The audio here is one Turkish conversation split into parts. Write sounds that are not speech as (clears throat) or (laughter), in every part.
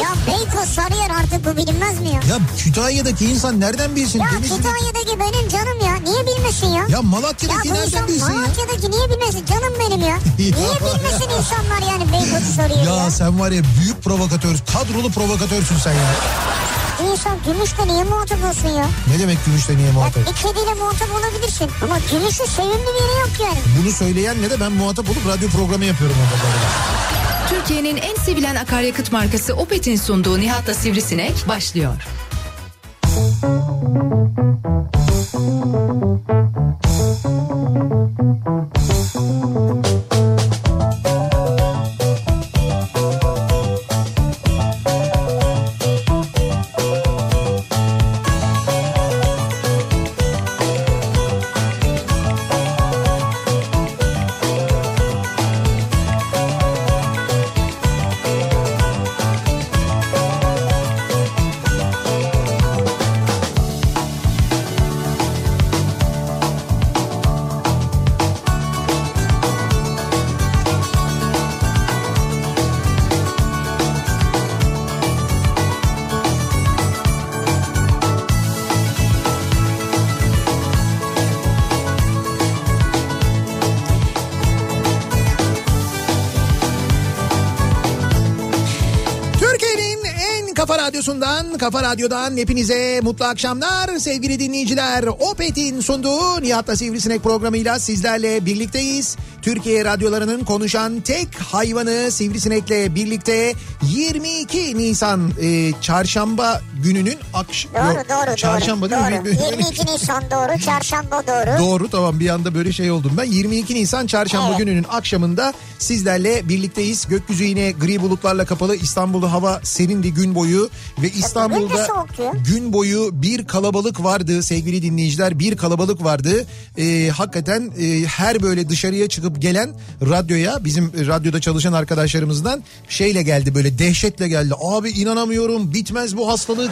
Ya Beykoz Sarıyer artık bu bilinmez mi ya? Ya Kütahya'daki insan nereden bilsin? Ya Denizli'deki- Kütahya'daki benim canım ya. Niye bilmesin ya? Ya Ya Malatya'daki bu nereden bilsin ya? Malatya'daki niye bilmesin? Canım benim ya. (laughs) Niye bilmesin insanlar yani Beykoz'u soruyor ya? Ya sen var ya büyük provokatör, kadrolu provokatörsün sen ya. Bir insan gümüşle niye muhatap olsun ya? Ne demek gümüşle niye Ya muhatap? bir kediyle muhatap olabilirsin. Ama gümüşün sevimli bir yeri yok yani. Bunu söyleyen ne de ben muhatap olup radyo programı yapıyorum orada. Türkiye'nin en sevilen akaryakıt markası Opet'in sunduğu Nihat'la Sivrisinek başlıyor. Türkiye'nin kafa radyosundan, kafa radyodan hepinize mutlu akşamlar sevgili dinleyiciler. Opet'in sunduğu Nihat'la Sivrisinek programıyla sizlerle birlikteyiz. Türkiye radyolarının konuşan tek hayvanı Sivrisinek'le birlikte 22 Nisan e, çarşamba gününün akşam... Doğru doğru Çarşamba doğru. değil mi? doğru. 22 Nisan doğru, çarşamba doğru. Doğru tamam bir anda böyle şey oldum ben. 22 Nisan çarşamba Evet. gününün akşamında sizlerle birlikteyiz. Gökyüzü yine gri bulutlarla kapalı. İstanbul'da hava serindi gün boyu ve İstanbul'da gün boyu bir kalabalık vardı sevgili dinleyiciler. Bir kalabalık vardı. Ee, hakikaten e, her böyle dışarıya çıkıp gelen radyoya bizim radyoda çalışan arkadaşlarımızdan şeyle geldi böyle dehşetle geldi. Abi inanamıyorum bitmez bu hastalık.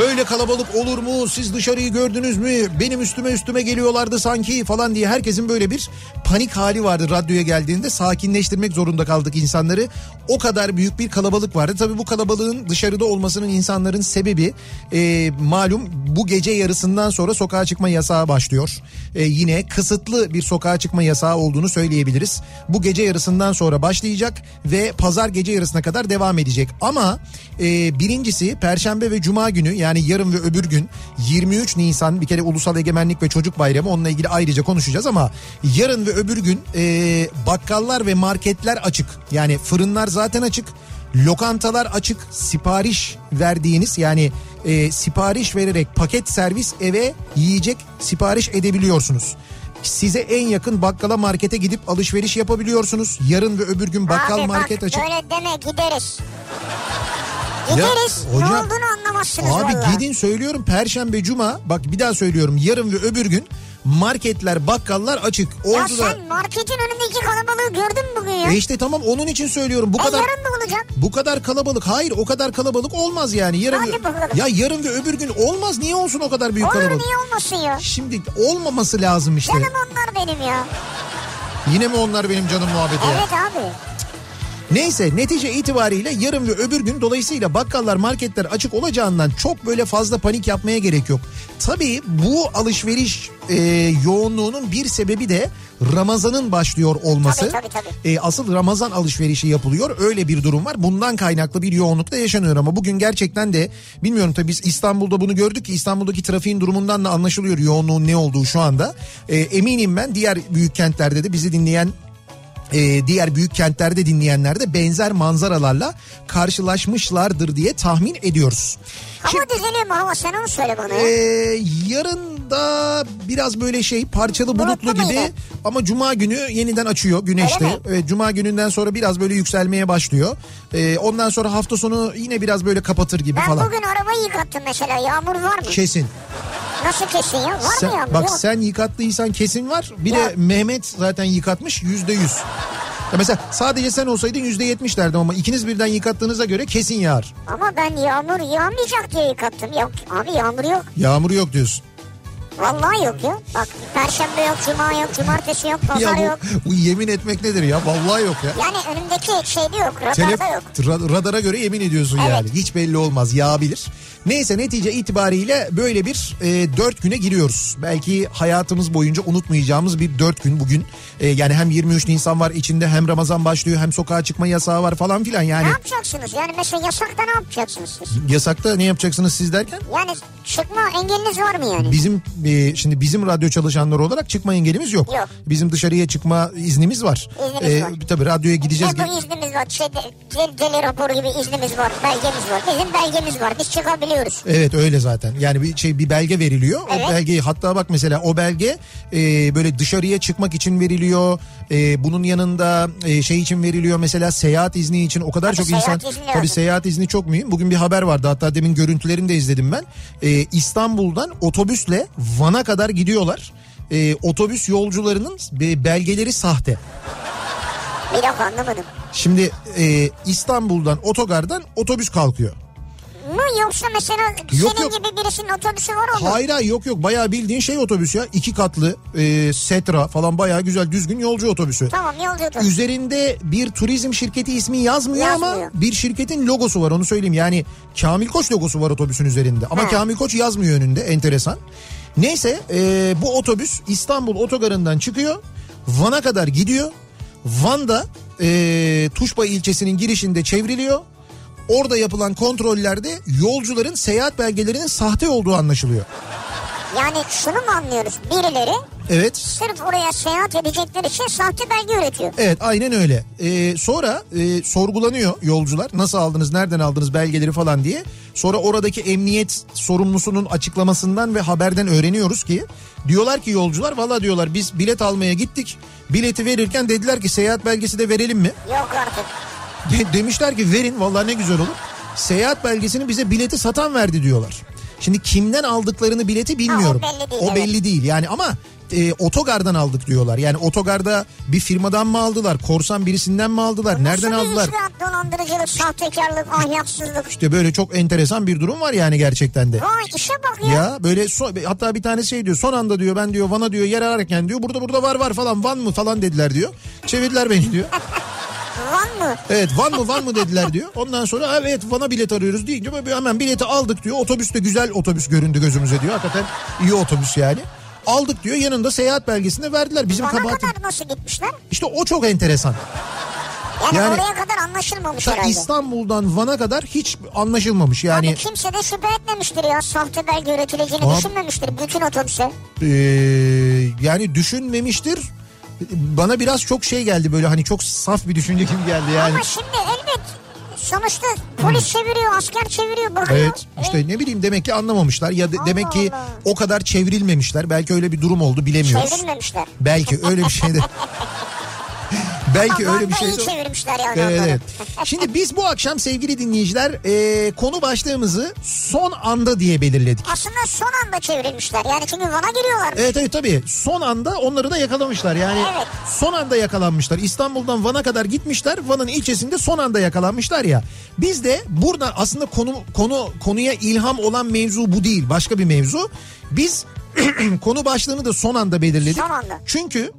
Böyle kalabalık olur mu? Siz dışarıyı gördünüz mü? Benim üstüme üstüme geliyorlardı sanki falan diye herkesin böyle bir panik hali vardı radyoya geldiğinde. Sakinleştirmek zorunda kaldık insanları. O kadar büyük bir kalabalık vardı. Tabii bu kalabalığın dışarıda olmasının insanların sebebi e, malum bu gece yarısından sonra sokağa çıkma yasağı başlıyor. E, yine kısıtlı bir sokağa çıkma yasağı olduğunu söyleyebiliriz. Bu gece yarısından sonra başlayacak ve pazar gece yarısına kadar devam edecek. Ama e, birincisi Perşembe ve Cuma günü yani yarın ve öbür gün 23 Nisan bir kere Ulusal Egemenlik ve Çocuk Bayramı onunla ilgili ayrıca konuşacağız ama yarın ve öbür gün e, bakkallar ve marketler açık. Yani fırınlar zaten açık. Lokantalar açık sipariş verdiğiniz yani e, sipariş vererek paket servis eve yiyecek sipariş edebiliyorsunuz. Size en yakın bakkala markete gidip alışveriş yapabiliyorsunuz. Yarın ve öbür gün bakkal Abi market bak açık. böyle deme gideriz. Gideriz ne hocam- olduğunu anlamazsınız Abi valla. gidin söylüyorum perşembe cuma bak bir daha söylüyorum yarın ve öbür gün marketler bakkallar açık. Ya Orada da sen marketin önündeki kalabalığı gördün mü bugün ya? e işte tamam onun için söylüyorum bu E kadar yarın da olacak. bu kadar kalabalık hayır o kadar kalabalık olmaz yani yarın Hadi bakalım. ya yarın ve öbür gün olmaz niye olsun o kadar büyük Olur kalabalık niye olmasın ya? şimdi olmaması lazım işte Canım onlar benim ya. yine mi onlar benim canım muhabbeti ya? Evet abi. Neyse netice itibariyle yarın ve öbür gün dolayısıyla bakkallar marketler açık olacağından çok böyle fazla panik yapmaya gerek yok. Tabii bu alışveriş e, yoğunluğunun bir sebebi de Ramazan'ın başlıyor olması. Tabii, tabii, tabii. E, asıl Ramazan alışverişi yapılıyor öyle bir durum var. Bundan kaynaklı bir yoğunluk da yaşanıyor ama bugün gerçekten de bilmiyorum tabii biz İstanbul'da bunu gördük ki İstanbul'daki trafiğin durumundan da anlaşılıyor yoğunluğun ne olduğu şu anda. E, eminim ben diğer büyük kentlerde de bizi dinleyen e, diğer büyük kentlerde dinleyenler de benzer manzaralarla karşılaşmışlardır diye tahmin ediyoruz. Hava düzeliyor mu hava sen onu söyle bana ya. Ee, yarın da biraz böyle şey parçalı bulutlu Bulutlu gibi muydu? ama cuma günü yeniden açıyor güneşte. Öyle mi? Evet, cuma gününden sonra biraz böyle yükselmeye başlıyor. Ee, ondan sonra hafta sonu yine biraz böyle kapatır gibi ben falan. bugün arabayı yıkattım mesela yağmur var mı? Kesin. Nasıl kesin ya? Var Sen- mı yağmur? bak Yok. sen yıkattıysan kesin var. Bir de Mehmet zaten yıkatmış yüzde yüz. Ya mesela sadece sen olsaydın yüzde yetmiş derdim ama ikiniz birden yıkattığınıza göre kesin yağar. Ama ben yağmur yağmayacak diye yıkattım. Yok abi yağmur yok. Yağmur yok diyorsun. Vallahi yok ya. Bak perşembe yok, cuma yok, cumartesi yok, pazar ya yok. bu, bu yemin etmek nedir ya? Vallahi yok ya. Yani önümdeki şeyde yok, Telef- radarda yok. ra- radara göre yemin ediyorsun Evet. yani. Hiç belli olmaz yağabilir. Neyse netice itibariyle böyle bir e, dört güne giriyoruz. Belki hayatımız boyunca unutmayacağımız bir dört gün bugün. E, yani hem 23 Nisan var içinde hem Ramazan başlıyor hem sokağa çıkma yasağı var falan filan yani. Ne yapacaksınız? Yani mesela yasakta ne yapacaksınız siz? Yasakta ne yapacaksınız siz derken? Yani çıkma engeliniz var mı yani? Bizim e, şimdi bizim radyo çalışanları olarak çıkma engelimiz yok. Yok. Bizim dışarıya çıkma iznimiz var. İzniniz var. Tabii radyoya gideceğiz. Ne bu iznimiz var? Şey, de- deli, deli raporu gibi iznimiz var, belgemiz var. Bizim belgemiz var, biz çıkabiliyoruz. Evet öyle zaten. Yani bir şey bir belge veriliyor. Evet. O belgeyi hatta bak mesela o belge e, böyle dışarıya çıkmak için veriliyor. E, bunun yanında e, şey için veriliyor mesela seyahat izni için o kadar Tabii çok insan izni lazım. tabii seyahat izni çok mühim. Bugün bir haber vardı hatta demin görüntülerini de izledim ben. E, İstanbul'dan otobüsle Van'a kadar gidiyorlar. E, otobüs yolcularının be- belgeleri sahte. Bir dakika anlamadım. Şimdi e, İstanbul'dan otogardan otobüs kalkıyor. Mu yoksa mesela Yok, senin yok. gibi birisinin otobüsü var mı? Hayır hayır yok yok bayağı bildiğin şey otobüs ya. iki katlı e, Setra falan bayağı güzel düzgün yolcu otobüsü. Tamam yolcu otobüsü. Üzerinde bir turizm şirketi ismi yazmıyor, ama Yazmıyor. bir şirketin logosu var onu söyleyeyim. Yani Kamil Koç logosu var otobüsün üzerinde ama Ha. Kamil Koç yazmıyor önünde enteresan. Neyse e, bu otobüs İstanbul otogarından çıkıyor Van'a kadar gidiyor. Van'da e, Tuşba ilçesinin girişinde çevriliyor. Orada yapılan kontrollerde yolcuların seyahat belgelerinin sahte olduğu anlaşılıyor. Yani şunu mu anlıyoruz? Birileri Evet. sırf oraya seyahat edecekleri için sahte belge üretiyor. Evet aynen öyle. Ee, sonra e, sorgulanıyor yolcular. Nasıl aldınız, nereden aldınız belgeleri falan diye. Sonra oradaki emniyet sorumlusunun açıklamasından ve haberden öğreniyoruz ki diyorlar ki yolcular valla diyorlar biz bilet almaya gittik. Bileti verirken dediler ki seyahat belgesi de verelim mi? Yok artık. De- demişler ki verin vallahi ne güzel olur. Seyahat belgesini bize bileti satan verdi diyorlar. Şimdi kimden aldıklarını bileti bilmiyorum. Ha, o belli değil, O evet. belli değil yani ama e, otogardan aldık diyorlar. Yani otogarda bir firmadan mı aldılar, korsan birisinden mi aldılar, nereden Nasıl aldılar? bir ilişki, dolandırıcılık, sahtekarlık, ahlaksızlık. İşte böyle çok enteresan bir durum var yani gerçekten de. Vay işe bak ya. Ya böyle so- hatta bir tane şey diyor son anda diyor ben diyor Van'a diyor yer ararken diyor burada burada var var falan Van mı falan dediler diyor. Çevirdiler beni diyor. (laughs) Van mı? Evet Van mı Van mı dediler diyor. Ondan sonra evet Van'a bilet arıyoruz deyince böyle hemen bileti aldık diyor. Otobüs de güzel otobüs göründü gözümüze diyor. Hakikaten iyi otobüs yani. Aldık diyor yanında seyahat belgesini verdiler. Bizim Van'a kabahatim. kadar nasıl gitmişler? İşte o çok enteresan. Yani, Yani- oraya kadar anlaşılmamış herhalde. İstanbul'dan Van'a kadar hiç anlaşılmamış. Yani Abi kimse de şüphe etmemiştir ya. Sahte belge üretileceğini Abi- düşünmemiştir bütün otobüse. Ee, yani düşünmemiştir. Bana biraz çok şey geldi böyle hani çok saf bir düşünce gibi geldi yani. Ama şimdi elbet sonuçta polis çeviriyor, asker çeviriyor, bakıyor. Evet işte ne bileyim demek ki anlamamışlar ya de- Allah demek ki Allah. o kadar çevrilmemişler. Belki öyle bir durum oldu bilemiyoruz. Çevrilmemişler. Belki öyle bir şey de. (laughs) Belki Ama öyle bir şey iyi çevirmişler yani Evet, onları. evet. Şimdi biz bu akşam sevgili dinleyiciler e, konu başlığımızı son anda diye belirledik. Aslında son anda çevrilmişler. Yani çünkü Van'a giriyorlar. Evet evet tabii son anda onları da yakalamışlar yani Evet. son anda yakalanmışlar İstanbul'dan Van'a kadar gitmişler Van'ın ilçesinde son anda yakalanmışlar ya biz de burada aslında konu konu konuya ilham olan mevzu bu değil başka bir mevzu biz (clears throat) konu başlığını da son anda belirledik Son anda. çünkü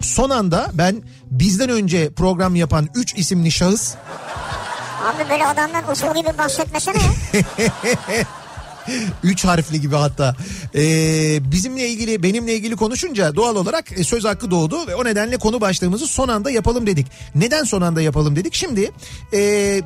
son anda ben bizden önce program yapan 3 isimli şahıs Abi böyle adamdan usul gibi bahsetmesene ya. (laughs) (laughs) Üç harfli gibi hatta. Ee, bizimle ilgili benimle ilgili konuşunca doğal olarak e, söz hakkı doğdu ve o nedenle konu başlığımızı son anda yapalım dedik. Neden son anda yapalım dedik? Şimdi e,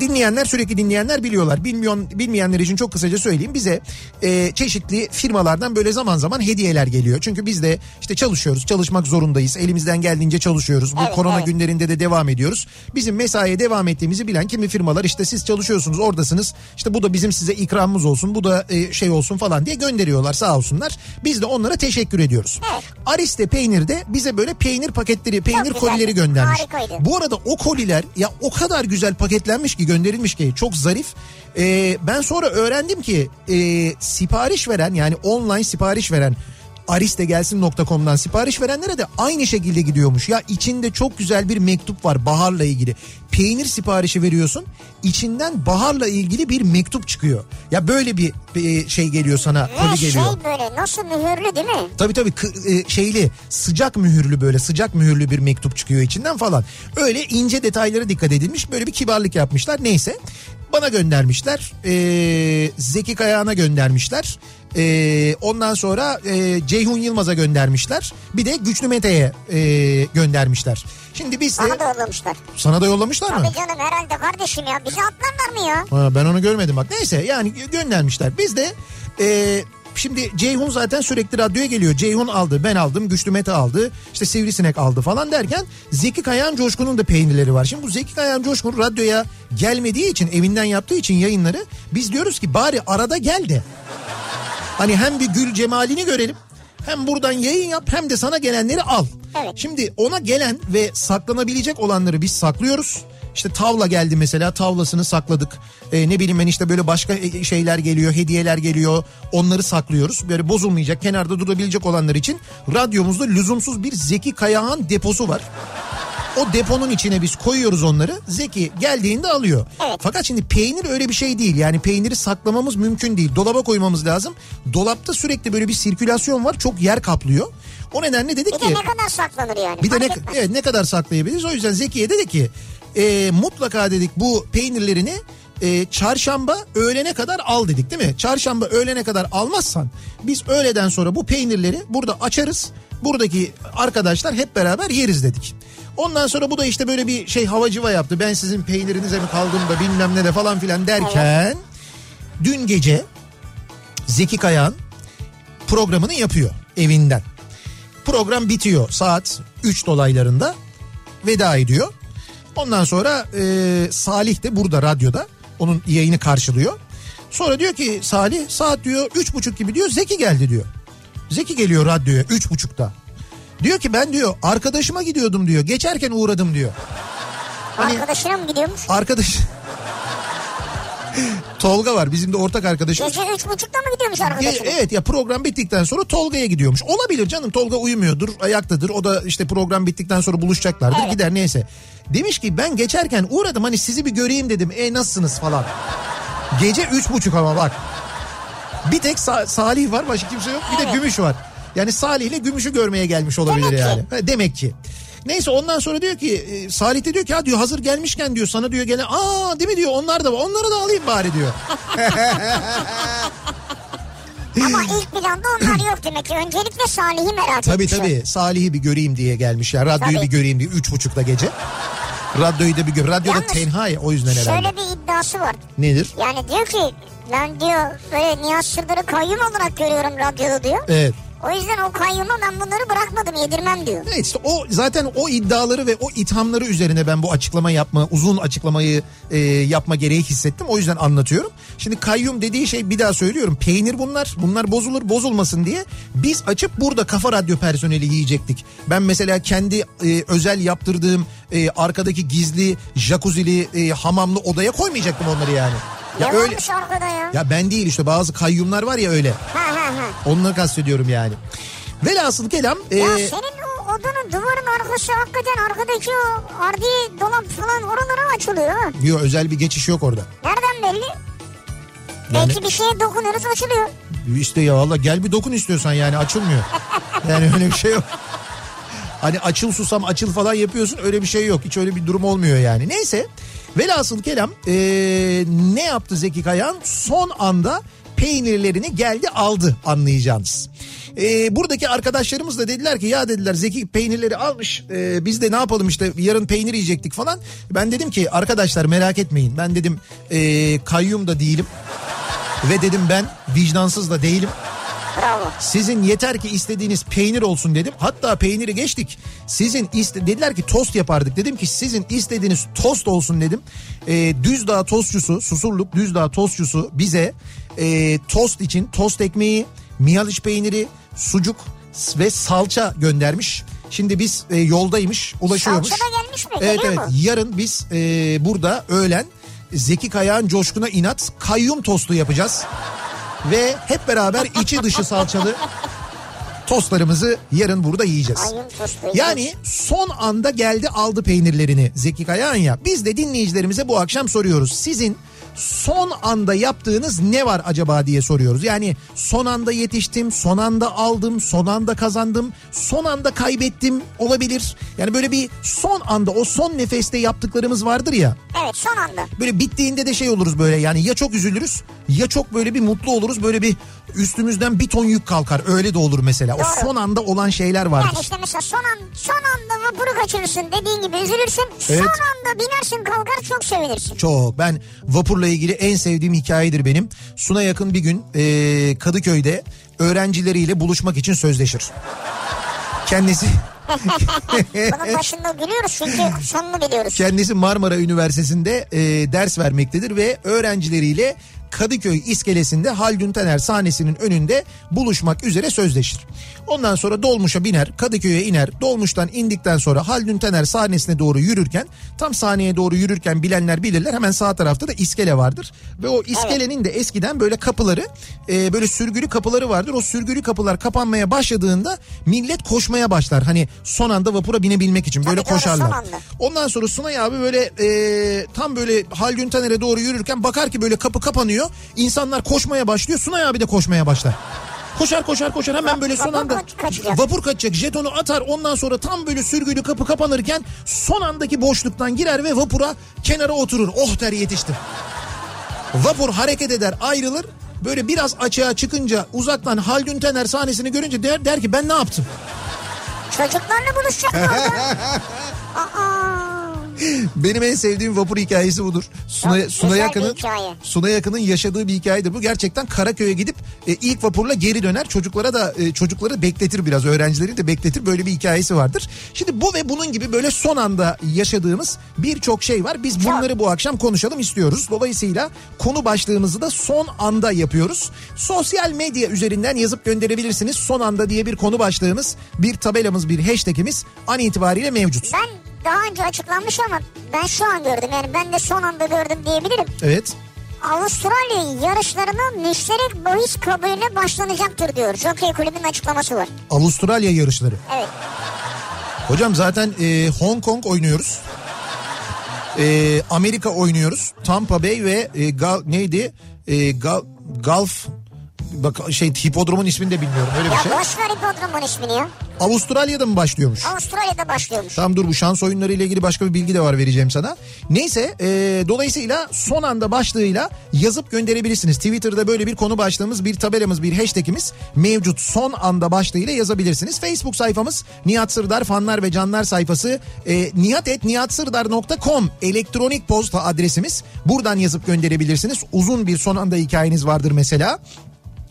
dinleyenler sürekli dinleyenler biliyorlar. Bilmiyor, bilmeyenler için çok kısaca söyleyeyim. Bize e, çeşitli firmalardan böyle zaman zaman hediyeler geliyor. Çünkü biz de işte çalışıyoruz, çalışmak zorundayız. Elimizden geldiğince çalışıyoruz. Bu Evet, korona evet. günlerinde de devam ediyoruz. Bizim mesaiye devam ettiğimizi bilen kimi firmalar işte siz çalışıyorsunuz oradasınız. İşte bu da bizim size ikramımız olsun bu da e, şey olsun falan diye gönderiyorlar sağ olsunlar. Biz de onlara teşekkür ediyoruz. Evet. Ariste Peynir de bize böyle peynir paketleri, peynir güzeldi. kolileri göndermiş. Harikaydı. Bu arada o koliler ya o kadar güzel paketlenmiş ki gönderilmiş ki çok zarif. Ee, ben sonra öğrendim ki e, sipariş veren yani online sipariş veren aristegelsin.com'dan sipariş verenlere de aynı şekilde gidiyormuş. Ya içinde çok güzel bir mektup var baharla ilgili. Peynir siparişi veriyorsun. içinden baharla ilgili bir mektup çıkıyor. Ya böyle bir e, şey geliyor sana. Ve koli şey geliyor. böyle nasıl mühürlü değil mi? Tabii tabii e, şeyli sıcak mühürlü böyle sıcak mühürlü bir mektup çıkıyor içinden falan. Öyle ince detaylara dikkat edilmiş böyle bir kibarlık yapmışlar neyse. Bana göndermişler ee, Zeki Kayağan'a göndermişler. Ee, ondan sonra e, Ceyhun Yılmaz'a göndermişler. Bir de Güçlü Mete'ye e, göndermişler. Şimdi biz de Bana da yollamışlar. sana da yollamışlar mı? Tabii canım herhalde kardeşim ya. Bizi atlarlar mı ya? Ha, ben onu görmedim bak. Neyse yani gö- göndermişler. Biz de e, şimdi Ceyhun zaten sürekli radyoya geliyor. Ceyhun aldı, ben aldım, Güçlü Mete aldı, işte Sivrisinek aldı falan derken Zeki Kayan Coşkun'un da peynirleri var. Şimdi bu Zeki Kayan Coşkun radyoya gelmediği için, evinden yaptığı için yayınları biz diyoruz ki bari arada gel de. Hani hem bir gül cemalini görelim. Hem buradan yayın yap hem de sana gelenleri al. Evet. Şimdi ona gelen ve saklanabilecek olanları biz saklıyoruz. İşte tavla geldi mesela tavlasını sakladık. Ee, ne bileyim ben işte böyle başka e, şeyler geliyor, hediyeler geliyor. Onları saklıyoruz. Böyle bozulmayacak, kenarda durabilecek olanlar için radyomuzda lüzumsuz bir Zeki Kayağan deposu var. O deponun içine biz koyuyoruz onları. Zeki geldiğinde alıyor. Evet. Fakat şimdi peynir öyle bir şey değil. Yani peyniri saklamamız mümkün değil. Dolaba koymamız lazım. Dolapta sürekli böyle bir sirkülasyon var. Çok yer kaplıyor. O nedenle dedik Bir ki... de ne kadar saklanır yani? Bir de ne, etmez. evet, ne kadar saklayabiliriz? O yüzden Zekiye dedi ki e, mutlaka dedik bu peynirlerini e, çarşamba öğlene kadar al dedik değil mi? Çarşamba öğlene kadar almazsan biz öğleden sonra bu peynirleri burada açarız. Buradaki arkadaşlar hep beraber yeriz dedik. Ondan sonra bu da işte böyle bir şey havacıva yaptı. Ben sizin peynirinize mi kaldım da bilmem ne de falan filan derken dün gece Zeki Kayağan programını yapıyor evinden. Program bitiyor saat 3 dolaylarında veda ediyor. Ondan sonra e, Salih de burada radyoda onun yayını karşılıyor. Sonra diyor ki Salih saat diyor üç buçuk gibi diyor Zeki geldi diyor. Zeki geliyor radyoya üç buçukta. Diyor ki ben diyor arkadaşıma gidiyordum diyor. Geçerken uğradım diyor. Hani Arkadaşına mı gidiyormuş? arkadaş (laughs) Tolga var bizim de ortak arkadaşımız. Gece üç buçukta mı gidiyormuş Ge- arkadaşına? Evet ya program bittikten sonra Tolga'ya gidiyormuş. Olabilir canım Tolga uyumuyordur, ayaktadır. O da işte program bittikten sonra buluşacaklardır Evet. gider neyse. Demiş ki ben geçerken uğradım hani sizi bir göreyim dedim. E nasılsınız falan. Gece üç buçuk ama bak. Bir tek Sa- Salih var başka kimse yok. Bir de Evet. Gümüş var. Yani Salih ile Gümüş'ü görmeye gelmiş olabilir Demek ki. yani. Ha, demek ki. Neyse ondan sonra diyor ki e, Salih de diyor ki ha diyor hazır gelmişken diyor sana diyor gene aa değil mi diyor onlar da var onları da alayım bari diyor. (laughs) Ama ilk planda onlar yok demek ki. Öncelikle Salih'i merak Tabii etmişler. tabii Salih'i bir göreyim diye gelmişler. Radyoyu Tabii. bir göreyim diye üç buçukta gece. Radyoyu da bir gör. Radyoda Yalnız tenha ya o yüzden herhalde. Şöyle bir iddiası var. Nedir? Yani diyor ki ben diyor böyle Nihat Sırdır'ı kayyum olarak görüyorum radyoda diyor. Evet. O yüzden o kayyuma ben bunları bırakmadım yedirmem diyor. Evet işte o zaten o iddiaları ve o ithamları üzerine ben bu açıklama yapma, uzun açıklamayı e, yapma gereği hissettim. O yüzden anlatıyorum. Şimdi kayyum dediği şey bir daha söylüyorum. Peynir bunlar. Bunlar bozulur bozulmasın diye biz açıp burada kafa radyo personeli yiyecektik. Ben mesela kendi e, özel yaptırdığım e, arkadaki gizli jacuzzi'li e, hamamlı odaya koymayacaktım onları yani. Ya ne öyle varmış arkada ya? ya ben değil işte bazı kayyumlar var ya öyle. Ha ha ha. Onları kastediyorum yani. Velhasıl kelam e, Ya senin o odanın duvarın arkası hakikaten arkadaki o ardi dolap falan oralara açılıyor ha. diyor özel bir geçiş yok orada. Nereden belli? Yani- Belki bir şeye dokunuyoruz açılıyor. İşte ya valla gel bir dokun istiyorsan yani açılmıyor. (laughs) Yani öyle bir şey yok. Hani açıl susam açıl falan yapıyorsun öyle bir şey yok. Hiç öyle bir durum olmuyor yani. Neyse velhasıl kelam ee, ne yaptı Zeki Kayan? Son anda peynirlerini geldi aldı anlayacağınız. Ee, buradaki arkadaşlarımız da dediler ki ya dediler Zeki peynirleri almış ee, biz de ne yapalım işte yarın peynir yiyecektik falan. Ben dedim ki arkadaşlar merak etmeyin ben dedim ee, kayyum da değilim ve dedim ben vicdansız da değilim. Bravo. Sizin yeter ki istediğiniz peynir olsun dedim. Hatta peyniri geçtik. Sizin iste dediler ki tost yapardık. Dedim ki sizin istediğiniz tost olsun dedim. Ee, Düzdağ tostçusu, Susurluk Düzdağ tostçusu bize e, tost için tost ekmeği, miyaliç peyniri, sucuk ve salça göndermiş. Şimdi biz e, yoldaymış, ulaşıyormuş. Salça da gelmiş mi? Evet Geliyor evet. mu? Yarın biz e, burada öğlen Zeki Kayağan coşkuna inat kayyum tostu yapacağız. Ve hep beraber içi dışı salçalı Tostlarımızı yarın burada yiyeceğiz. Yani son anda geldi aldı peynirlerini Zeki Kayağan ya. Biz de dinleyicilerimize bu akşam soruyoruz. Sizin son anda yaptığınız ne var acaba diye soruyoruz. Yani son anda yetiştim, son anda aldım, son anda kazandım, son anda kaybettim olabilir. Yani böyle bir son anda o son nefeste yaptıklarımız vardır ya. Evet son anda. Böyle bittiğinde de şey oluruz böyle yani ya çok üzülürüz ya çok böyle bir mutlu oluruz. Böyle bir üstümüzden bir ton yük kalkar öyle de olur mesela. O Doğru. son anda olan şeyler vardır. Yani işte mesela son, an, son anda vapuru kaçırırsın dediğin gibi üzülürsün. Evet. Son anda binersin kalkar çok sevinirsin. Çok. Ben vapurla ilgili en sevdiğim hikayedir benim. Suna yakın bir gün e, Kadıköy'de öğrencileriyle buluşmak için sözleşir. Kendisi (laughs) (laughs) Bunun başında gülüyoruz çünkü sonunu biliyoruz. kendisi Marmara Üniversitesi'nde e, ders vermektedir ve öğrencileriyle Kadıköy iskelesinde Haldun Taner sahnesinin önünde buluşmak üzere sözleşir. Ondan sonra dolmuşa biner, Kadıköy'e iner. Dolmuştan indikten sonra Haldun Taner sahnesine doğru yürürken, tam sahneye doğru yürürken bilenler bilirler hemen sağ tarafta da iskele vardır. Ve o iskelenin de eskiden böyle kapıları, e, böyle sürgülü kapıları vardır. O sürgülü kapılar kapanmaya başladığında millet koşmaya başlar. Hani son anda vapura binebilmek için böyle Tabii koşarlar. Ondan sonra Sunay abi böyle e, tam böyle Haldun Taner'e doğru yürürken bakar ki böyle kapı kapanıyor. İnsanlar koşmaya başlıyor. Sunay abi de koşmaya başlar. Koşar koşar koşar hemen böyle son anda vapur kaçacak jetonu atar ondan sonra tam böyle sürgülü kapı kapanırken son andaki boşluktan girer ve vapura kenara oturur. Oh der yetiştim. Vapur hareket eder ayrılır böyle biraz açığa çıkınca uzaktan Haldun Taner sahnesini görünce der, der ki ben ne yaptım? Çocuklarla buluşacak mı orada? (laughs) Aa, (laughs) Benim en sevdiğim vapur hikayesi budur. Suna, Çok Suna Yakın'ın. Suna Yakın'ın yaşadığı bir hikayedir. Bu gerçekten Karaköy'e gidip e, ilk vapurla geri döner. Çocuklara da e, çocukları bekletir biraz. Öğrencileri de bekletir. Böyle bir hikayesi vardır. Şimdi bu ve bunun gibi böyle son anda yaşadığımız birçok şey var. Biz bunları bu akşam konuşalım istiyoruz. Dolayısıyla konu başlığımızı da son anda yapıyoruz. Sosyal medya üzerinden yazıp gönderebilirsiniz. Son anda diye bir konu başlığımız, bir tabelamız, bir hashtagimiz an itibariyle mevcut. ben daha önce açıklanmış ama ben şu an gördüm. Yani ben de son anda gördüm diyebilirim. Evet. Avustralya yarışlarına müşterek bahis kabulüne başlanacaktır diyor. Jockey Kulübü'nün açıklaması var. Avustralya yarışları. Evet. Hocam zaten e, Hong Kong oynuyoruz. E, Amerika oynuyoruz. Tampa Bay ve e, Gal, neydi? E, Gal, Gulf bak şey hipodromun ismini de bilmiyorum öyle bir Ya şey. boş ver hipodromun ismini ya. Avustralya'da mı başlıyormuş? Avustralya'da başlıyormuş. Tam dur bu şans oyunları ile ilgili başka bir bilgi de var vereceğim sana. Neyse e, dolayısıyla son anda başlığıyla yazıp gönderebilirsiniz. Twitter'da böyle bir konu başlığımız, bir tabelamız, bir hashtagimiz mevcut. Son anda başlığıyla yazabilirsiniz. Facebook sayfamız Nihat Sırdar fanlar ve canlar sayfası e, nihatetnihatsırdar.com elektronik posta adresimiz. Buradan yazıp gönderebilirsiniz. Uzun bir son anda hikayeniz vardır mesela.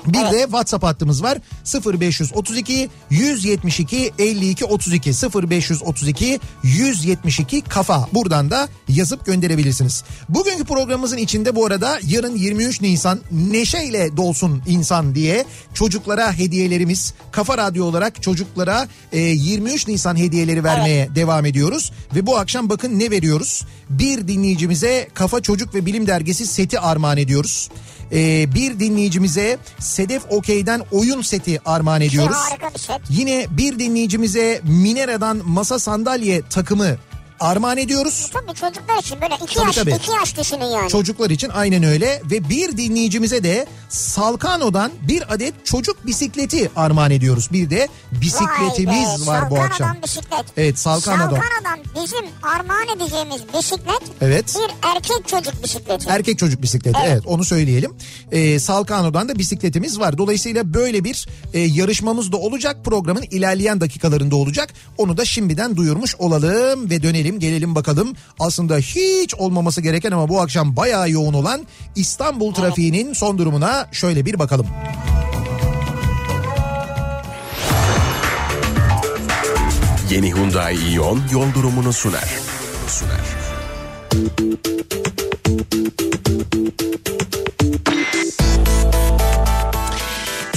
Bir de WhatsApp hattımız var. 0532 172 52 32 0532 172 kafa. Buradan da yazıp gönderebilirsiniz. Bugünkü programımızın içinde bu arada yarın 23 Nisan neşeyle dolsun insan diye çocuklara hediyelerimiz. Kafa Radyo olarak çocuklara e, 23 Nisan hediyeleri vermeye devam ediyoruz. Ve bu akşam bakın ne veriyoruz? Bir dinleyicimize Kafa Çocuk ve Bilim Dergisi seti armağan ediyoruz. E, bir dinleyicimize Sedef Okey'den oyun seti armağan ediyoruz. harika bir set. Yine bir dinleyicimize Minera'dan masa sandalye takımı armağan ediyoruz. Tabii çocuklar için böyle iki Tabii, yaş, tabii. iki yaş düşünün yani. Çocuklar için aynen öyle ve bir dinleyicimize de Salkano'dan bir adet çocuk bisikleti armağan ediyoruz. Bir de bisikletimiz be, var bu akşam. bisiklet. Evet, Salkano'dan. Salkano'dan bizim armağan edeceğimiz bisiklet Evet. bir erkek çocuk bisikleti. Erkek çocuk bisikleti evet, Evet. onu söyleyelim. Ee, Salkano'dan da bisikletimiz var. Dolayısıyla böyle bir e, yarışmamız da olacak. Programın ilerleyen dakikalarında olacak. Onu da şimdiden duyurmuş olalım ve dönelim gelelim bakalım. Aslında hiç olmaması gereken ama bu akşam bayağı yoğun olan İstanbul trafiğinin son durumuna şöyle bir bakalım. Yeni Hyundai Ion yol durumunu sunar. Sunar.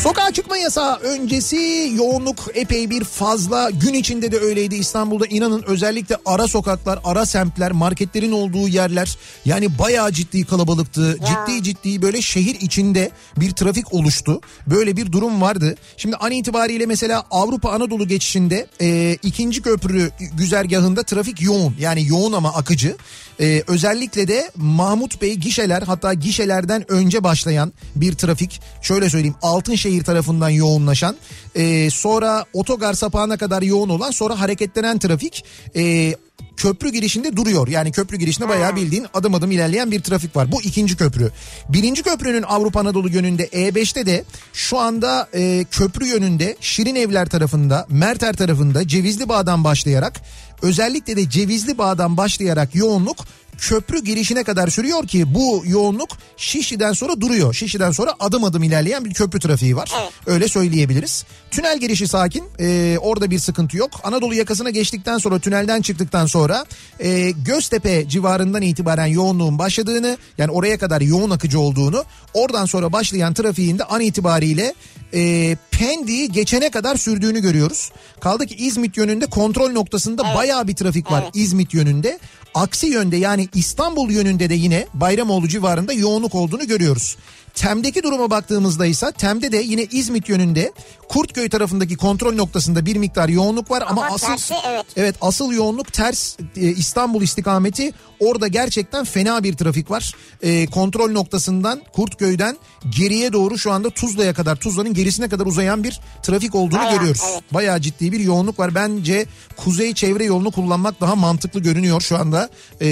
Sokağa çıkma yasağı öncesi yoğunluk epey bir fazla. Gün içinde de öyleydi İstanbul'da inanın özellikle ara sokaklar, ara semtler, marketlerin olduğu yerler yani bayağı ciddi kalabalıktı. Ciddi ciddi böyle şehir içinde bir trafik oluştu. Böyle bir durum vardı. Şimdi an itibariyle mesela Avrupa Anadolu geçişinde e, ikinci köprü güzergahında trafik yoğun. Yani yoğun ama akıcı. E, özellikle de Mahmut Bey gişeler hatta gişelerden önce başlayan bir trafik. Şöyle söyleyeyim Altınşehir tarafından yoğunlaşan e, sonra otogar sapağına kadar yoğun olan sonra hareketlenen trafik e, köprü girişinde duruyor. Yani köprü girişinde bayağı bildiğin adım adım ilerleyen bir trafik var. Bu ikinci köprü. Birinci köprünün Avrupa Anadolu yönünde E5'te de şu anda e, köprü yönünde Şirin Evler tarafında, Merter tarafında Cevizli Bağ'dan başlayarak özellikle de Cevizli Bağ'dan başlayarak yoğunluk köprü girişine kadar sürüyor ki bu yoğunluk Şişli'den sonra duruyor. Şişli'den sonra adım adım ilerleyen bir köprü trafiği var. Evet. Öyle söyleyebiliriz. Tünel girişi sakin. Ee, orada bir sıkıntı yok. Anadolu yakasına geçtikten sonra tünelden çıktıktan sonra e, Göztepe civarından itibaren yoğunluğun başladığını yani oraya kadar yoğun akıcı olduğunu oradan sonra başlayan trafiğin de an itibariyle e, Pendik'i geçene kadar sürdüğünü görüyoruz. Kaldı ki İzmit yönünde kontrol noktasında bayağı bir trafik var Evet. İzmit yönünde. Aksi yönde yani İstanbul yönünde de yine Bayramoğlu civarında yoğunluk olduğunu görüyoruz. Tem'deki duruma baktığımızda ise Tem'de de yine İzmit yönünde Kurtköy tarafındaki kontrol noktasında bir miktar yoğunluk var ama, Ama asıl tersi evet. Evet asıl yoğunluk ters e, İstanbul istikameti orada gerçekten fena bir trafik var. E, kontrol noktasından Kurtköy'den geriye doğru şu anda Tuzla'ya kadar Tuzla'nın gerisine kadar uzayan bir trafik olduğunu Bayağı, görüyoruz. evet. Bayağı ciddi bir yoğunluk var. Bence kuzey çevre yolunu kullanmak daha mantıklı görünüyor şu anda. E,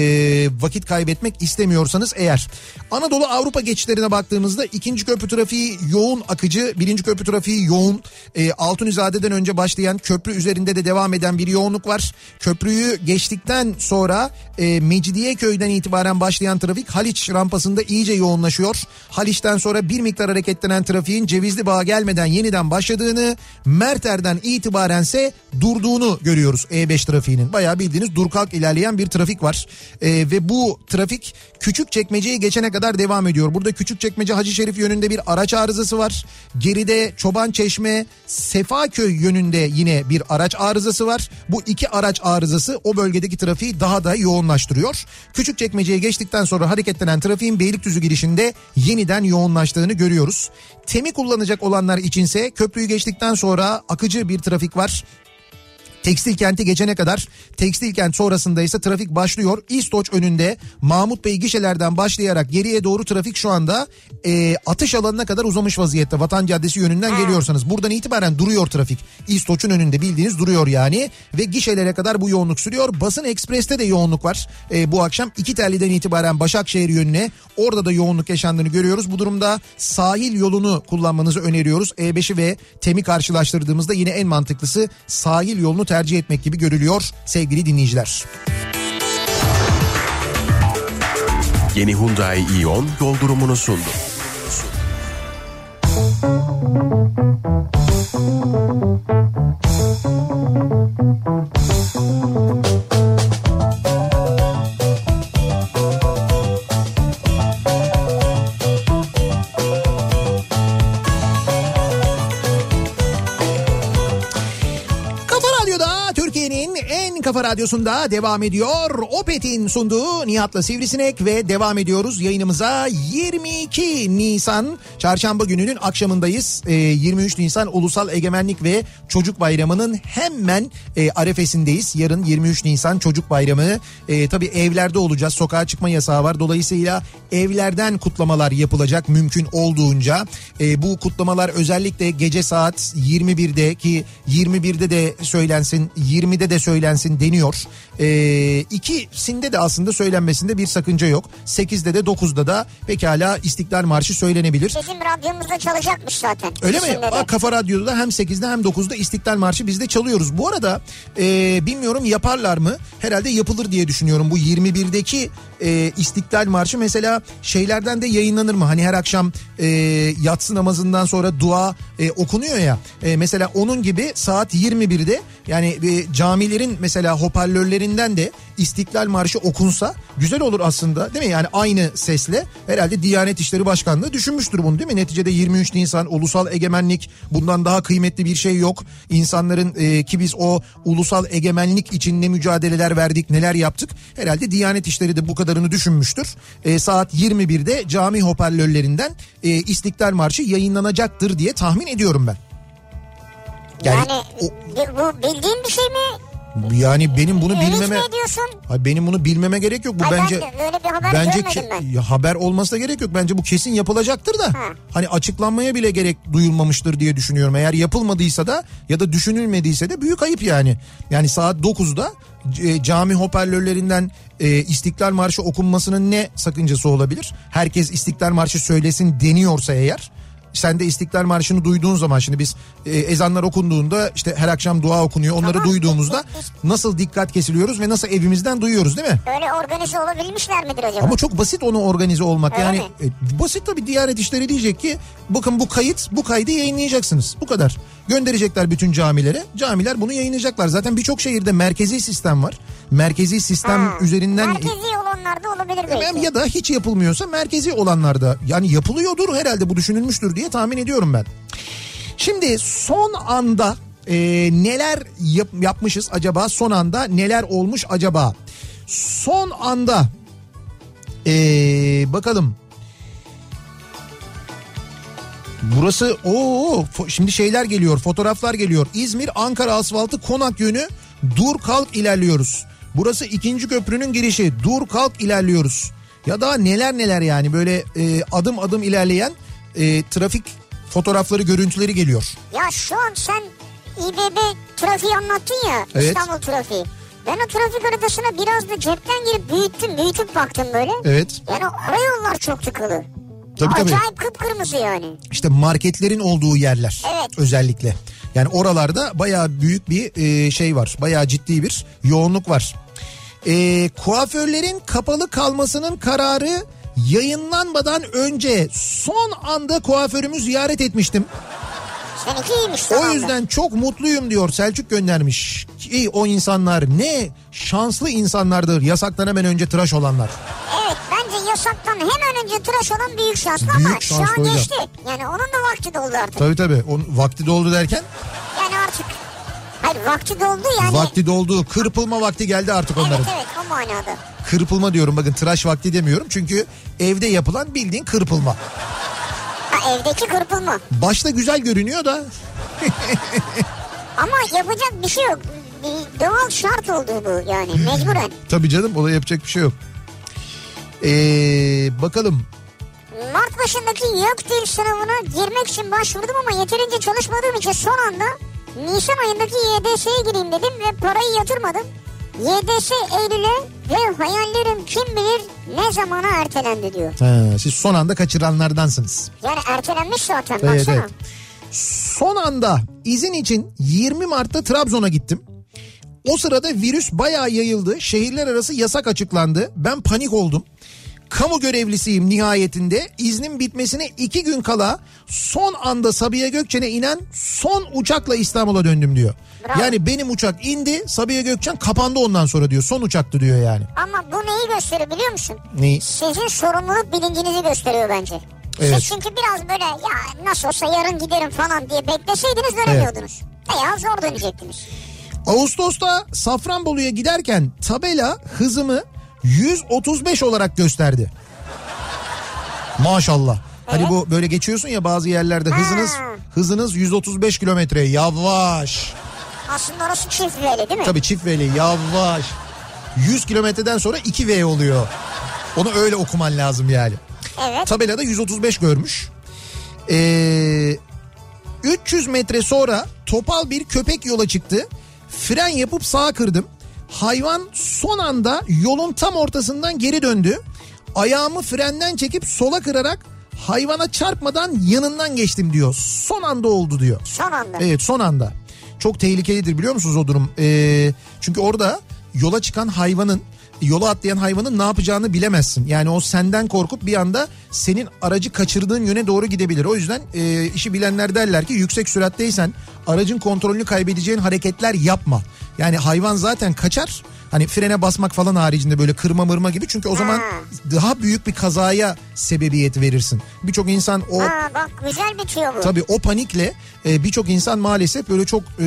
vakit kaybetmek istemiyorsanız eğer. Anadolu Avrupa geçişlerine baktığımızda ikinci köprü trafiği yoğun akıcı. Birinci köprü trafiği yoğun. E, Altunizade'den önce başlayan köprü üzerinde de devam eden bir yoğunluk var. Köprüyü geçtikten sonra e, Mecidiyeköy'den itibaren başlayan trafik Haliç rampasında iyice yoğunlaşıyor. Haliç'ten sonra bir miktar hareketlenen trafiğin Cevizli Bağ'a gelmeden yeniden başladığını, Merter'den itibarense durduğunu görüyoruz E5 trafiğinin. Bayağı bildiğiniz dur kalk ilerleyen bir trafik var. E, ve bu trafik küçük çekmeceyi geçene kadar devam ediyor. Burada küçük çekmece Hacı Şerif yönünde bir araç arızası var. Geride Çoban Çeşme Sefaköy yönünde yine bir araç arızası var. Bu iki araç arızası o bölgedeki trafiği daha da yoğunlaştırıyor. Küçük çekmeceye geçtikten sonra hareketlenen trafiğin Beylikdüzü girişinde yeniden yoğunlaştığını görüyoruz. Temi kullanacak olanlar içinse köprüyü geçtikten sonra akıcı bir trafik var. Tekstil kenti geçene kadar tekstil kent sonrasında ise trafik başlıyor. İstoç önünde Mahmut Bey gişelerden başlayarak geriye doğru trafik şu anda e, atış alanına kadar uzamış vaziyette. Vatan Caddesi yönünden geliyorsanız buradan itibaren duruyor trafik. İstoç'un önünde bildiğiniz duruyor yani ve gişelere kadar bu yoğunluk sürüyor. Basın Ekspres'te de yoğunluk var. E, bu akşam iki telliden itibaren Başakşehir yönüne orada da yoğunluk yaşandığını görüyoruz. Bu durumda sahil yolunu kullanmanızı öneriyoruz. E5'i ve TEM'i karşılaştırdığımızda yine en mantıklısı sahil yolunu tercih etmek gibi görülüyor sevgili dinleyiciler. Yeni Hyundai Ion yol durumunu sundu. Kafa radyosunda devam ediyor. Opet'in sunduğu Nihat'la Sivrisinek ve devam ediyoruz yayınımıza 22 Nisan çarşamba gününün akşamındayız. Ee, 23 Nisan Ulusal Egemenlik ve Çocuk Bayramı'nın hemen e, arefesindeyiz. Yarın 23 Nisan Çocuk Bayramı. E, tabii evlerde olacağız. Sokağa çıkma yasağı var. Dolayısıyla evlerden kutlamalar yapılacak mümkün olduğunca. E, bu kutlamalar özellikle gece saat 21'de ki 21'de de söylensin 20'de de söylensin deniyor. E, ikisinde de aslında söylenmesinde bir sakınca yok. 8'de de 9'da da pekala İstiklal Marşı söylenebilir. Bizim radyomuzda çalacakmış zaten. Öyle mi? Aa, Kafa Radyo'da hem 8'de hem 9'da İstiklal Marşı biz de çalıyoruz. Bu arada e, bilmiyorum yaparlar mı? Herhalde yapılır diye düşünüyorum. Bu 21'deki e, İstiklal Marşı mesela şeylerden de yayınlanır mı? Hani her akşam e, yatsı namazından sonra dua e, okunuyor ya. E, mesela onun gibi saat 21'de yani e, camilerin mesela hoparlörlerinden de İstiklal Marşı okunsa güzel olur aslında değil mi? Yani aynı sesle herhalde Diyanet İşleri Başkanlığı düşünmüştür bunu değil mi? Neticede 23 Nisan ulusal egemenlik bundan daha kıymetli bir şey yok. İnsanların e, ki biz o ulusal egemenlik için ne mücadeleler verdik neler yaptık. Herhalde Diyanet İşleri de bu kadarını düşünmüştür. E, saat 21'de cami hoparlörlerinden e, İstiklal Marşı yayınlanacaktır diye tahmin ediyorum ben. Yani, o- bi- bu bildiğin bir şey mi? Yani benim bunu Ümit bilmeme? Hayır, benim bunu bilmeme gerek yok. Bu Hayır, ben bence de öyle bir haber bence ke- ben. ya haber olmasına gerek yok. Bence bu kesin yapılacaktır da. Ha. Hani açıklanmaya bile gerek duyulmamıştır diye düşünüyorum. Eğer yapılmadıysa da ya da düşünülmediyse de büyük ayıp yani. Yani saat 9'da e, cami hoparlörlerinden e, İstiklal Marşı okunmasının ne sakıncası olabilir? Herkes İstiklal Marşı söylesin deniyorsa eğer sen de İstiklal Marşı'nı duyduğun zaman şimdi biz e, ezanlar okunduğunda işte her akşam dua okunuyor onları Tamam. duyduğumuzda nasıl dikkat kesiliyoruz ve nasıl evimizden duyuyoruz değil mi? Öyle organize olabilmişler midir acaba? Ama çok basit onu organize olmak Öyle yani mi? e, basit tabii Diyanet İşleri diyecek ki bakın bu kayıt bu kaydı yayınlayacaksınız bu kadar. Gönderecekler bütün camilere camiler bunu yayınlayacaklar zaten birçok şehirde merkezi sistem var. Merkezi sistem Ha, üzerinden Merkezi olanlarda olabilir belki. ya da hiç yapılmıyorsa merkezi olanlarda yani yapılıyordur herhalde bu düşünülmüştür diye tahmin ediyorum ben. Şimdi son anda e, neler yap- yapmışız acaba son anda neler olmuş acaba? Son anda e, bakalım. Burası o şimdi şeyler geliyor fotoğraflar geliyor. İzmir Ankara asfaltı Konak yönü dur kalk ilerliyoruz. Burası ikinci köprünün girişi dur kalk ilerliyoruz. Ya daha neler neler yani böyle e, adım adım ilerleyen e, trafik fotoğrafları görüntüleri geliyor. Ya şu an sen İBB trafiği anlattın ya Evet. İstanbul trafiği. Ben o trafik haritasına biraz da cepten girip büyüttüm büyütüp baktım böyle. Evet Yani ara yollar çok tıkalı. Tabii tabii. Acayip kıpkırmızı yani. İşte marketlerin olduğu yerler Evet. özellikle. Yani oralarda bayağı büyük bir e, şey var. Bayağı ciddi bir yoğunluk var. E, kuaförlerin kapalı kalmasının kararı yayınlanmadan önce son anda kuaförümü ziyaret etmiştim. Seninki iyiymiş O zamanda. yüzden çok mutluyum diyor Selçuk göndermiş. İyi o insanlar ne şanslı insanlardır yasaktan hemen önce tıraş olanlar. Evet bence yasaktan hemen önce tıraş olan büyük şanslı Büyük ama şu şanslı an hocam. geçti. Yani onun da vakti doldu artık. Tabii tabii onun vakti doldu derken Yani artık. Hayır vakti doldu yani. vakti doldu kırpılma vakti geldi artık onların. Evet evet o manada. Kırpılma diyorum bakın tıraş vakti demiyorum çünkü evde yapılan bildiğin kırpılma. Ha evdeki kırpılma. Başta güzel görünüyor da Ama yapacak bir şey yok. Bir doğal şart oldu bu yani mecburen. tabii canım ona yapacak bir şey yok. Ee, bakalım Mart başındaki YÖKDİL sınavına girmek için başvurdum ama yeterince çalışmadığım için son anda Nisan ayındaki YDS'ye gireyim dedim ve parayı yatırmadım. YDS Eylül'e ve hayallerim kim bilir ne zamana ertelendi diyor. ha, siz son anda kaçıranlardansınız. Yani ertelenmiş zaten Evet, baksana. evet. Son anda izin için 20 Mart'ta Trabzon'a gittim. O sırada virüs bayağı yayıldı. Şehirler arası yasak açıklandı. Ben panik oldum. Kamu görevlisiyim nihayetinde. İznin bitmesine iki gün kala son anda Sabiha Gökçen'e inen son uçakla İstanbul'a döndüm diyor. Bravo. Yani benim uçak indi Sabiha Gökçen kapandı ondan sonra diyor. Son uçaktı diyor yani. Ama bu neyi gösteriyor biliyor musun? Neyi? Sizin sorumluluk bilincinizi gösteriyor bence. Evet. Siz çünkü biraz böyle ya nasıl olsa yarın giderim falan diye bekleseydiniz dönemiyordunuz. Veya zor dönecektiniz. Ağustos'ta Safranbolu'ya giderken tabela hızımı 135 olarak gösterdi. Maşallah. Hani bu böyle geçiyorsun ya bazı yerlerde hızınız Ha. hızınız 135 kilometre yavaş. Aslında orası çift V'li değil mi? Tabii çift V'li yavaş. 100 kilometreden sonra 2 V oluyor. Onu öyle okuman lazım yani. Evet. Tabelada 135 görmüş. Ee, 300 metre sonra topal bir köpek yola çıktı. Fren yapıp sağa kırdım. Hayvan son anda yolun tam ortasından geri döndü. Ayağımı frenden çekip sola kırarak hayvana çarpmadan yanından geçtim diyor. Son anda oldu diyor. Son anda. Evet son anda. Çok tehlikelidir biliyor musunuz o durum? Ee, çünkü orada yola çıkan hayvanın yola atlayan hayvanın ne yapacağını bilemezsin. Yani o senden korkup bir anda senin aracı kaçırdığın yöne doğru gidebilir. O yüzden e, işi bilenler derler ki yüksek süratteysen aracın kontrolünü kaybedeceğin hareketler yapma. Yani hayvan zaten kaçar Hani frene basmak falan haricinde böyle kırma mırma gibi çünkü o zaman daha büyük bir kazaya sebebiyet verirsin. Birçok insan o Ha bak güzel bir tüyo bu. Tabii o panikle e, birçok insan maalesef böyle çok e,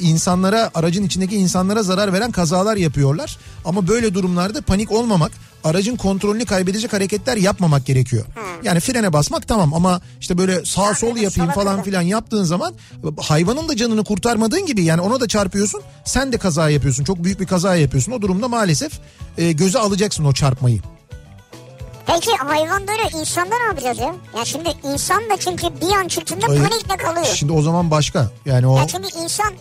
insanlara aracın içindeki insanlara zarar veren kazalar yapıyorlar. Ama böyle durumlarda panik olmamak, aracın kontrolünü kaybedecek hareketler yapmamak gerekiyor. Yani frene basmak tamam ama işte böyle sağ sol böyle yapayım falan filan yaptığın zaman hayvanın da canını kurtarmadığın gibi yani ona da çarpıyorsun. Sen de kaza yapıyorsun. Çok büyük bir kaza yapıyorsun. O durumda maalesef e, göze alacaksın o çarpmayı. Peki hayvan böyle insanda ne yapacağız ya? Ya şimdi insan da çünkü bir an çıktığında panikle kalıyor. Şimdi o zaman başka. Yani o Ya çünkü insan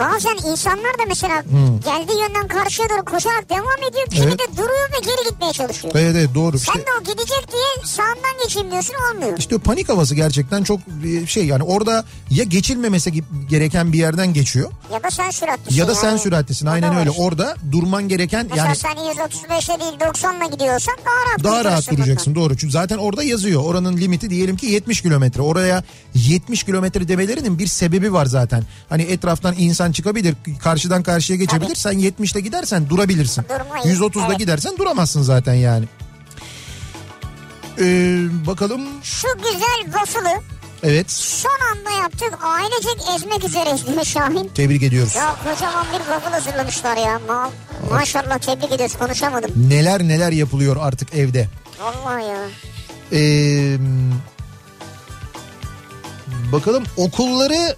bazen insanlar da mesela geldiği yönden karşıya doğru koşarak devam ediyor. Kimi Evet. de duruyor ve geri gitmeye çalışıyor. Evet evet doğru. Sen İşte- de o gidecek diye sağından geçeyim diyorsun olmuyor. İşte panik havası gerçekten çok bir şey yani orada ya geçilmemesi ge- gereken bir yerden geçiyor Ya da sen süratlisin. ya da sen yani. süratlisin O da aynen öyle işte. orada durman gereken Mesela yani sen 135'e değil 90'la gidiyorsan daha rahat daha rahat duracaksın duracaksın doğru çünkü zaten orada yazıyor oranın limiti diyelim ki 70 kilometre oraya 70 kilometre demelerinin bir sebebi var zaten hani etraftan insan çıkabilir karşıdan karşıya geçebilir Tabii. sen 70'te gidersen durabilirsin Durmayın, 130'da evet. gidersen duramazsın zaten yani ee, bakalım Şu güzel waffle'ı evet son anda yaptık. Ailecek ezmek üzereyiz değil mi Şahin? tebrik ediyoruz Ya kocaman bir waffle hazırlamışlar ya. Ma maşallah tebrik ediyoruz konuşamadım. neler neler yapılıyor artık evde Vallahi ya. Ee, bakalım okulları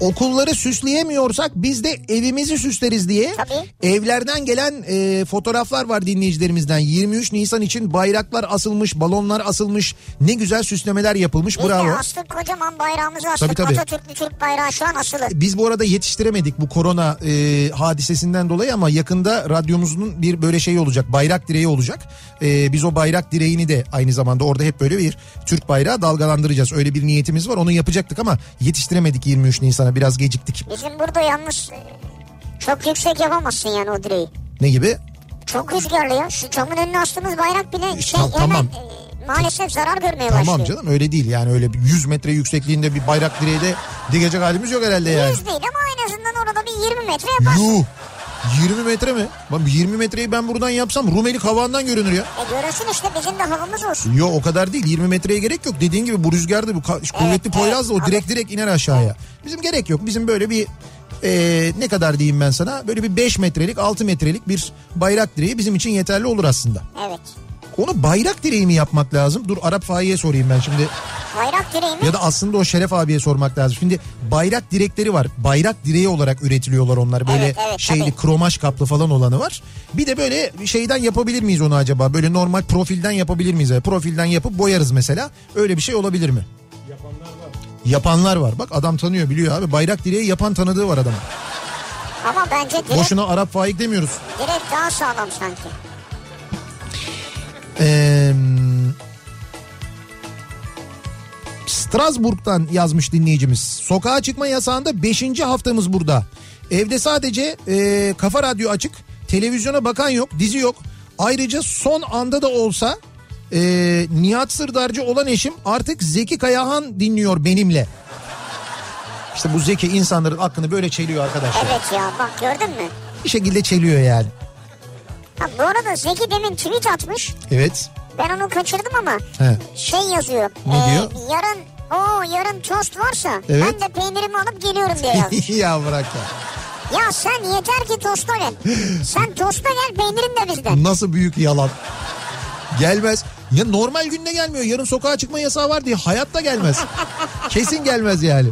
okulları süsleyemiyorsak biz de evimizi süsleriz diye Tabii. evlerden gelen e, fotoğraflar var dinleyicilerimizden 23 Nisan için bayraklar asılmış balonlar asılmış ne güzel süslemeler yapılmış Biz bravo. astık kocaman bayrağımızı astık. Tabii, tabii. Atatürk'lü Türk bayrağı şu an asılı. Biz bu arada yetiştiremedik bu korona e, hadisesinden dolayı ama yakında radyomuzun bir böyle şey olacak. Bayrak direği olacak. E, biz o bayrak direğini de aynı zamanda orada hep böyle bir Türk bayrağı dalgalandıracağız. Öyle bir niyetimiz var. Onu yapacaktık ama yetiştiremedik 23 Nisan'a. Biraz geciktik. Bizim burada yalnız e, çok yüksek yapamazsın yani o direği. Ne gibi? Çok rüzgarlı ya. Şu camın önüne astığımız bayrak bile şey Ta- hemen tamam. e, maalesef zarar görmeye başlıyor. Tamam canım öyle değil. Yani öyle bir 100 metre yüksekliğinde bir bayrak direği de dikecek halimiz yok herhalde yani. Yüz değil ama en azından orada bir 20 metre yaparsın. Yuh. 20 metre mi? Bak 20 metreyi ben buradan yapsam Rumeli Kavağı'ndan görünür ya. E görürsün işte bizim de havamız olsun. Yo o kadar değil 20 metreye gerek yok. Dediğin gibi bu rüzgarda bu ka- kuvvetli evet, Poyraz'da o evet. direkt direkt iner aşağıya. Bizim gerek yok. Bizim böyle bir e, ne kadar diyeyim ben sana böyle bir 5 metrelik 6 metrelik bir bayrak direği bizim için yeterli olur aslında. Evet. Onu bayrak direği mi yapmak lazım? Dur Arap Fahiye sorayım ben şimdi. Bayrak direği mi? Ya da aslında o Şeref abiye sormak lazım. Şimdi bayrak direkleri var. Bayrak direği olarak üretiliyorlar onlar. Böyle Evet, evet, şeyli tabii. kromaj kaplı falan olanı var. Bir de böyle şeyden yapabilir miyiz onu acaba? Böyle normal profilden yapabilir miyiz? Profilden yapıp boyarız mesela. Öyle bir şey olabilir mi? Yapanlar var. Yapanlar var. Bak adam tanıyor biliyor abi. Bayrak direği yapan tanıdığı var adamın. Ama bence direkt, Boşuna Arap faik demiyoruz. direkt daha sağlam sanki. Ee, Strasbourg'dan yazmış dinleyicimiz. Sokağa çıkma yasağında 5. haftamız burada. Evde sadece e, kafa radyo açık. Televizyona bakan yok, dizi yok. Ayrıca son anda da olsa e, Nihat Sırdarcı olan eşim artık Zeki Kayahan dinliyor benimle. İşte bu Zeki insanların aklını böyle çeliyor arkadaşlar. Evet ya bak gördün mü? Bir şekilde çeliyor yani. Ha, bu arada Zeki demin tweet atmış. Evet. Ben onu kaçırdım ama He. şey yazıyor. Ne diyor? Yarın o yarın tost varsa Evet. ben de peynirimi alıp geliyorum diye yazmış. (laughs) ya bırak ya. ya sen yeter ki tosta gel. Sen tosta gel peynirin de bizden. Nasıl büyük yalan. Gelmez. Ya normal günde gelmiyor. Yarın sokağa çıkma yasağı var diye hayatta gelmez. (laughs) Kesin gelmez yani.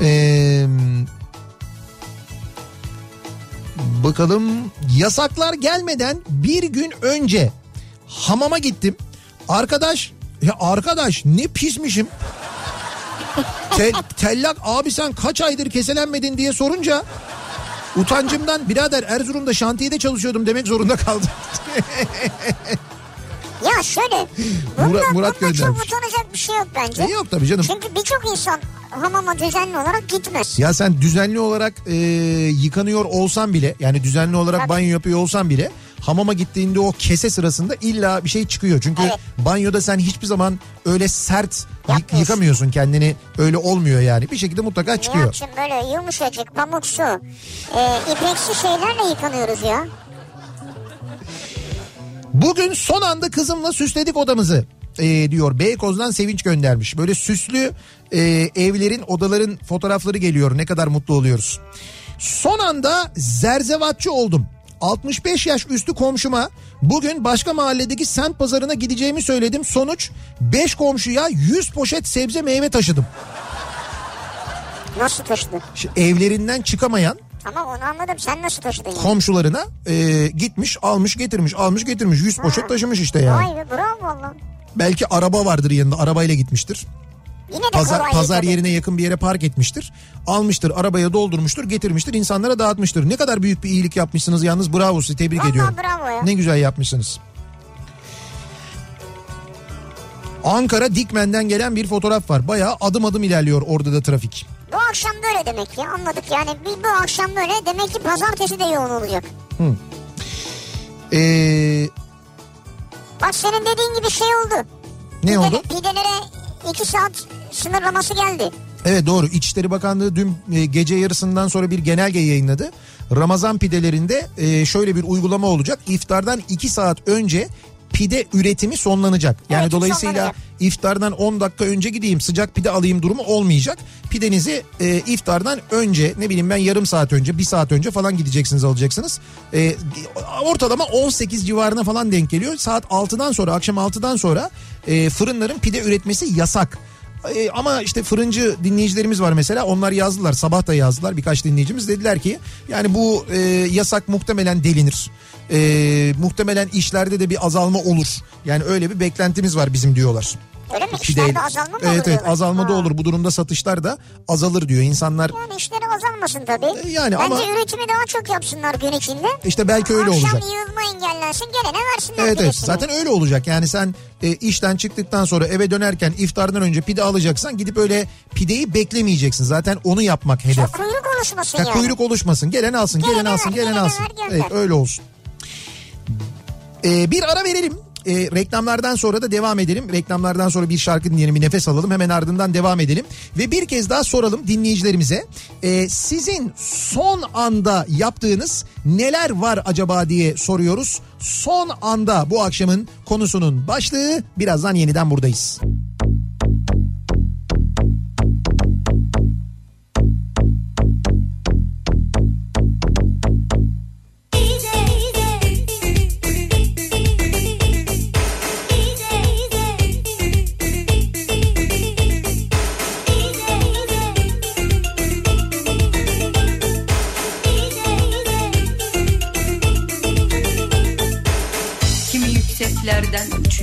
Ee, bakalım yasaklar gelmeden bir gün önce hamama gittim. Arkadaş ya arkadaş ne pismişim. Te- tellak abi sen kaç aydır keselenmedin diye sorunca utancımdan birader Erzurum'da şantiyede çalışıyordum demek zorunda kaldım. (laughs) Ya şöyle. Bunda, Murat- Murat bunda çok utanacak bir şey yok bence. E yok tabii canım. Çünkü birçok insan hamama düzenli olarak gitmez. Ya sen düzenli olarak e, yıkanıyor olsan bile yani düzenli olarak Tabii. banyo yapıyor olsan bile hamama gittiğinde o kese sırasında illa bir şey çıkıyor. Çünkü Evet. banyoda sen hiçbir zaman öyle sert Yapmıyorsun. yıkamıyorsun kendini. Öyle olmuyor yani. Bir şekilde mutlaka çıkıyor. Nihat'cığım böyle yumuşacık pamuksu e, ipeksi şeylerle yıkanıyoruz ya. Bugün son anda kızımla süsledik odamızı e, diyor. Beykoz'dan Sevinç göndermiş. Böyle süslü e, evlerin odaların fotoğrafları geliyor. Ne kadar mutlu oluyoruz. Son anda zerzevatçı oldum. 65 yaş üstü komşuma bugün başka mahalledeki semt pazarına gideceğimi söyledim. Sonuç 5 komşuya 100 poşet sebze meyve taşıdım. Nasıl taşıdın? Evlerinden çıkamayan Tamam onu anladım. Sen nasıl taşıdın yani? komşularına e, gitmiş almış getirmiş almış getirmiş 100 poşet taşımış işte yani. Vay be bravo valla. Belki araba vardır yanında arabayla gitmiştir. Yine de Pazar, pazar yerine yakın bir yere park etmiştir. Almıştır arabaya doldurmuştur getirmiştir insanlara dağıtmıştır. Ne kadar büyük bir iyilik yapmışsınız yalnız bravo sizi tebrik Vallahi ediyorum. bravo ya. Ne güzel yapmışsınız. Ankara Dikmen'den gelen bir fotoğraf var. Bayağı adım adım ilerliyor orada da trafik. Bu akşam böyle demek ya anladık yani bir, bu akşam böyle demek ki pazartesi de yoğun olacak. Ee, Bak senin dediğin gibi şey oldu. ne Pidele- oldu? Pidelere 2 saat sınırlaması geldi. Evet doğru İçişleri Bakanlığı dün e, gece yarısından sonra bir genelge yayınladı. Ramazan pidelerinde e, şöyle bir uygulama olacak. İftardan 2 saat önce pide üretimi sonlanacak. Yani Evet, dolayısıyla sonlanacak. iftardan 10 dakika önce gideyim sıcak pide alayım durumu olmayacak. Pidenizi e, iftardan önce ne bileyim ben yarım saat önce bir saat önce falan gideceksiniz alacaksınız. E, ortalama 18 civarına falan denk geliyor. Saat 6'dan sonra akşam 6'dan sonra e, fırınların pide üretmesi yasak. E, ama işte fırıncı dinleyicilerimiz var mesela onlar yazdılar sabah da yazdılar birkaç dinleyicimiz dediler ki yani bu e, yasak muhtemelen delinir. E, muhtemelen işlerde de bir azalma olur. Yani öyle bir beklentimiz var bizim diyorlar. Öyle mi? İşlerde azalma mı olur Evet evet azalma da Ha. olur bu durumda satışlar da azalır diyor insanlar. Yani işleri azalmasın tabii. E, yani Bence ama- üretimi daha çok yapsınlar gün içinde. İşte belki öyle Akşam olacak. yığılma engellensin gelene versinler Evet evet zaten öyle olacak yani sen e, işten çıktıktan sonra eve dönerken iftardan önce pide alacaksan gidip öyle pideyi beklemeyeceksin zaten onu yapmak hedef. Ya kuyruk oluşmasın Ya yani. kuyruk oluşmasın gelen alsın Gelene gelen alsın ver, gelen alsın. ver. Evet öyle olsun. Ee, bir ara verelim. Ee, reklamlardan sonra da devam edelim. Reklamlardan sonra bir şarkı dinleyelim, bir nefes alalım. Hemen ardından devam edelim. Ve bir kez daha soralım dinleyicilerimize. Ee, sizin son anda yaptığınız neler var acaba diye soruyoruz. Son anda bu akşamın konusunun başlığı. Birazdan yeniden buradayız. Kimi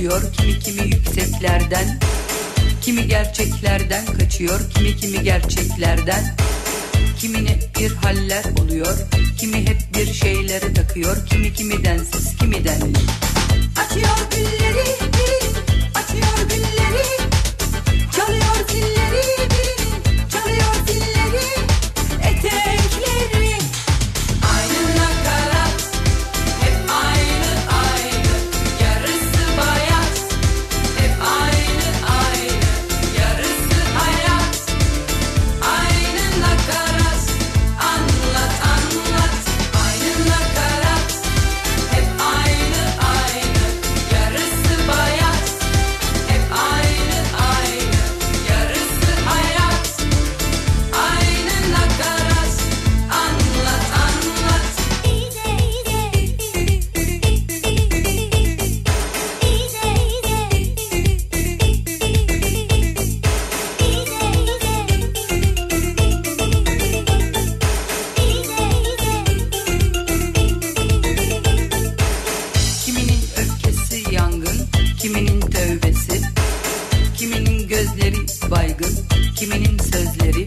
uçuyor, kimi kimi yükseklerden. Kimi gerçeklerden kaçıyor, kimi kimi gerçeklerden. Kimine bir haller oluyor, kimi hep bir şeyleri takıyor, kimi kimi densiz, kimi denli. Açıyor gülleri, tövbesi, kiminin gözleri baygın, kiminin sözleri,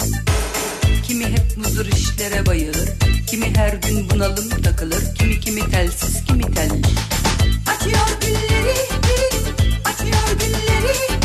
kimi hep muzur işlere bayılır, kimi her gün bunalım takılır, kimi kimi telsiz, kimi telli. Açıyor gülleri, açıyor gülleri,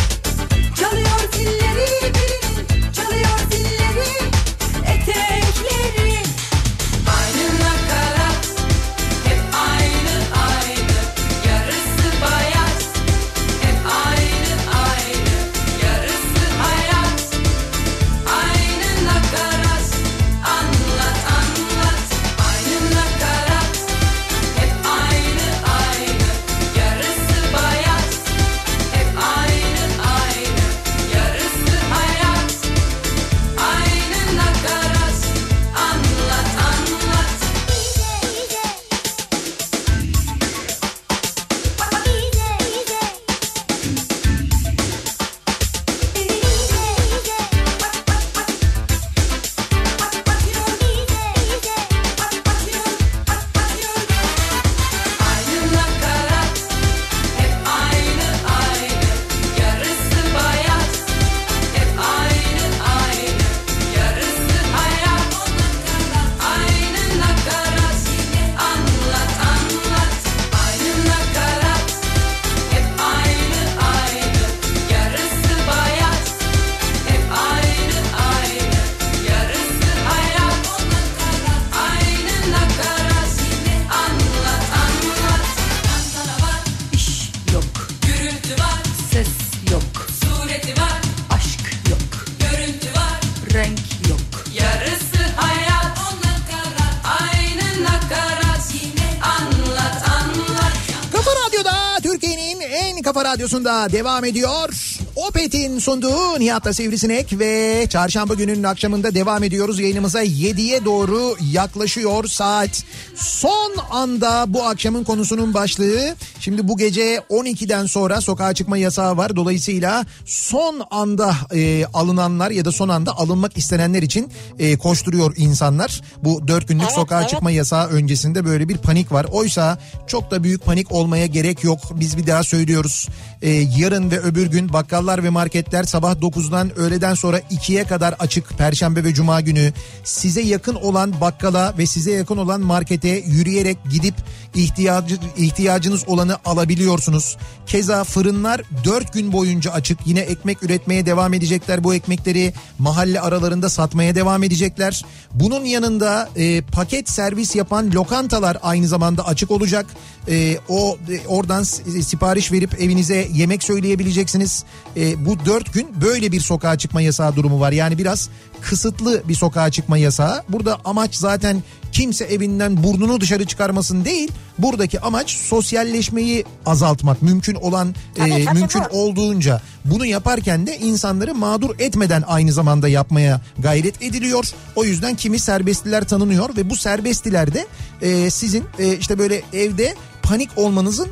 Radyosu'nda devam ediyor. Opet'in sunduğu Nihat'la Sivrisinek ve çarşamba gününün akşamında devam ediyoruz. Yayınımıza 7'ye doğru yaklaşıyor saat. Son anda bu akşamın konusunun başlığı. Şimdi bu gece 12'den sonra sokağa çıkma yasağı var. Dolayısıyla son anda e, alınanlar ya da son anda alınmak istenenler için e, koşturuyor insanlar. Bu 4 günlük Evet, sokağa evet. çıkma yasağı öncesinde böyle bir panik var. Oysa çok da büyük panik olmaya gerek yok. Biz bir daha söylüyoruz. Ee, yarın ve öbür gün bakkallar ve marketler sabah 9'dan öğleden sonra 2'ye kadar açık. Perşembe ve cuma günü size yakın olan bakkala ve size yakın olan markete yürüyerek gidip ihtiyacı, ihtiyacınız olanı alabiliyorsunuz. Keza fırınlar 4 gün boyunca açık. Yine ekmek üretmeye devam edecekler. Bu ekmekleri mahalle aralarında satmaya devam edecekler. Bunun yanında e, paket servis yapan lokantalar aynı zamanda açık olacak. E, o e, oradan sipariş verip evinize yemek söyleyebileceksiniz. E, bu dört gün böyle bir sokağa çıkma yasağı durumu var. Yani biraz kısıtlı bir sokağa çıkma yasağı. Burada amaç zaten kimse evinden burnunu dışarı çıkarmasın değil. Buradaki amaç sosyalleşmeyi azaltmak. Mümkün olan Tabii, e, tabii mümkün bu. olduğunca bunu yaparken de insanları mağdur etmeden aynı zamanda yapmaya gayret ediliyor. O yüzden kimi serbestliler tanınıyor ve bu serbestliler de e, sizin e, işte böyle evde panik olmanızın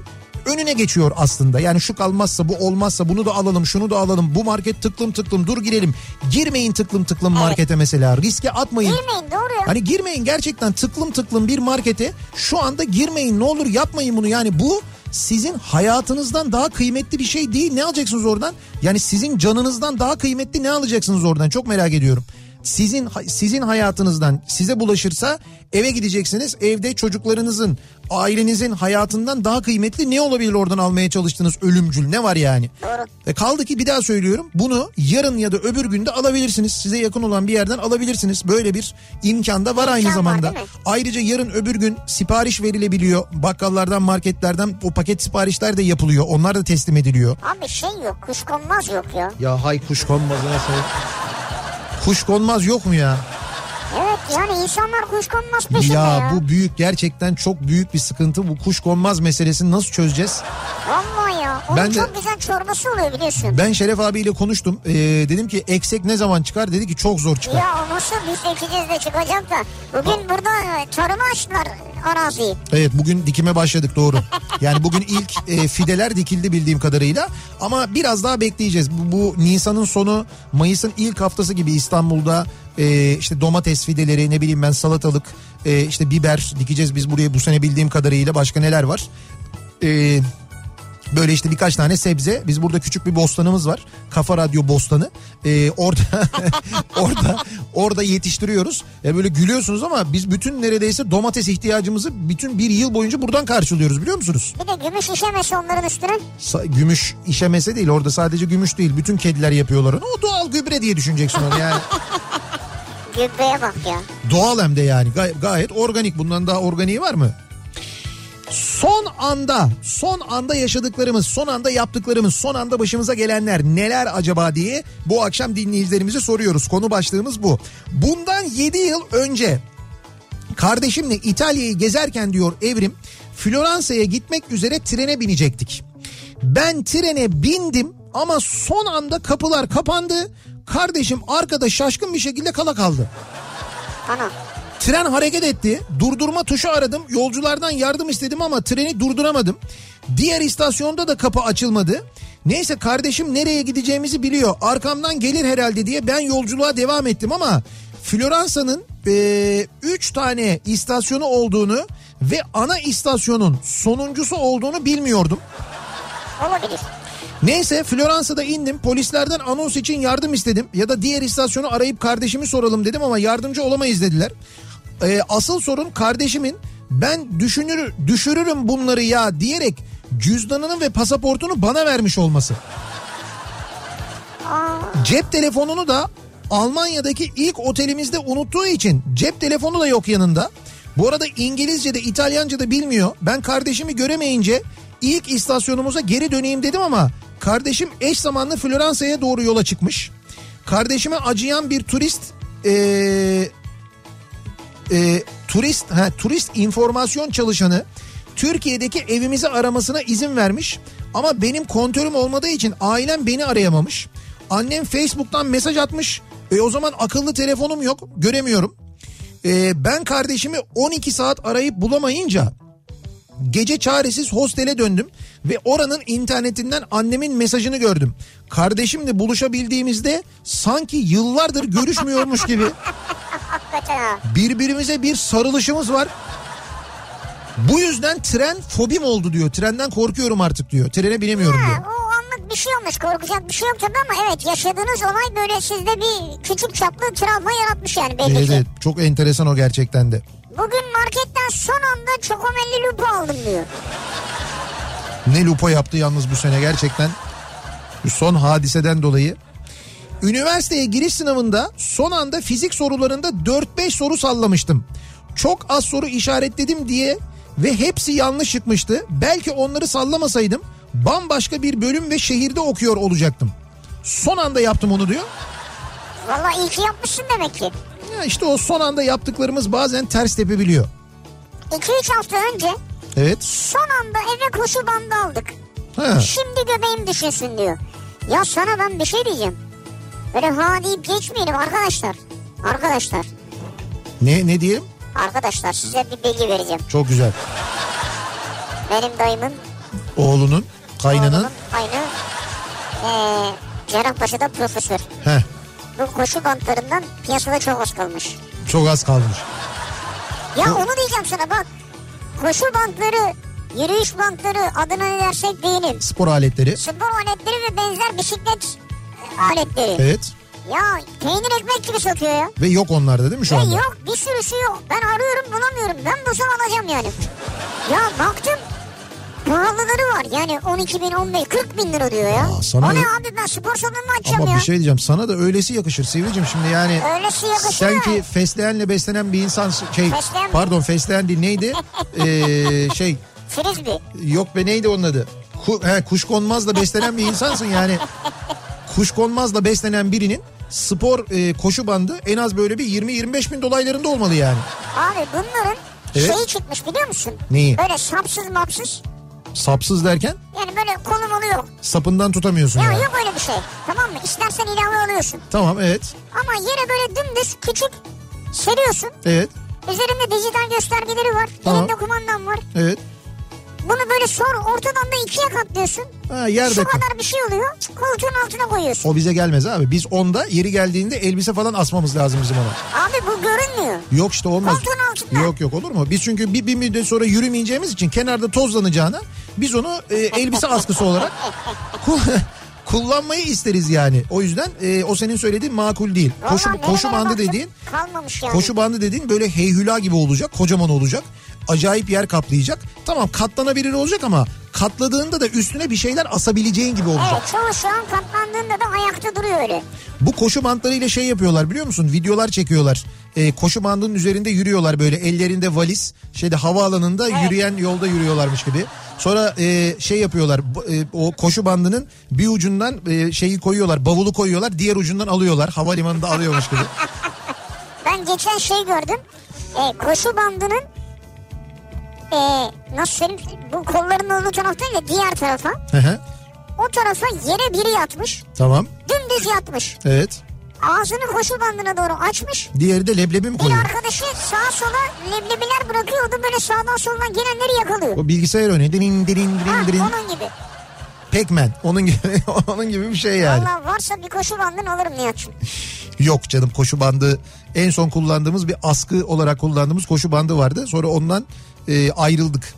önüne geçiyor aslında. Yani şu kalmazsa bu olmazsa bunu da alalım şunu da alalım bu market tıklım tıklım dur girelim. Girmeyin tıklım tıklım markete mesela riske atmayın. Girmeyin doğru. Hani girmeyin gerçekten tıklım tıklım bir markete şu anda girmeyin ne olur yapmayın bunu yani bu sizin hayatınızdan daha kıymetli bir şey değil ne alacaksınız oradan? Yani sizin canınızdan daha kıymetli ne alacaksınız oradan çok merak ediyorum. Sizin sizin hayatınızdan size bulaşırsa eve gideceksiniz. Evde çocuklarınızın, ailenizin hayatından daha kıymetli ne olabilir oradan almaya çalıştığınız ölümcül ne var yani? Doğru. E kaldı ki bir daha söylüyorum bunu yarın ya da öbür günde alabilirsiniz. Size yakın olan bir yerden alabilirsiniz. Böyle bir imkan da var aynı İmkan var, zamanda. mi? Ayrıca yarın öbür gün sipariş verilebiliyor. Bakkallardan, marketlerden o paket siparişler de yapılıyor. Onlar da teslim ediliyor. Abi şey yok kuşkonmaz yok ya. Ya hay kuş konmazına say. Kuş konmaz yok mu ya? Evet yani insanlar kuşkonmaz peşinde ya. Ya bu büyük gerçekten çok büyük bir sıkıntı. Bu kuş konmaz meselesini nasıl çözeceğiz? Vallahi. Onun Ben de- çok güzel çorbası oluyor biliyorsun. Ben Şeref abiyle konuştum. Ee, dedim ki eksek ne zaman çıkar? Dedi ki çok zor çıkar. Ya nasıl biz ekeceğiz de çıkacak da. Bugün burada e, tarıma açtılar araziyi. Evet bugün dikime başladık doğru. (laughs) Yani bugün ilk e, fideler dikildi bildiğim kadarıyla. Ama biraz daha bekleyeceğiz. Bu, bu Nisan'ın sonu Mayıs'ın ilk haftası gibi İstanbul'da e, işte domates fideleri ne bileyim ben salatalık e, işte biber dikeceğiz biz buraya bu sene bildiğim kadarıyla başka neler var. E, Böyle işte birkaç tane sebze. Biz burada küçük bir bostanımız var. Kafa Radyo Bostanı. Ee, orada (laughs) orada orada yetiştiriyoruz. Ya böyle gülüyorsunuz ama biz bütün neredeyse domates ihtiyacımızı bütün bir yıl boyunca buradan karşılıyoruz biliyor musunuz? Bir de gümüş işemesi onların üstüne. Sa- gümüş işemese değil orada sadece gümüş değil. Bütün kediler yapıyorlar onu. O doğal gübre diye düşüneceksin onu yani. (laughs) Gübreye bak ya. Doğal hem de yani Gay- gayet organik. Bundan daha organiği var mı? Son anda, son anda yaşadıklarımız, son anda yaptıklarımız, son anda başımıza gelenler neler acaba diye bu akşam dinleyicilerimize soruyoruz. Konu başlığımız bu. Bundan 7 yıl önce kardeşimle İtalya'yı gezerken diyor Evrim, Floransa'ya gitmek üzere trene binecektik. Ben trene bindim ama son anda kapılar kapandı. Kardeşim arkada şaşkın bir şekilde kala kaldı. Ana. Tren hareket etti. Durdurma tuşu aradım. Yolculardan yardım istedim ama treni durduramadım. Diğer istasyonda da kapı açılmadı. Neyse kardeşim nereye gideceğimizi biliyor. Arkamdan gelir herhalde diye ben yolculuğa devam ettim ama Floransa'nın 3 tane istasyonu olduğunu ve ana istasyonun sonuncusu olduğunu bilmiyordum. Olabilir. Neyse Floransa'da indim polislerden anons için yardım istedim ya da diğer istasyonu arayıp kardeşimi soralım dedim ama yardımcı olamayız dediler. Ee, asıl sorun kardeşimin ben düşünür, düşürürüm bunları ya diyerek cüzdanını ve pasaportunu bana vermiş olması. Cep telefonunu da Almanya'daki ilk otelimizde unuttuğu için cep telefonu da yok yanında. Bu arada İngilizce de İtalyanca da bilmiyor. Ben kardeşimi göremeyince ilk istasyonumuza geri döneyim dedim ama kardeşim eş zamanlı Floransa'ya doğru yola çıkmış. Kardeşime acıyan bir turist eee, e, turist ha, turist informasyon çalışanı Türkiye'deki evimizi aramasına izin vermiş. Ama benim kontörüm olmadığı için ailem beni arayamamış. Annem Facebook'tan mesaj atmış. E o zaman akıllı telefonum yok göremiyorum. E, ben kardeşimi 12 saat arayıp bulamayınca gece çaresiz hostele döndüm ve oranın internetinden annemin mesajını gördüm. Kardeşimle buluşabildiğimizde sanki yıllardır görüşmüyormuş gibi (laughs) Hakikaten ha. birbirimize bir sarılışımız var. Bu yüzden tren fobim oldu diyor. Trenden korkuyorum artık diyor. Trene binemiyorum Ha, diyor. o anlık bir şey olmuş korkacak bir şey yok tabii ama evet yaşadığınız olay böyle sizde bir küçük çaplı travma yaratmış yani belli Evet, ki. evet çok enteresan o gerçekten de. Bugün marketten son anda çokomelli lupa aldım diyor. Ne lupo yaptı yalnız bu sene gerçekten. Bu son hadiseden dolayı. Üniversiteye giriş sınavında son anda fizik sorularında 4-5 soru sallamıştım. Çok az soru işaretledim diye ve hepsi yanlış çıkmıştı. Belki onları sallamasaydım bambaşka bir bölüm ve şehirde okuyor olacaktım. Son anda yaptım onu diyor. Valla iyi ki yapmışsın demek ki. Ya işte o son anda yaptıklarımız bazen ters tepebiliyor. 2-3 hafta önce Evet. son anda eve koşu bandı aldık. Ha. Şimdi göbeğim düşünsün diyor. Ya sana ben bir şey diyeceğim. Böyle ha deyip geçmeyelim arkadaşlar. Arkadaşlar. Ne ne diyelim? Arkadaşlar size bir bilgi vereceğim. Çok güzel. Benim dayımın Oğlunun, kaynının. oğlunun aynı ee, Cerrahpaşa'da profesör. Heh, Bu koşu bantlarından piyasada çok az kalmış. çok az kalmış. Ya onu diyeceğim sana bak. Koşu bantları, yürüyüş bantları adına ne dersek diyelim. Spor aletleri. Spor aletleri ve benzer bisiklet aletleri. Evet. Ya peynir ekmek gibi satıyor ya. Ve yok onlarda değil mi şu Ya anda? yok bir sürüsü yok. Ben arıyorum bulamıyorum. Ben bulsam alacağım yani. Ya baktım pahalıları var. Yani 12 bin 15 40 bin lira diyor ya. Aa, sana o ne abi ben spor salonu açacağım Ama ya. bir şey diyeceğim sana da öylesi yakışır Sivricim şimdi yani. Öylesi yakışır Sen ki fesleğenle beslenen bir insan şey Fesleğen pardon fesleğen değil neydi? (laughs) Ee, şey Frisbee. yok be neydi onun adı? Ku, he, kuşkonmazla beslenen bir insansın yani. (laughs) Kuşkonmazla beslenen birinin spor e, koşu bandı en az böyle bir 20-25 bin dolaylarında olmalı yani. Abi bunların Evet. şeyi çıkmış biliyor musun? Neyi? Böyle sapsız mapsız. Sapsız derken Yani böyle kolu molu yok. sapından tutamıyorsun Ya yani. yok öyle bir şey. Tamam mı? İstersen ilave alıyorsun. Tamam evet. Ama yere böyle dümdüz küçük seriyorsun. Evet. Üzerinde dijital göstergeleri var. Tamam. Elinde kumandan var. Evet. Bunu böyle sor ortadan da ikiye katlıyorsun. Ha, yerde Şu kadar bir şey oluyor. Koltuğun altına koyuyorsun. O bize gelmez abi. Biz onda yeri geldiğinde elbise falan asmamız lazım bizim ona. Abi bu görünmüyor. Yok işte olmaz. Koltuğun altında. Yok yok olur mu? Biz çünkü bir, bir müddet sonra yürümeyeceğimiz için kenarda tozlanacağına biz onu e, elbise askısı olarak (laughs) ku- (laughs) kullanmayı isteriz yani. O yüzden e, o senin söylediğin makul değil. Vallahi koşu koşu bandı baktım, dediğin Kalmamış yani. koşu bandı dediğin böyle heyhüla gibi olacak, kocaman olacak. Acayip yer kaplayacak. Tamam katlanabilir olacak ama katladığında da üstüne bir şeyler asabileceğin gibi olacak. Evet çoğu şu an katlandığında da ayakta duruyor öyle. Bu koşu bantlarıyla şey yapıyorlar biliyor musun? Videolar çekiyorlar. Ee, koşu bandının üzerinde yürüyorlar böyle ellerinde valiz. Şeyde havaalanında yürüyen yolda yürüyorlarmış gibi. Sonra e, şey yapıyorlar e, o koşu bandının bir ucundan e, şeyi koyuyorlar bavulu koyuyorlar diğer ucundan alıyorlar. Havalimanında alıyormuş gibi. Ben geçen şey gördüm. E, koşu bandının e, nasıl söyleyeyim bu kolların olduğu taraf değil de diğer tarafa. Hı hı, O tarafa yere biri yatmış. tamam Dümdüz yatmış. evet. Ağzını koşu bandına doğru açmış. Diğeri de leblebi mi Bir koyuyor? arkadaşı sağa sola leblebiler bırakıyor. O da böyle sağdan soldan gelenleri yakalıyor. O bilgisayar oyunu. Dirin dirin Ha, dirin dirin. onun gibi. Pac-Man. Onun gibi, (laughs) onun gibi bir şey yani. Valla varsa bir koşu bandını alırım Nihat'cığım. (laughs) Yok canım koşu bandı en son kullandığımız bir askı olarak kullandığımız koşu bandı vardı. Sonra ondan e, ayrıldık.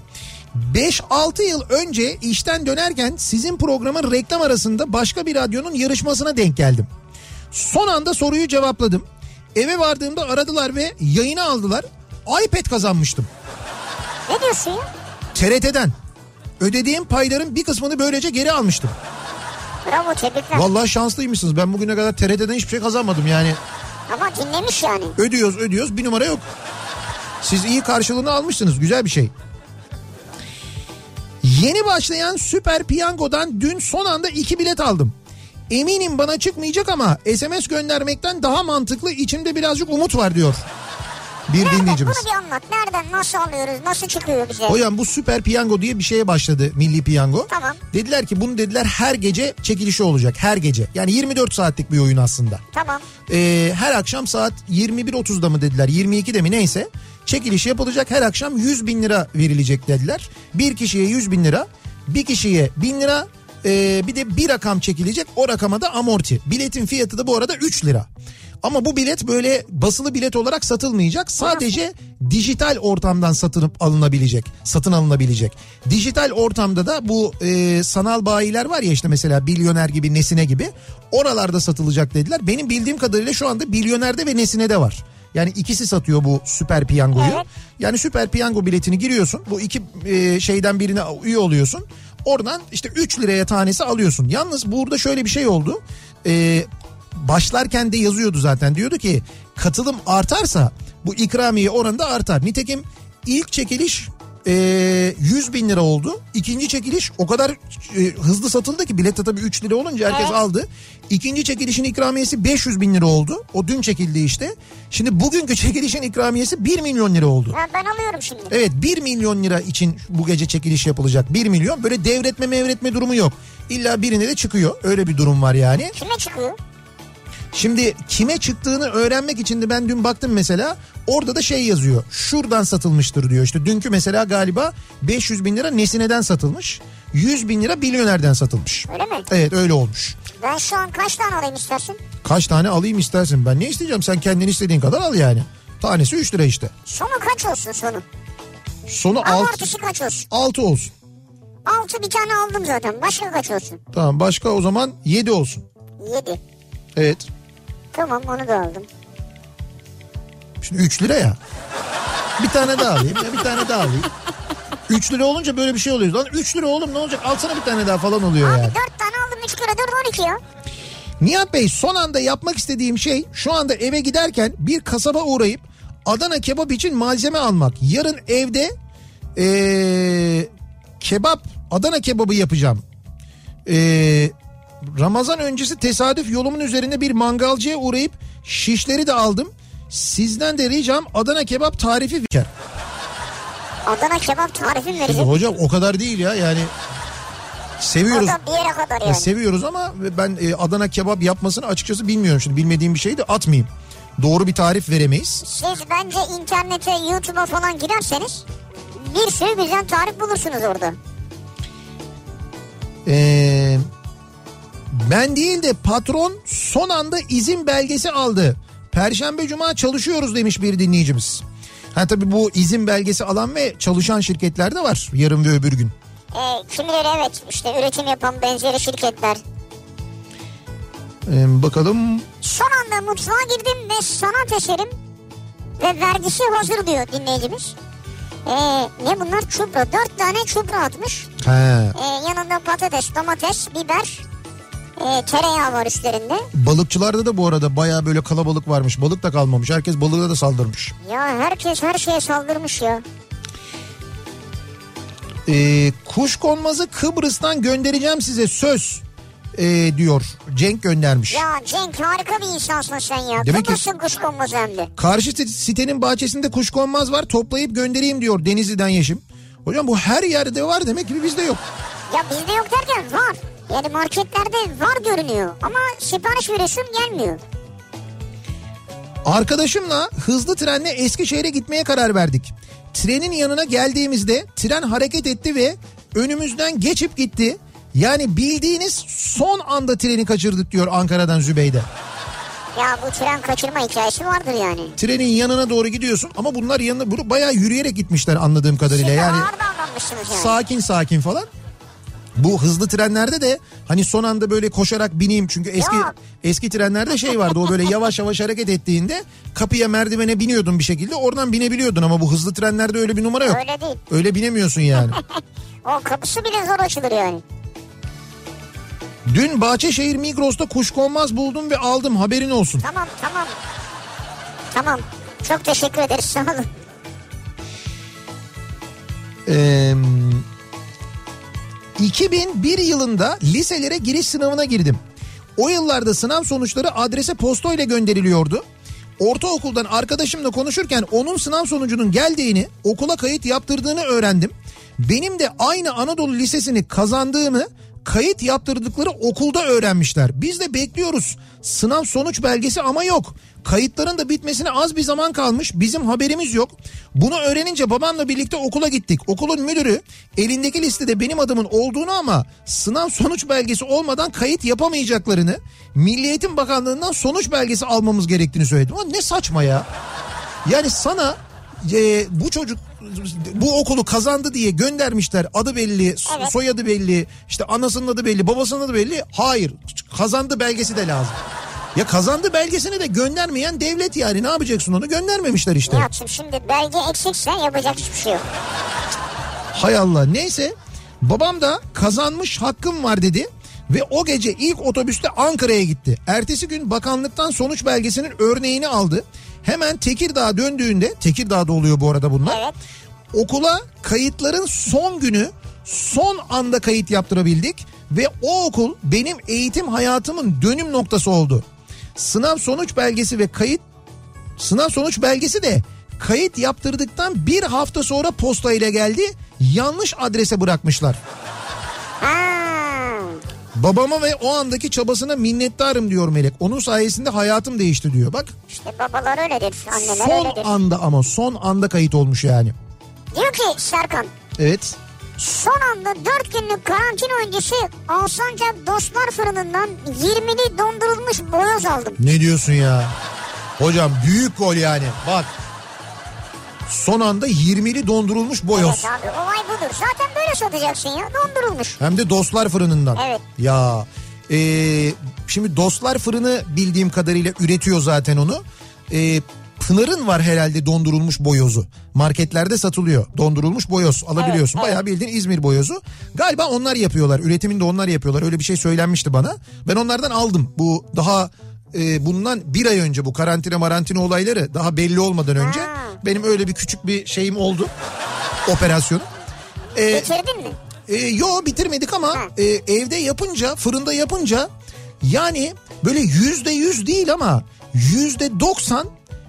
5-6 yıl önce işten dönerken sizin programın reklam arasında başka bir radyonun yarışmasına denk geldim. Son anda soruyu cevapladım. Eve vardığımda aradılar ve yayına aldılar. iPad kazanmıştım. Ne diyorsun? TRT'den. Ödediğim payların bir kısmını böylece geri almıştım. Bravo tebrikler. Vallahi şanslıymışsınız. Ben bugüne kadar TRT'den hiçbir şey kazanmadım yani. Ama dinlemiş yani. Ödüyoruz ödüyoruz bir numara yok. Siz iyi karşılığını almışsınız güzel bir şey. Yeni başlayan Süper Piyango'dan dün son anda iki bilet aldım. Eminim bana çıkmayacak ama SMS göndermekten daha mantıklı içimde birazcık umut var diyor. bir Nereden? dinleyicimiz. Bunu bir anlat. Nereden? Nasıl alıyoruz? Nasıl çıkıyor bize? Hocam bu süper piyango diye bir şeye başladı milli piyango. Tamam. Dediler ki bunu dediler her gece çekilişi olacak her gece. Yani 24 saatlik bir oyun aslında. Tamam. Ee, her akşam saat 21.30'da mı dediler 22'de mi neyse çekiliş yapılacak her akşam 100 bin lira verilecek dediler. Bir kişiye 100 bin lira bir kişiye 1000 lira ee, bir de bir rakam çekilecek o rakama da amorti. Biletin fiyatı da bu arada 3 lira. Ama bu bilet böyle basılı bilet olarak satılmayacak. Sadece dijital ortamdan satılıp alınabilecek, satın alınabilecek. Dijital ortamda da bu e, sanal bayiler var ya işte mesela Bilyoner gibi, Nesine gibi oralarda satılacak dediler. Benim bildiğim kadarıyla şu anda Bilyoner'de ve Nesine'de var. Yani ikisi satıyor bu süper piyangoyu. Evet. Yani süper piyango biletini giriyorsun. Bu iki e, şeyden birine üye oluyorsun. Oradan işte 3 liraya tanesi alıyorsun. Yalnız burada şöyle bir şey oldu. E, başlarken de yazıyordu zaten. Diyordu ki katılım artarsa bu ikramiye oranında artar. Nitekim ilk çekiliş e, 100 bin lira oldu. İkinci çekiliş o kadar e, hızlı satıldı ki bilet de tabii 3 lira olunca herkes Evet. aldı. İkinci çekilişin ikramiyesi 500 bin lira oldu. O dün çekildi işte. Şimdi bugünkü (laughs) çekilişin ikramiyesi 1 milyon lira oldu. Ha, ben alıyorum şimdi. Evet 1 milyon lira için bu gece çekiliş yapılacak. 1 milyon böyle devretme mevretme durumu yok. İlla birine de çıkıyor. Öyle bir durum var yani. Kime çıkıyor? Şimdi kime çıktığını öğrenmek için de ben dün baktım mesela. Orada da şey yazıyor. Şuradan satılmıştır diyor. İşte dünkü mesela galiba 500 bin lira Nesine'den satılmış. 100 bin lira Bilyoner'den satılmış. Öyle mi? Evet öyle olmuş. Ben şu an kaç tane alayım istersin? Kaç tane alayım istersin? Ben ne isteyeceğim? Sen kendin istediğin kadar al yani. Tanesi 3 lira işte. Sonu kaç olsun sonu? Sonu 6, Amortisi kaç olsun? 6 olsun. 6 bir tane aldım zaten. Başka kaç olsun? Tamam başka o zaman 7 olsun. 7. Evet. Tamam onu da aldım. Şimdi 3 lira ya. Bir tane daha alayım ya bir tane daha alayım. 3 lira olunca böyle bir şey oluyor. Lan 3 lira oğlum ne olacak? Alsana bir tane daha falan oluyor Abi yani. 4 tane aldım 3 kere 4 12 ya. Nihat Bey son anda yapmak istediğim şey şu anda eve giderken bir kasaba uğrayıp Adana kebap için malzeme almak. Yarın evde ee, kebap Adana kebabı yapacağım. Ee, Ramazan öncesi tesadüf yolumun üzerinde bir mangalcıya uğrayıp şişleri de aldım. Sizden de ricam Adana kebap tarifi ver. Adana kebap tarifi mi verecek? hocam o kadar değil ya yani seviyoruz. bir yere kadar Ya yani. seviyoruz ama ben e, Adana kebap yapmasını açıkçası bilmiyorum. Şimdi bilmediğim bir şeyi de atmayayım. Doğru bir tarif veremeyiz. Siz bence internete YouTube'a falan girerseniz bir sürü güzel tarif bulursunuz orada. Ee, ben değil de patron son anda izin belgesi aldı. Perşembe cuma çalışıyoruz demiş bir dinleyicimiz. Ha tabii bu izin belgesi alan ve çalışan şirketler de var yarın ve öbür gün. Ee, kimileri evet işte üretim yapan benzeri şirketler. Ee, bakalım Son anda mutfağa girdim ve sanat eserim ve vergisi hazır diyor dinleyicimiz. Ee, ne bunlar? Çupra. Dört tane çupra atmış. He, Ee, yanında patates, domates, biber, e, tereyağı var üstlerinde. balıkçılarda da bu arada baya böyle kalabalık varmış. Balık da kalmamış. Herkes balığa da saldırmış. Ya herkes her şeye saldırmış ya. Ee, kuşkonmazı Kıbrıs'tan göndereceğim size söz ee, diyor. Cenk göndermiş. Ya Cenk harika bir insansın sen ya. Demek ki- Kıbrıs'ın kuşkonmazı hem de. Karşı sit- sitenin bahçesinde kuşkonmaz var toplayıp göndereyim diyor Denizli'den Yeşim. Hocam bu her yerde var demek ki bizde yok. Ya bizde yok derken var. Yani marketlerde var görünüyor. Ama sipariş veriyorsun gelmiyor. Arkadaşımla hızlı trenle Eskişehir'e gitmeye karar verdik. Trenin yanına geldiğimizde tren hareket etti ve önümüzden geçip gitti. Yani bildiğiniz son anda treni kaçırdık diyor Ankara'dan Zübeyde. Ya bu tren kaçırma hikayesi vardır yani. Trenin yanına doğru gidiyorsun ama bunlar yanına bunu bayağı yürüyerek gitmişler anladığım kadarıyla. De Yani yani. sakin sakin falan. Bu hızlı trenlerde de hani son anda böyle koşarak bineyim çünkü eski Yok. eski trenlerde şey vardı o böyle yavaş yavaş hareket ettiğinde kapıya merdivene biniyordun bir şekilde oradan binebiliyordun ama bu hızlı trenlerde öyle bir numara yok. Öyle değil. Öyle binemiyorsun yani. (laughs) O kapısı bile zor açılır yani. Dün Bahçeşehir Migros'ta kuşkonmaz buldum ve aldım haberin olsun. Tamam tamam. Tamam. Çok teşekkür ederiz sağ olun. Ee, 2001 yılında liselere giriş sınavına girdim. O yıllarda sınav sonuçları adrese posta ile gönderiliyordu. Ortaokuldan arkadaşımla konuşurken onun sınav sonucunun geldiğini, okula kayıt yaptırdığını öğrendim. Benim de aynı Anadolu Lisesi'ni kazandığımı kayıt yaptırdıkları okulda öğrenmişler. Biz de bekliyoruz sınav sonuç belgesi ama yok. Kayıtların da bitmesine az bir zaman kalmış. Bizim haberimiz yok. Bunu öğrenince babamla birlikte okula gittik. Okulun müdürü elindeki listede benim adımın olduğunu ama sınav sonuç belgesi olmadan kayıt yapamayacaklarını, Milli Eğitim Bakanlığı'ndan sonuç belgesi almamız gerektiğini söyledi. Ama ne saçma ya. Yani sana e, bu çocuk bu okulu kazandı diye göndermişler. Adı belli, Evet. soyadı belli, işte anasının adı belli, babasının adı belli. Hayır, kazandı belgesi de lazım. Ya kazandı belgesini de göndermeyen devlet yani ne yapacaksın onu göndermemişler işte. Nihat'cığım şimdi belge eksikse yapacak hiçbir şey yok. Hay Allah neyse babam da kazanmış hakkım var dedi ve o gece ilk otobüste Ankara'ya gitti. Ertesi gün bakanlıktan sonuç belgesinin örneğini aldı. Hemen Tekirdağ'a döndüğünde Tekirdağ'da oluyor bu arada bunlar. Evet. Okula kayıtların son günü son anda kayıt yaptırabildik ve o okul benim eğitim hayatımın dönüm noktası oldu. Sınav sonuç belgesi ve kayıt sınav sonuç belgesi de kayıt yaptırdıktan bir hafta sonra posta ile geldi. Yanlış adrese bırakmışlar. Ha. Babama ve o andaki çabasına minnettarım diyor Melek. Onun sayesinde hayatım değişti diyor. Bak İşte babalar öyledir, anneler son öyledir. anda ama son anda kayıt olmuş yani. Diyor ki Serkan, Evet. son anda 4 günlük karantina öncesi Alsancak Dostlar Fırını'ndan 20'li dondurulmuş boyoz aldım. Ne diyorsun ya? Hocam büyük gol yani. Bak. Son anda 20'li dondurulmuş boyoz. Evet abi olay budur. Zaten böyle satacaksın ya dondurulmuş. Hem de Dostlar Fırını'ndan. Evet. Ya ee, şimdi Dostlar Fırını bildiğim kadarıyla üretiyor zaten onu. Ee, Pınar'ın var herhalde dondurulmuş boyozu. Marketlerde satılıyor. Dondurulmuş boyoz alabiliyorsun. Evet, evet. Bayağı bildiğin İzmir boyozu. Galiba onlar yapıyorlar. Üretimini de onlar yapıyorlar. Öyle bir şey söylenmişti bana. Ben onlardan aldım. Bu daha e, bundan bir ay önce bu karantina marantina olayları daha belli olmadan önce. Ha. Benim öyle bir küçük bir şeyim oldu. Operasyon. Ee, Bitirdin mi? e, yo bitirmedik ama Ha. e, evde yapınca fırında yapınca yani böyle yüzde yüz değil ama yüzde doksan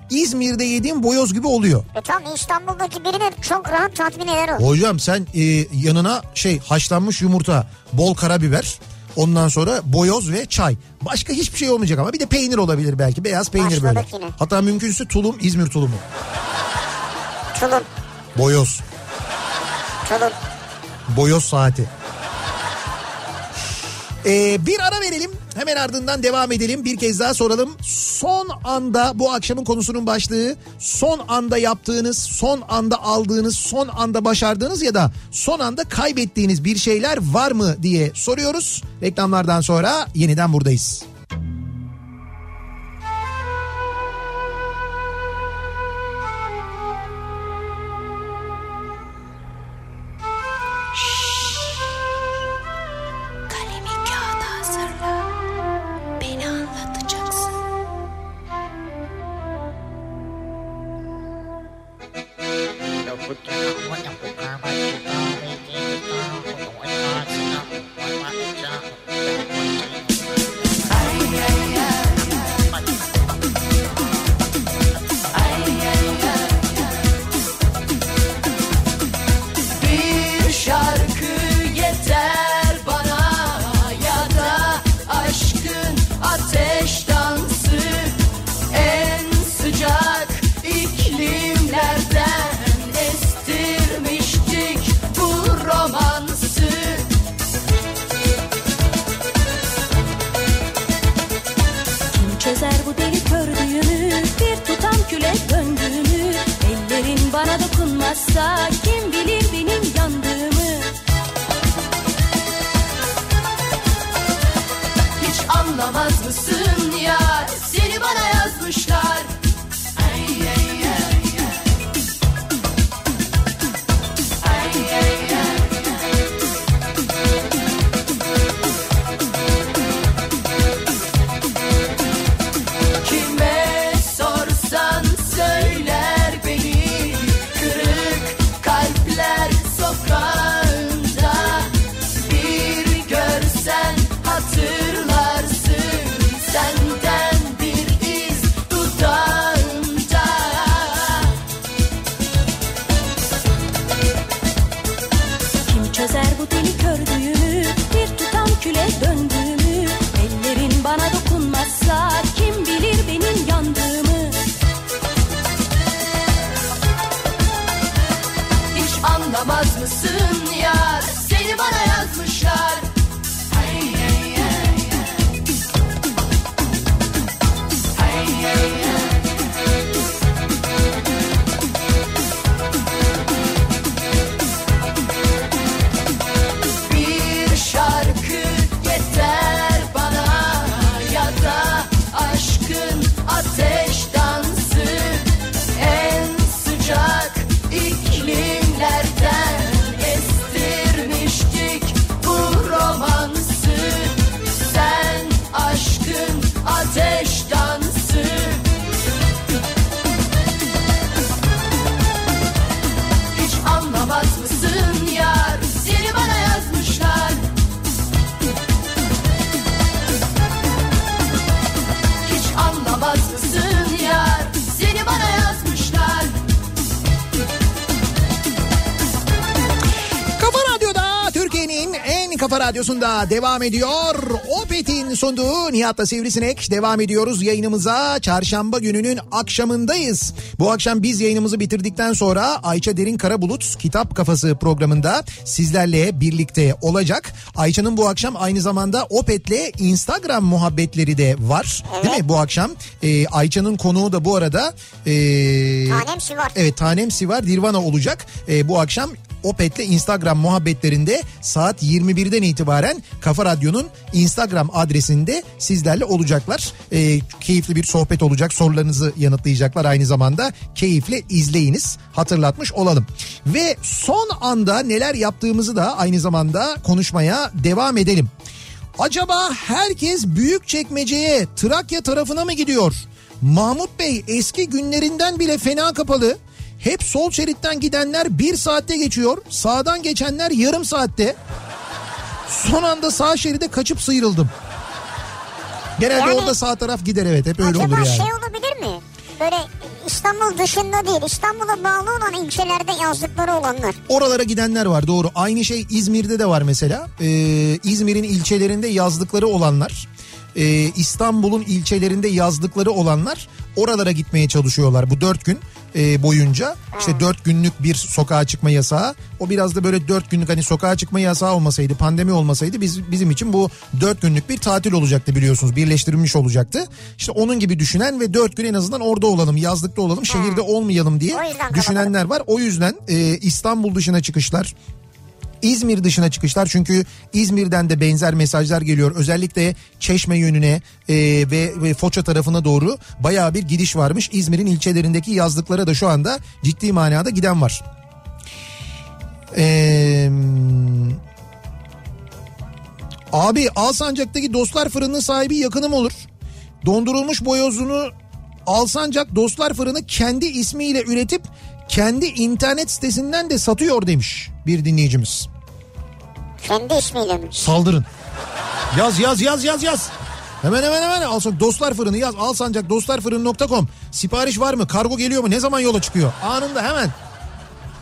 İzmir'de yediğim boyoz gibi oluyor. E tam İstanbul'daki birini çok rahat tatmin eder o. Hocam sen e, yanına şey haşlanmış yumurta, bol karabiber, ondan sonra boyoz ve çay. Başka hiçbir şey olmayacak ama bir de peynir olabilir belki. Beyaz peynir böyle. Başladık yine. Hatta mümkünse tulum, İzmir tulumu. Tulum, Boyoz. tulum. Boyoz saati. Ee, bir ara verelim. Hemen ardından devam edelim. Bir kez daha soralım. Son anda bu akşamın konusunun başlığı son anda yaptığınız, son anda aldığınız, son anda başardığınız ya da son anda kaybettiğiniz bir şeyler var mı diye soruyoruz. Reklamlardan sonra yeniden buradayız. Radyosunda devam ediyor. Opet'in sunduğu Nihat'la Sivrisinek devam ediyoruz yayınımıza. Çarşamba gününün akşamındayız. Bu akşam biz yayınımızı bitirdikten sonra Ayça Derin Karabulut Kitap Kafası programında sizlerle birlikte olacak. Ayça'nın bu akşam aynı zamanda Opet'le Instagram muhabbetleri de var. Değil mi bu akşam? Ee, Ayça'nın konuğu da bu arada... ee, Tanem Sivar. Evet Tanem Sivar Dirvana olacak. Ee, bu akşam Opet'le Instagram muhabbetlerinde saat 21'den itibaren Kafa Radyo'nun Instagram adresinde sizlerle olacaklar. Ee, keyifli bir sohbet olacak. Sorularınızı yanıtlayacaklar aynı zamanda. Keyifle izleyiniz. Hatırlatmış olalım. Ve son anda neler yaptığımızı da aynı zamanda konuşmaya devam edelim. Acaba herkes büyük çekmeceye Trakya tarafına mı gidiyor? Mahmut Bey eski günlerinden bile fena kapalı. Hep sol şeritten gidenler bir saatte geçiyor. Sağdan geçenler yarım saatte. Son anda sağ şeride kaçıp sıyrıldım. Genelde Yani- orada sağ taraf gider evet hep öyle Acaba olur yani. şey olabilir mi? Böyle İstanbul dışında değil İstanbul'a bağlı olan ilçelerde yazlıkları olanlar. Oralara gidenler var doğru. Aynı şey İzmir'de de var mesela. Ee, İzmir'in ilçelerinde yazlıkları olanlar. E, İstanbul'un ilçelerinde yazlıkları olanlar oralara gitmeye çalışıyorlar bu dört gün e, boyunca. İşte dört günlük bir sokağa çıkma yasağı. O biraz da böyle dört günlük hani sokağa çıkma yasağı olmasaydı pandemi olmasaydı biz bizim için bu dört günlük bir tatil olacaktı biliyorsunuz. Birleştirilmiş olacaktı. İşte onun gibi düşünen ve dört gün en azından orada olalım yazlıkta olalım şehirde olmayalım diye düşünenler var. O yüzden e, İstanbul dışına çıkışlar İzmir dışına çıkışlar çünkü İzmir'den de benzer mesajlar geliyor. Özellikle Çeşme yönüne e, ve, ve Foça tarafına doğru bayağı bir gidiş varmış. İzmir'in ilçelerindeki yazlıklara da şu anda ciddi manada giden var. Eee... Abi Alsancak'taki Dostlar Fırını'nın sahibi yakınım olur. Dondurulmuş boyozunu Alsancak Dostlar Fırını kendi ismiyle üretip kendi internet sitesinden de satıyor demiş bir dinleyicimiz. Kendi ismiyle mi? Saldırın. Yaz yaz yaz yaz yaz. Hemen hemen hemen Alsancak Dostlar Fırını yaz. Alsancak Dostlar Fırını.com. Sipariş var mı? Kargo geliyor mu? Ne zaman yola çıkıyor? Anında hemen.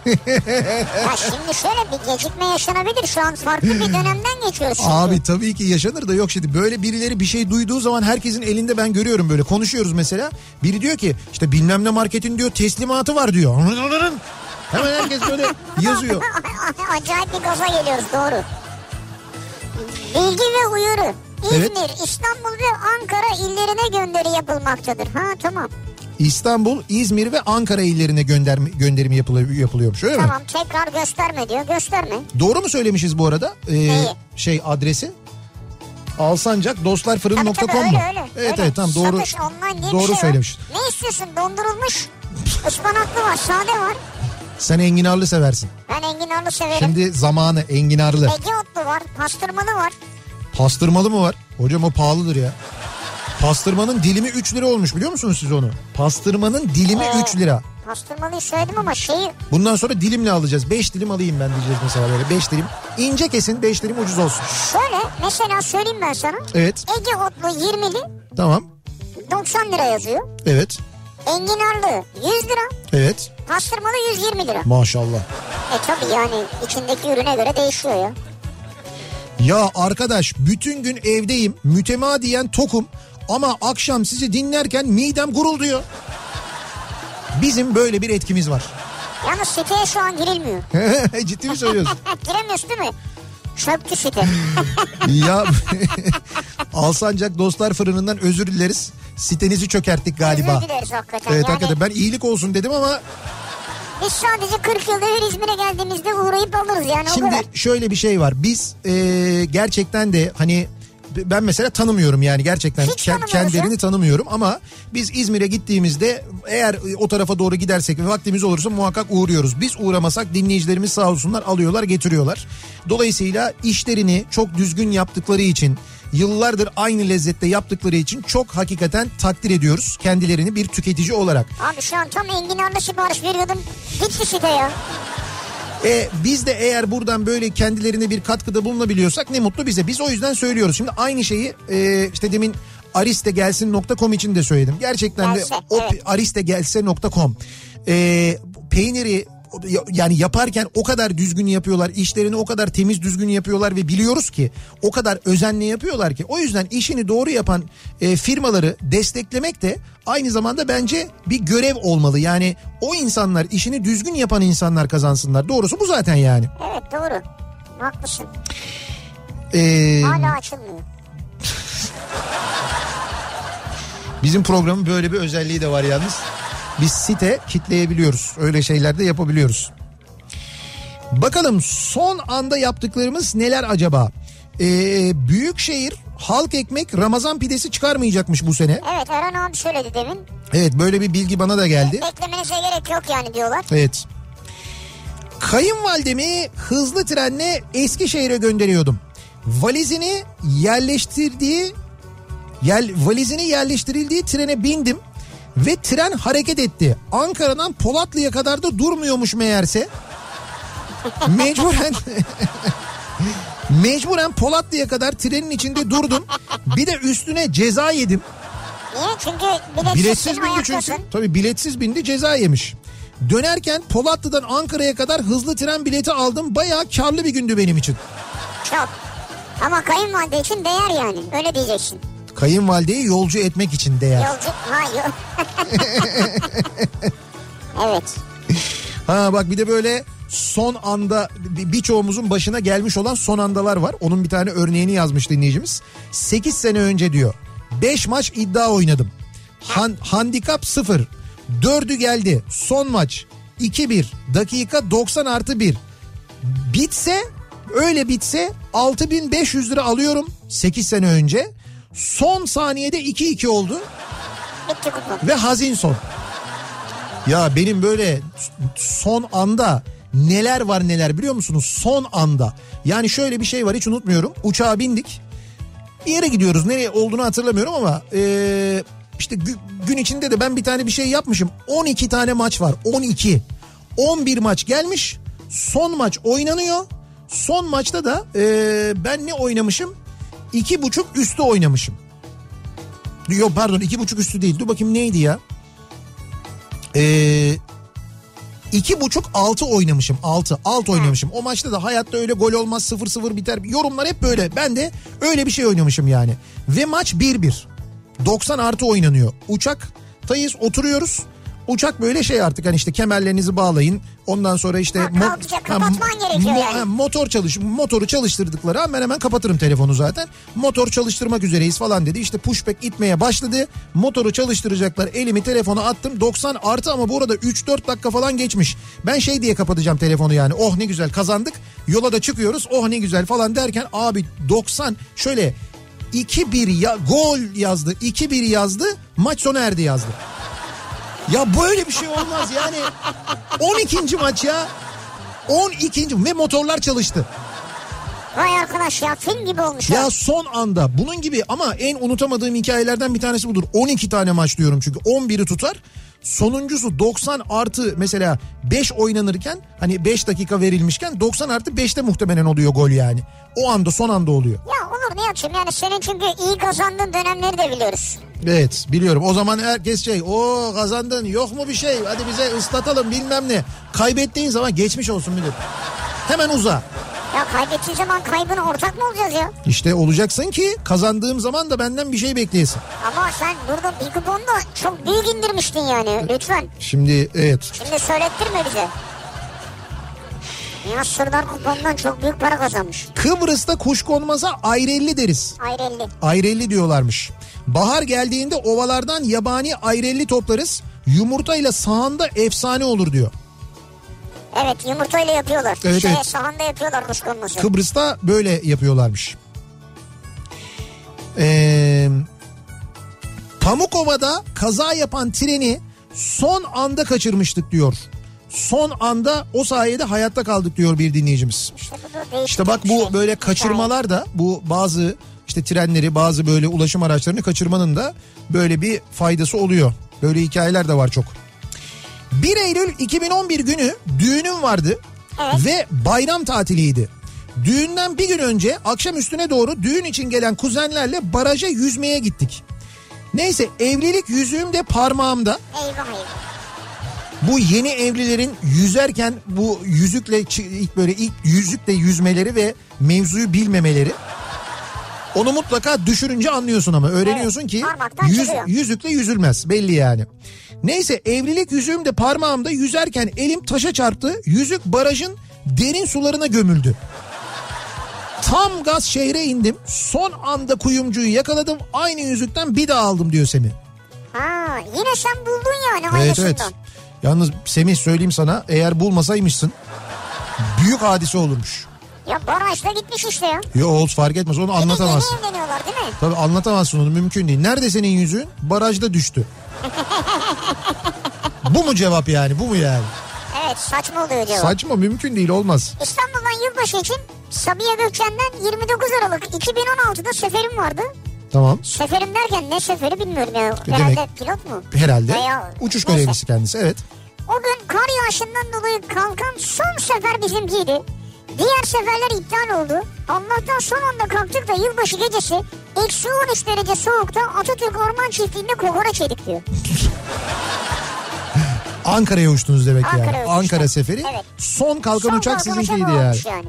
Ya şimdi şöyle bir gecikme yaşanabilir. Şu an farklı bir dönemden geçiyoruz çünkü. Abi tabii ki yaşanır da yok şimdi böyle birileri bir şey duyduğu zaman herkesin elinde ben görüyorum böyle konuşuyoruz mesela. Biri diyor ki işte bilmem ne marketin diyor teslimatı var diyor. Hemen herkes böyle (laughs) yazıyor. (laughs) Acayip bir gaza geliyoruz doğru. Bilgi ve uyarı. İzmir, Evet. İstanbul ve Ankara illerine gönderi yapılmaktadır. Ha tamam. İstanbul, İzmir ve Ankara illerine gönderme, gönderimi yapılıyor, yapılıyormuş öyle mi? Tamam tekrar gösterme diyor. Gösterme. Doğru mu söylemişiz bu arada? Ee, Neyi? şey adresi? Alsancak dostlarfırın.com tabii mu? öyle öyle. Evet öyle. evet tamam doğru. Satış online diye doğru şey söylemiş. Ne istiyorsun? Dondurulmuş. Ispanaklı var, sade var. Sen enginarlı seversin. Ben enginarlı severim. Şimdi zamanı enginarlı. Ege otlu var, pastırmalı var. Pastırmalı mı var? Hocam o pahalıdır ya. Pastırmanın dilimi 3 lira olmuş biliyor musunuz siz onu? Pastırmanın dilimi Ee. 3 lira. Pastırmalıyı söyledim ama şeyi Bundan sonra dilimle alacağız. 5 dilim alayım ben diyeceğiz mesela böyle 5 dilim. İnce kesin 5 dilim ucuz olsun. şöyle mesela söyleyeyim ben sana. Evet Ege otlu 20'li tamam. 90 lira yazıyor. Evet. Enginarlı 100 lira. Evet. Pastırmalı 120 lira. Maşallah. E tabi yani içindeki ürüne göre değişiyor ya. Ya arkadaş bütün gün evdeyim. Mütemadiyen tokum. Ama akşam sizi dinlerken midem gurulduyor. Bizim böyle bir etkimiz var. Yalnız siteye şu an girilmiyor. (laughs) Ciddi mi söylüyorsun? (laughs) Giremiyorsun değil mi? Çöktü site. (laughs) ya Alsancak Dostlar Fırını'ndan özür dileriz. Sitenizi çökerttik galiba. Özür dileriz hakikaten. Evet yani, hakikaten ben iyilik olsun dedim ama Biz sadece 40 yılda bir İzmir'e geldiğimizde uğrayıp alırız yani o Şimdi şöyle bir şey var. Biz e, gerçekten de hani ben mesela tanımıyorum yani gerçekten ke- kendilerini tanımıyorum ama biz İzmir'e gittiğimizde eğer o tarafa doğru gidersek ve vaktimiz olursa muhakkak uğruyoruz. Biz uğramasak dinleyicilerimiz sağ olsunlar alıyorlar getiriyorlar. Dolayısıyla işlerini çok düzgün yaptıkları için yıllardır aynı lezzette yaptıkları için çok hakikaten takdir ediyoruz kendilerini bir tüketici olarak. Abi şu an tam enginarlı sipariş veriyordum. Gitti site ya. E, biz de eğer buradan böyle kendilerine bir katkıda bulunabiliyorsak ne mutlu bize. Biz o yüzden söylüyoruz. Şimdi aynı şeyi e, işte demin aristegelsin.com için de söyledim. Gerçekten de o evet. aristegelse.com e, peyniri yani yaparken o kadar düzgün yapıyorlar. işlerini o kadar temiz düzgün yapıyorlar ve biliyoruz ki o kadar özenle yapıyorlar ki. O yüzden işini doğru yapan e, firmaları desteklemek de aynı zamanda bence bir görev olmalı. Yani o insanlar işini düzgün yapan insanlar kazansınlar. Doğrusu bu zaten yani. Evet doğru. Haklısın. Ee, Hala açılmıyor. bizim programın böyle bir özelliği de var yalnız. Biz site kitleyebiliyoruz. Öyle şeyler de yapabiliyoruz. Bakalım son anda yaptıklarımız neler acaba? Ee, Büyükşehir halk ekmek Ramazan pidesi çıkarmayacakmış bu sene. Evet Erhan abi söyledi demin. Evet böyle bir bilgi bana da geldi. Beklemenize gerek yok yani diyorlar. Evet. Kayınvalidemi hızlı trenle Eskişehir'e gönderiyordum. Valizini yerleştirdiği yer, valizini yerleştirildiği trene bindim ve tren hareket etti. Ankara'dan Polatlı'ya kadar da durmuyormuş meğerse. Mecburen (laughs) Mecburen Polatlı'ya kadar trenin içinde durdum. Bir de üstüne ceza yedim. Niye? Çünkü biletsiz, Biletsiz bindi ayaktasın. çünkü. Tabii biletsiz bindi ceza yemiş. Dönerken Polatlı'dan Ankara'ya kadar hızlı tren bileti aldım. Bayağı karlı bir gündü benim için. Çok. Ama kayınvalide için değer yani. Öyle diyeceksin. Kayınvalideyi yolcu etmek için değer. Yolcu... Ha yok. (laughs) evet. Ha bak bir de böyle son anda bir- birçoğumuzun başına gelmiş olan son andalar var. Onun bir tane örneğini yazmış dinleyicimiz. 8 sene önce diyor. 5 maç iddia oynadım. Han, handikap 0. Dördü geldi. Son maç 2-1. Dakika 90 artı 1. Bitse öyle bitse 6500 lira alıyorum 8 sene önce. Son saniyede 2-2 oldu ve hazin son. Ya benim böyle son anda neler var neler biliyor musunuz? Son anda. Yani şöyle bir şey var hiç unutmuyorum. Uçağa bindik. Bir yere gidiyoruz. Nereye olduğunu hatırlamıyorum ama eee, işte gü- gün içinde de ben bir tane bir şey yapmışım. 12 tane maç var. 12. 11 maç gelmiş. Son maç oynanıyor. Son maçta da eee, ben ne oynamışım? İki buçuk üstü oynamışım. Yok pardon iki buçuk üstü değil. Dur bakayım neydi ya? Ee, iki buçuk altı oynamışım. Altı. Alt oynamışım. O maçta da hayatta öyle gol olmaz sıfır sıfır biter. Yorumlar hep böyle. Ben de öyle bir şey oynamışım yani. Ve maç 1-1. 90 artı oynanıyor. Uçaktayız oturuyoruz. Uçak böyle şey artık hani işte kemerlerinizi bağlayın. Ondan sonra işte Ha, kalkacak, kapatman gerekiyor yani. ha, motor çalış motoru çalıştırdıkları an ben hemen kapatırım telefonu zaten. Motor çalıştırmak üzereyiz falan dedi. İşte pushback itmeye başladı. Motoru çalıştıracaklar. Elimi telefona attım. 90 artı ama bu arada 3-4 dakika falan geçmiş. Ben şey diye kapatacağım telefonu yani. Oh ne güzel kazandık. Yola da çıkıyoruz. Oh ne güzel falan derken abi 90 şöyle 2-1 ya gol yazdı. 2-1 yazdı. Maç sona erdi yazdı. Ya böyle bir şey olmaz yani. 12. maç ya. 12. ve motorlar çalıştı. Vay arkadaş ya film gibi olmuş ya. Ya son anda bunun gibi ama en unutamadığım hikayelerden bir tanesi budur. 12 tane maç diyorum çünkü 11'i tutar. Sonuncusu 90 artı mesela 5 oynanırken hani 5 dakika verilmişken 90 artı 5'te muhtemelen oluyor gol yani. O anda son anda oluyor. Ya olur ne açayım yani senin çünkü iyi kazandığın dönemleri de biliyoruz. Evet biliyorum o zaman herkes şey o kazandın yok mu bir şey hadi bize ıslatalım bilmem ne. Kaybettiğin zaman geçmiş olsun müdür. Hemen uza. Ya kaybettiğin zaman kaybına ortak mı olacağız ya? İşte olacaksın ki kazandığım zaman da benden bir şey bekleyesin. Ama sen burada bir kuponda çok büyük indirmiştin yani lütfen. Şimdi evet Şimdi söylettirme bize. Nihat Sırdar kuponundan çok büyük para kazanmış. Kıbrıs'ta kuşkonmaza ayrelli deriz. Ayrelli. Ayrelli diyorlarmış. Bahar geldiğinde ovalardan yabani ayrelli toplarız. Yumurtayla sahanda efsane olur diyor. Evet yumurtayla yapıyorlar. Evet, Şeye, evet. Sahanda yapıyorlar kuşkonması. Kıbrıs'ta böyle yapıyorlarmış. Ee, Pamukova'da kaza yapan treni son anda kaçırmıştık diyor. Son anda o sayede hayatta kaldık diyor bir dinleyicimiz. İşte bu bak bu şey. böyle kaçırmalar da bu bazı işte trenleri bazı böyle ulaşım araçlarını kaçırmanın da böyle bir faydası oluyor. Böyle hikayeler de var çok. 1 Eylül 2011 günü düğünüm vardı Evet. ve bayram tatiliydi. Düğünden bir gün önce akşam üstüne doğru düğün için gelen kuzenlerle baraja yüzmeye gittik. Neyse evlilik yüzüğüm de parmağımda. Eyvah eyvah. Bu yeni evlilerin yüzerken bu yüzükle ilk böyle ilk yüzükle yüzmeleri ve mevzuyu bilmemeleri. Onu mutlaka düşürünce anlıyorsun ama öğreniyorsun Evet, ki yüz, yüzükle yüzülmez belli yani. Neyse evlilik yüzüğüm de parmağımda yüzerken elim taşa çarptı. Yüzük barajın derin sularına gömüldü. Tam gaz şehre indim. Son anda kuyumcuyu yakaladım. Aynı yüzükten bir daha aldım diyor Semih. Ha yine sen buldun yani Evet evet. Yalnız Semih söyleyeyim sana eğer bulmasaymışsın büyük hadise olurmuş. Ya barajda gitmiş işte ya. Yo Oğuz fark etmez onu anlatamazsın. Yeni evleniyorlar değil mi? Tabii anlatamazsın onu mümkün değil. Nerede senin yüzüğün? Barajda düştü. (laughs) bu mu cevap yani bu mu yani? Evet saçma oluyor cevap. Saçma mümkün değil olmaz. İstanbul'dan yılbaşı için Sabiha Gökçen'den 29 Aralık 2016'da seferim vardı. Tamam Seferim derken ne seferi bilmiyorum ya. demek? Herhalde pilot mu? herhalde Veya- uçuş görevlisi kendisi evet. O gün kar yağışından dolayı kalkan son sefer bizimkiydi. Diğer seferler iptal oldu. Allah'tan son anda kalktık da yılbaşı gecesi eksi 13 derece soğukta Atatürk Orman Çiftliği'nde kokoreç yedik diyor. (laughs) Ankara'ya uçtunuz demek yani. Ankara'ya uçmuşlar. Ankara seferi. Evet. Son kalkan Son uçak kalkan sizinkiydi yani. yani.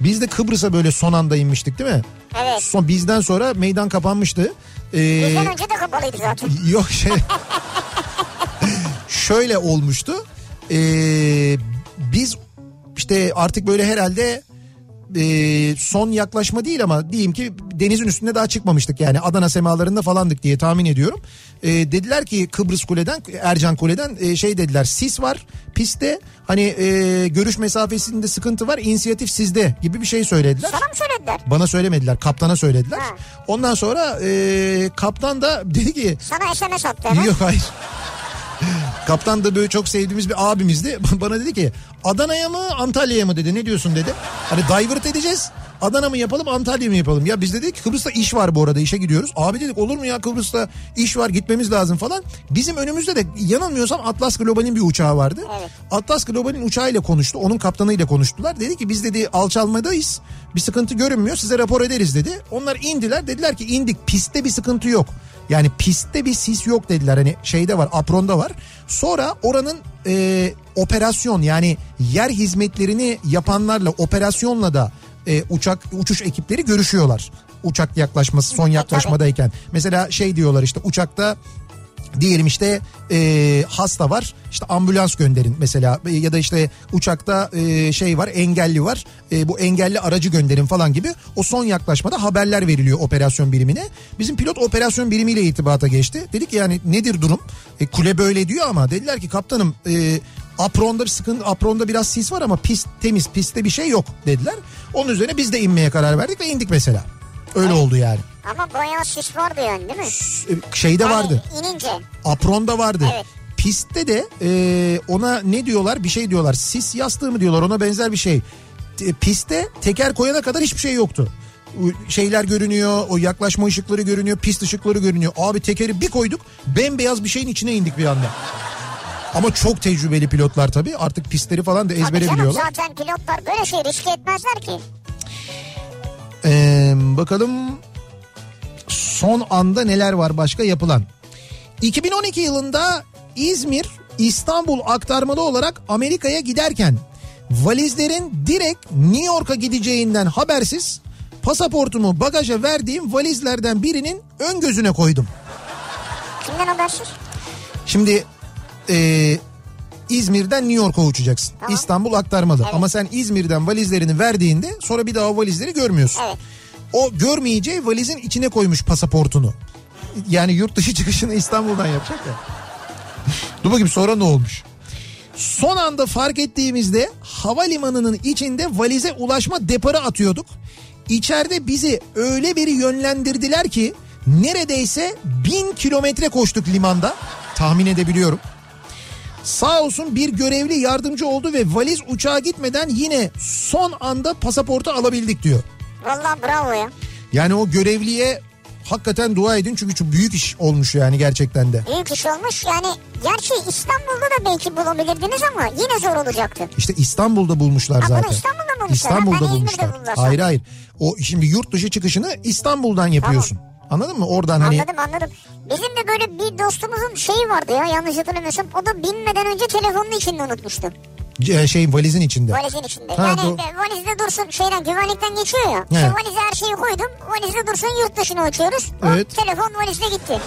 Biz de Kıbrıs'a böyle son anda inmiştik değil mi? Evet. Son bizden sonra meydan kapanmıştı. Ee, Bizden önce de kapalıydı zaten. (laughs) Yok şey. (laughs) Şöyle olmuştu. Ee, biz işte artık böyle herhalde e, son yaklaşma değil ama diyeyim ki denizin üstünde daha çıkmamıştık yani Adana semalarında falandık diye tahmin ediyorum. Ee, dediler ki Kıbrıs Kule'den Ercan Kule'den e, şey dediler sis var pistte hani e, görüş mesafesinde sıkıntı var inisiyatif sizde gibi bir şey söylediler. Sana mı söylediler? Bana söylemediler kaptana söylediler. Ha. Ondan sonra e, kaptan da dedi ki Sana SMS attı. Yok hayır. Kaptan da böyle çok sevdiğimiz bir abimizdi. (laughs) Bana dedi ki Adana'ya mı Antalya'ya mı dedi. Ne diyorsun dedi. Hani divert edeceğiz. Adana mı yapalım Antalya mı yapalım? Ya biz dedik Kıbrıs'ta iş var bu arada işe gidiyoruz. Abi dedik olur mu ya Kıbrıs'ta iş var gitmemiz lazım falan. Bizim önümüzde de yanılmıyorsam Atlas Global'in bir uçağı vardı. Evet. Atlas Global'in uçağıyla konuştu. Onun kaptanıyla konuştular. Dedi ki biz dedi alçalmadayız. Bir sıkıntı görünmüyor. Size rapor ederiz dedi. Onlar indiler. Dediler ki indik. Pistte bir sıkıntı yok. Yani pistte bir sis yok dediler. Hani şeyde var apronda var. Sonra oranın e, operasyon yani yer hizmetlerini yapanlarla operasyonla da e, uçak uçuş ekipleri görüşüyorlar. Uçak yaklaşması son yaklaşmadayken. Mesela şey diyorlar işte uçakta diyelim işte e, hasta var işte ambulans gönderin mesela E, ya da işte uçakta e, şey var engelli var E, bu engelli aracı gönderin falan gibi o son yaklaşmada haberler veriliyor operasyon birimine. Bizim pilot operasyon birimiyle irtibata geçti. Dedik ki yani nedir durum? E, kule böyle diyor ama dediler ki kaptanım e, apronda bir sıkıntı apronda biraz sis var ama pist temiz pistte bir şey yok dediler. Onun üzerine biz de inmeye karar verdik ve indik mesela. Öyle oldu yani. Ama bayağı sis vardı yani değil mi? E, Şeyde Yani vardı. inince. Apron'da vardı. Evet. Pistte de e, ona ne diyorlar bir şey diyorlar. Sis yastığı mı diyorlar ona benzer bir şey. Piste teker koyana kadar hiçbir şey yoktu. Şeyler görünüyor, o yaklaşma ışıkları görünüyor, pist ışıkları görünüyor. Abi tekeri bir koyduk, bembeyaz bir şeyin içine indik bir anda. Ama çok tecrübeli pilotlar tabii. Artık pistleri falan da ezbere canım biliyorlar. zaten pilotlar böyle şey riske etmezler ki. Ee, bakalım son anda neler var başka yapılan. 2012 yılında İzmir İstanbul aktarmalı olarak Amerika'ya giderken valizlerin direkt New York'a gideceğinden habersiz pasaportumu bagaja verdiğim valizlerden birinin ön gözüne koydum. Kimden habersiz? Şimdi e, İzmir'den New York'a uçacaksın. Tamam. İstanbul aktarmalı. Evet. Ama sen İzmir'den valizlerini verdiğinde sonra bir daha o valizleri görmüyorsun. Evet. O görmeyeceği valizin içine koymuş pasaportunu. Yani yurt dışı çıkışını İstanbul'dan yapacak ya. Dur bakayım sonra ne olmuş? Son anda fark ettiğimizde havalimanının içinde valize ulaşma deparı atıyorduk. İçeride bizi öyle bir yönlendirdiler ki neredeyse bin kilometre koştuk limanda. Tahmin edebiliyorum. Sağ olsun bir görevli yardımcı oldu ve valiz uçağa gitmeden yine son anda pasaportu alabildik diyor. Vallahi bravo ya. Yani o görevliye hakikaten dua edin çünkü çok büyük iş olmuş yani gerçekten de. Büyük iş olmuş. Yani gerçi İstanbul'da da belki bulabilirdiniz ama yine zor olacaktı. İşte İstanbul'da bulmuşlar Ha, bunu zaten. İstanbul'da bulmuşlar. İstanbul'da ben bulmuşlar. buldular Hayır hayır. O şimdi yurt dışı çıkışını İstanbul'dan yapıyorsun. Anladın mı? Oradan hani Anladım anladım. Bizim de böyle bir dostumuzun şeyi vardı ya yanlış hatırlamıyorsam. O da binmeden önce telefonunu içinde unutmuştu. C- şey valizin içinde. Valizin içinde. Ha, yani doğru. e, valizde dursun şeyden güvenlikten geçiyor ya. Evet. İşte valize her şeyi koydum. Valizde dursun yurt dışına uçuyoruz. O Evet. telefon valizde gitti.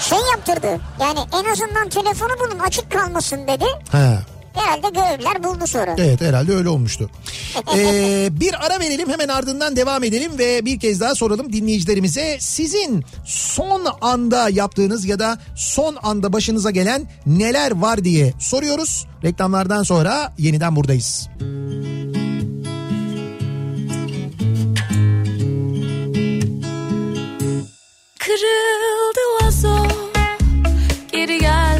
Şey yaptırdı. Yani en azından telefonu bulun açık kalmasın dedi. Ha. Herhalde görevliler buldu sonra. Evet herhalde öyle olmuştu. (laughs) Ee, bir ara verelim hemen ardından devam edelim ve bir kez daha soralım dinleyicilerimize. Sizin son anda yaptığınız ya da son anda başınıza gelen neler var diye soruyoruz. Reklamlardan sonra yeniden buradayız. Kırıldı vazo Geri gelmez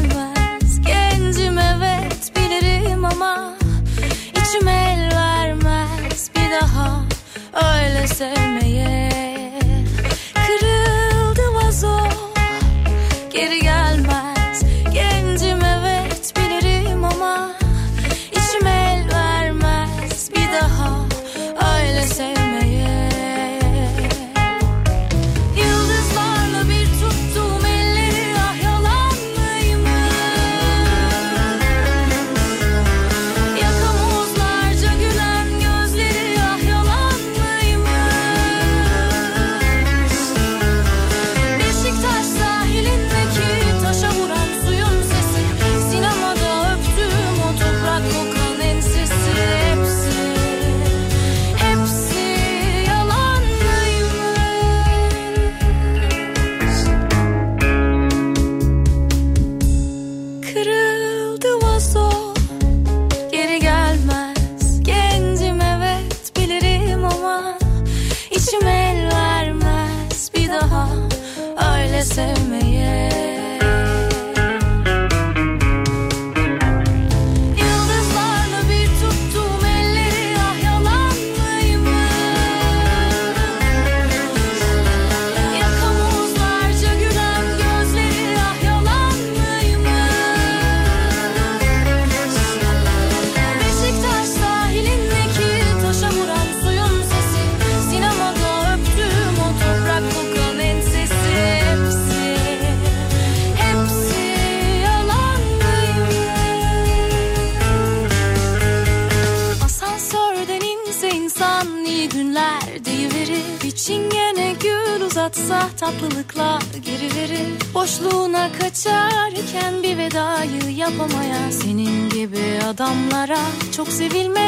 adamlara çok sevilmek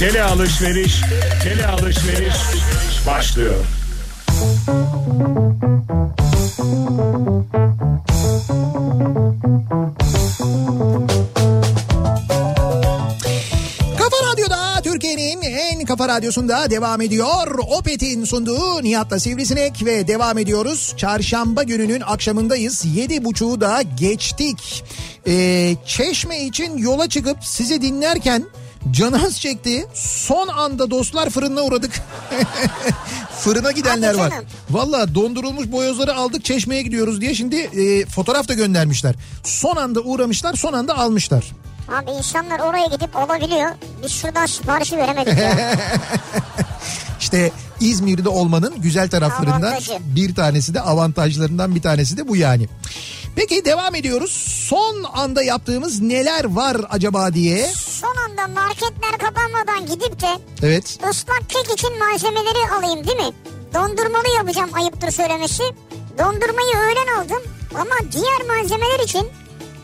Tele alışveriş, tele alışveriş başlıyor. Kafa radyosunda devam ediyor. Opet'in sunduğu Nihat'la Sivrisinek ve devam ediyoruz. Çarşamba gününün akşamındayız. Yedi buçuğu da geçtik. Ee, çeşme için yola çıkıp sizi dinlerken canınız çekti. Son anda dostlar fırına uğradık. (laughs) Fırına gidenler var. Valla dondurulmuş boyozları aldık çeşmeye gidiyoruz diye şimdi e, fotoğraf da göndermişler. Son anda uğramışlar son anda almışlar. Abi insanlar oraya gidip olabiliyor. Biz şuradan siparişi veremedik ya. (laughs) İşte İzmir'de olmanın güzel taraflarından Avantajı. bir tanesi de avantajlarından bir tanesi de bu yani. Peki devam ediyoruz. Son anda yaptığımız neler var acaba diye. Son anda marketler kapanmadan gidip de Evet. ıslak kek için malzemeleri alayım değil mi? Dondurmalı yapacağım ayıptır söylemesi. Dondurmayı öğlen aldım ama diğer malzemeler için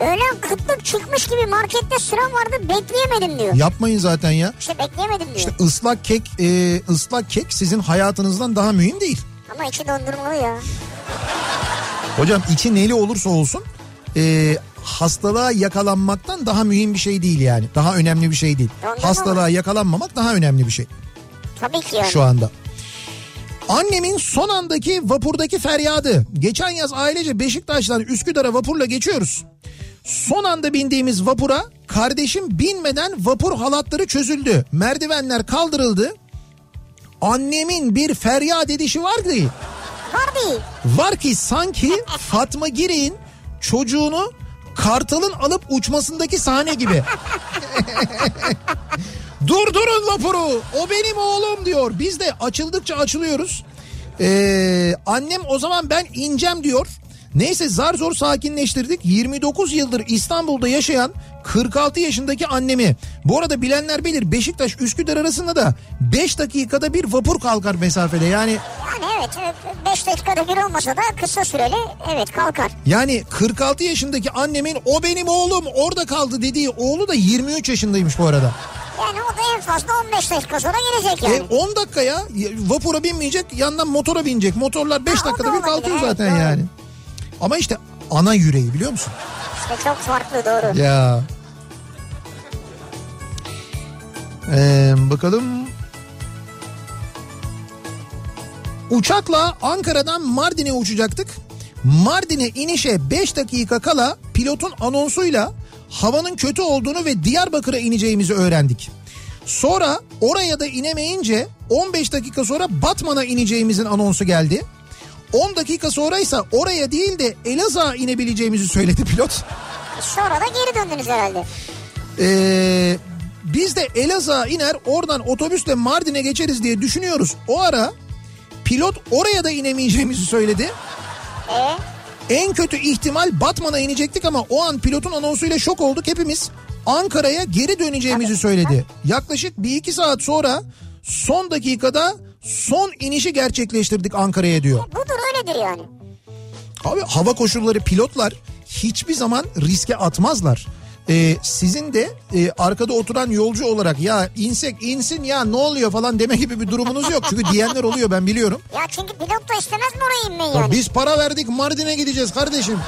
öğlen kıtlık çıkmış gibi markette sıra vardı bekleyemedim diyor. Yapmayın zaten ya. İşte bekleyemedim diyor. İşte ıslak kek, e, ıslak kek sizin hayatınızdan daha mühim değil. Ama içi dondurmalı ya. Hocam içi neli olursa olsun e, hastalığa yakalanmaktan daha mühim bir şey değil yani. Daha önemli bir şey değil. Dondurma Hastalığa yakalanmamak daha önemli bir şey. Tabii ki yani. şu anda. Annemin son andaki vapurdaki feryadı. Geçen yaz ailece Beşiktaş'tan Üsküdar'a vapurla geçiyoruz. Son anda bindiğimiz vapura kardeşim binmeden vapur halatları çözüldü. Merdivenler kaldırıldı. Annemin bir feryat edişi vardı. Var. Var ki sanki Fatma Gire'in çocuğunu kartalın alıp uçmasındaki sahne gibi. (laughs) Durdurun vapuru o benim oğlum diyor. Biz de açıldıkça açılıyoruz. Ee, annem o zaman ben ineceğim diyor. Neyse zar zor sakinleştirdik. 29 yıldır İstanbul'da yaşayan 46 yaşındaki annemi. Bu arada bilenler bilir Beşiktaş Üsküdar arasında da 5 dakikada bir vapur kalkar mesafede. Yani Yani evet 5 dakikada bir olmasa da kısa süreli evet kalkar. Yani 46 yaşındaki annemin o benim oğlum orada kaldı dediği oğlu da 23 yaşındaymış bu arada. Yani o da en fazla 15 dakika sonra gelecek E, yani. 10 dakika ya vapura binmeyecek yandan motora binecek. Motorlar 5 Ha, o da dakikada bir kalkıyor evet, zaten doğru. yani. Ama işte ana yüreği biliyor musun? İşte çok farklı doğru. Ya. Ee, bakalım. Uçakla Ankara'dan Mardin'e uçacaktık. Mardin'e inişe 5 dakika kala pilotun anonsuyla havanın kötü olduğunu ve Diyarbakır'a ineceğimizi öğrendik. Sonra oraya da inemeyince 15 dakika sonra Batman'a ineceğimizin anonsu geldi. 10 dakika sonra ise oraya değil de Elazığ'a inebileceğimizi söyledi pilot. Sonra da geri döndünüz herhalde. Ee, biz de Elazığ'a iner oradan otobüsle Mardin'e geçeriz diye düşünüyoruz. O ara pilot oraya da inemeyeceğimizi söyledi. E En kötü ihtimal Batman'a inecektik ama o an pilotun anonsuyla şok olduk hepimiz. Ankara'ya geri döneceğimizi söyledi. Yaklaşık bir iki saat sonra son dakikada son inişi gerçekleştirdik Ankara'ya diyor. budur öyledir yani. Abi hava koşulları pilotlar hiçbir zaman riske atmazlar. Ee, sizin de e, arkada oturan yolcu olarak ya insek insin ya ne oluyor falan deme gibi bir durumunuz yok. Çünkü diyenler oluyor ben biliyorum. Ya çünkü pilot da istemez mi oraya inmeyi Ya yani? biz para verdik Mardin'e gideceğiz kardeşim.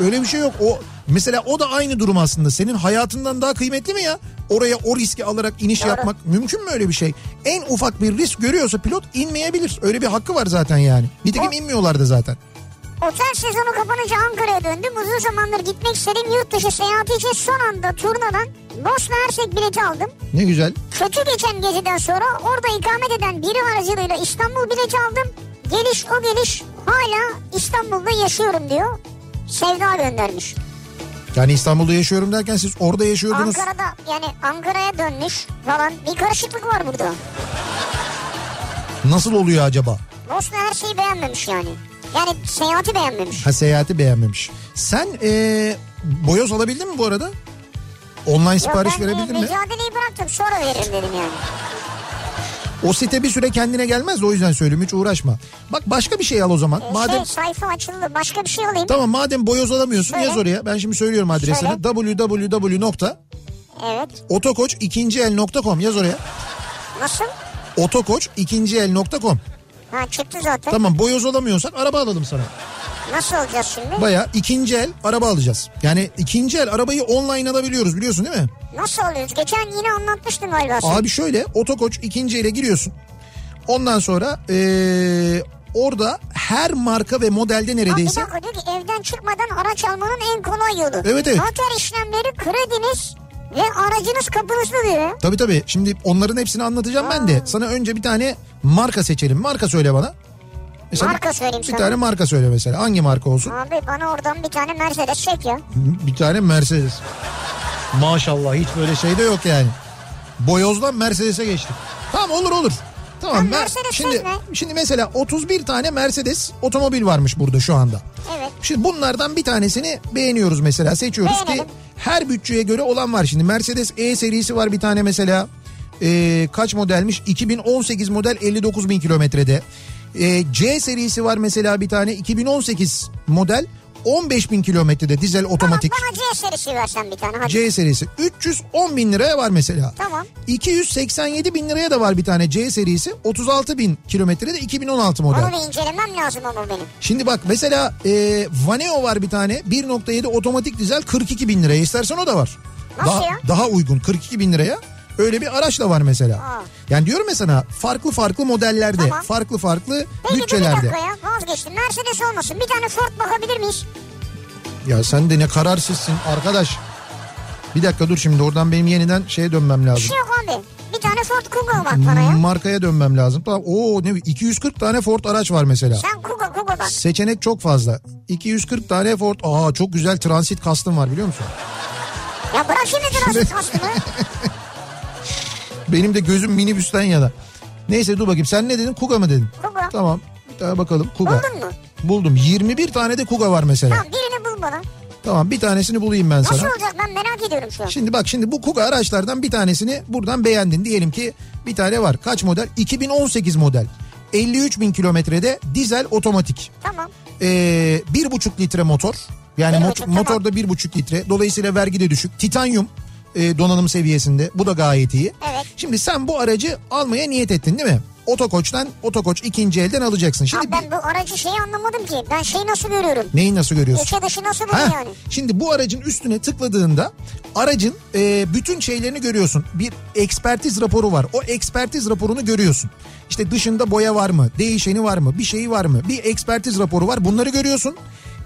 Öyle bir şey yok. O mesela o da aynı durum aslında. Senin hayatından daha kıymetli mi ya? Oraya o riski alarak iniş Doğru. yapmak mümkün mü öyle bir şey? En ufak bir risk görüyorsa pilot inmeyebilir. Öyle bir hakkı var zaten yani. Nitekim O- inmiyorlar da zaten. Otel sezonu kapanınca Ankara'ya döndüm. Uzun zamandır gitmek istedim. Yurt dışı seyahati için son anda turnadan Bosna Hersek bileti aldım. Ne güzel. Kötü geçen geziden sonra orada ikamet eden biri aracılığıyla İstanbul bileti aldım. Geliş o geliş hala İstanbul'da yaşıyorum diyor. Sevda göndermiş. Yani İstanbul'da yaşıyorum derken siz orada yaşıyordunuz. Ankara'da yani Ankara'ya dönmüş falan bir karışıklık var burada. Nasıl oluyor acaba? Bosna her şeyi beğenmemiş yani. Yani seyahati beğenmemiş. Ha seyahati beğenmemiş. Sen ee, boyoz alabildin mi bu arada? Online Yok, sipariş ben e, verebildin mi? mücadeleyi bıraktım sonra veririm dedim yani. O site bir süre kendine gelmez o yüzden söylüyorum hiç uğraşma. Bak başka bir şey al o zaman. E, Madem Şey sayfa açıldı başka bir şey alayım. Tamam madem boyoz alamıyorsun Söyle. yaz oraya. Ben şimdi söylüyorum adresini. Söyle. www.otokoç Evet. ikinci el.com yaz oraya. Nasıl? Otokoç ikinci el.com. Ha çıktı zaten. Tamam boyoz alamıyorsak araba alalım sana. Nasıl olacağız şimdi? Baya ikinci el araba alacağız. Yani ikinci el arabayı online alabiliyoruz biliyorsun değil mi? Nasıl alıyoruz? Geçen yine anlatmıştın galiba. sen. Abi şöyle otokoç ikinci ele giriyorsun. Ondan sonra ee, orada her marka ve modelde Abi bir neredeyse dakika diyor ki evden çıkmadan araç almanın en kolay yolu. Evet, evet. Noter işlemleri krediniz ve aracınız kapınızda diyor. Tabii tabii. Şimdi onların hepsini anlatacağım ben de. Sana önce bir tane marka seçelim. Marka söyle bana. Marka söyleyeyim Bir sana. tane marka söyle mesela. Hangi marka olsun? Abi bana oradan bir tane Mercedes çek ya. Bir tane Mercedes. Maşallah hiç böyle şey de yok yani. Boyozdan Mercedes'e geçtik. Tamam olur olur. Tamam ben Mercedes şimdi şimdi mesela 31 tane Mercedes otomobil varmış burada şu anda. Evet. Şimdi bunlardan bir tanesini beğeniyoruz mesela seçiyoruz ki Beğenelim. her bütçeye göre olan var şimdi. Mercedes E serisi var bir tane mesela. Ee, kaç modelmiş? 2018 model 59 bin kilometrede. Ee, C serisi var mesela bir tane 2018 model 15 bin kilometrede dizel otomatik. Bana, bana C serisi versen bir tane hadi. C serisi 310 bin liraya var mesela. Tamam. 287 bin liraya da var bir tane C serisi 36 bin kilometrede 2016 model. Onu bir incelemem lazım ama benim. Şimdi bak mesela e, Vaneo var bir tane 1.7 otomatik dizel 42 bin liraya istersen o da var. Nasıl daha, ya? Daha uygun 42 bin liraya öyle bir araç da var mesela. Aa. Yani diyorum ya sana farklı farklı modellerde Tamam. farklı farklı Peki dur bir bütçelerde. dakika ya vazgeçtim. Mercedes olmasın. Bir tane Ford bakabilir miyiz? Ya sen de ne kararsızsın arkadaş. Bir dakika dur şimdi oradan benim yeniden şeye dönmem Bir lazım. şey yok abi. Bir tane Ford Kuga bak bana ya. Markaya dönmem lazım. Tamam. Oo ne 240 tane Ford araç var mesela. Sen Kuga Kuga bak. Seçenek çok fazla. 240 tane Ford. Aa çok güzel transit kastım var biliyor musun? Ya bırak şimdi transit kastını. (laughs) Benim de gözüm minibüsten yana. Neyse dur bakayım sen ne dedin? Kuga mı dedin? Kuga. Tamam. Bir daha bakalım. Kuga. Buldun mu? Buldum. 21 tane de Kuga var mesela. Tamam birini bul bana. Tamam bir tanesini bulayım ben Nasıl sana. olacak ben merak ediyorum şu an. Şimdi bak şimdi bu Kuga araçlardan bir tanesini buradan beğendin. Diyelim ki bir tane var. Kaç model? 2018 model. 53 bin kilometrede dizel otomatik. Tamam. Ee, bir buçuk litre motor. Yani Bir mot- buçuk, tamam. motorda bir buçuk litre. Dolayısıyla vergi de düşük. Titanyum e, donanım seviyesinde. Bu da gayet iyi. Evet. Şimdi sen bu aracı almaya niyet ettin değil mi? Otokoç'tan, Otokoç ikinci elden alacaksın. Şimdi Abi ben bu aracı şeyi anlamadım ki. Ben şeyi nasıl görüyorum? neyi nasıl görüyorsun? İçe dışı nasıl bunu yani? Şimdi bu aracın üstüne tıkladığında aracın e, bütün şeylerini görüyorsun. Bir ekspertiz raporu var. O ekspertiz raporunu görüyorsun. İşte dışında boya var mı? Değişeni var mı? Bir şeyi var mı? Bir ekspertiz raporu var. Bunları görüyorsun.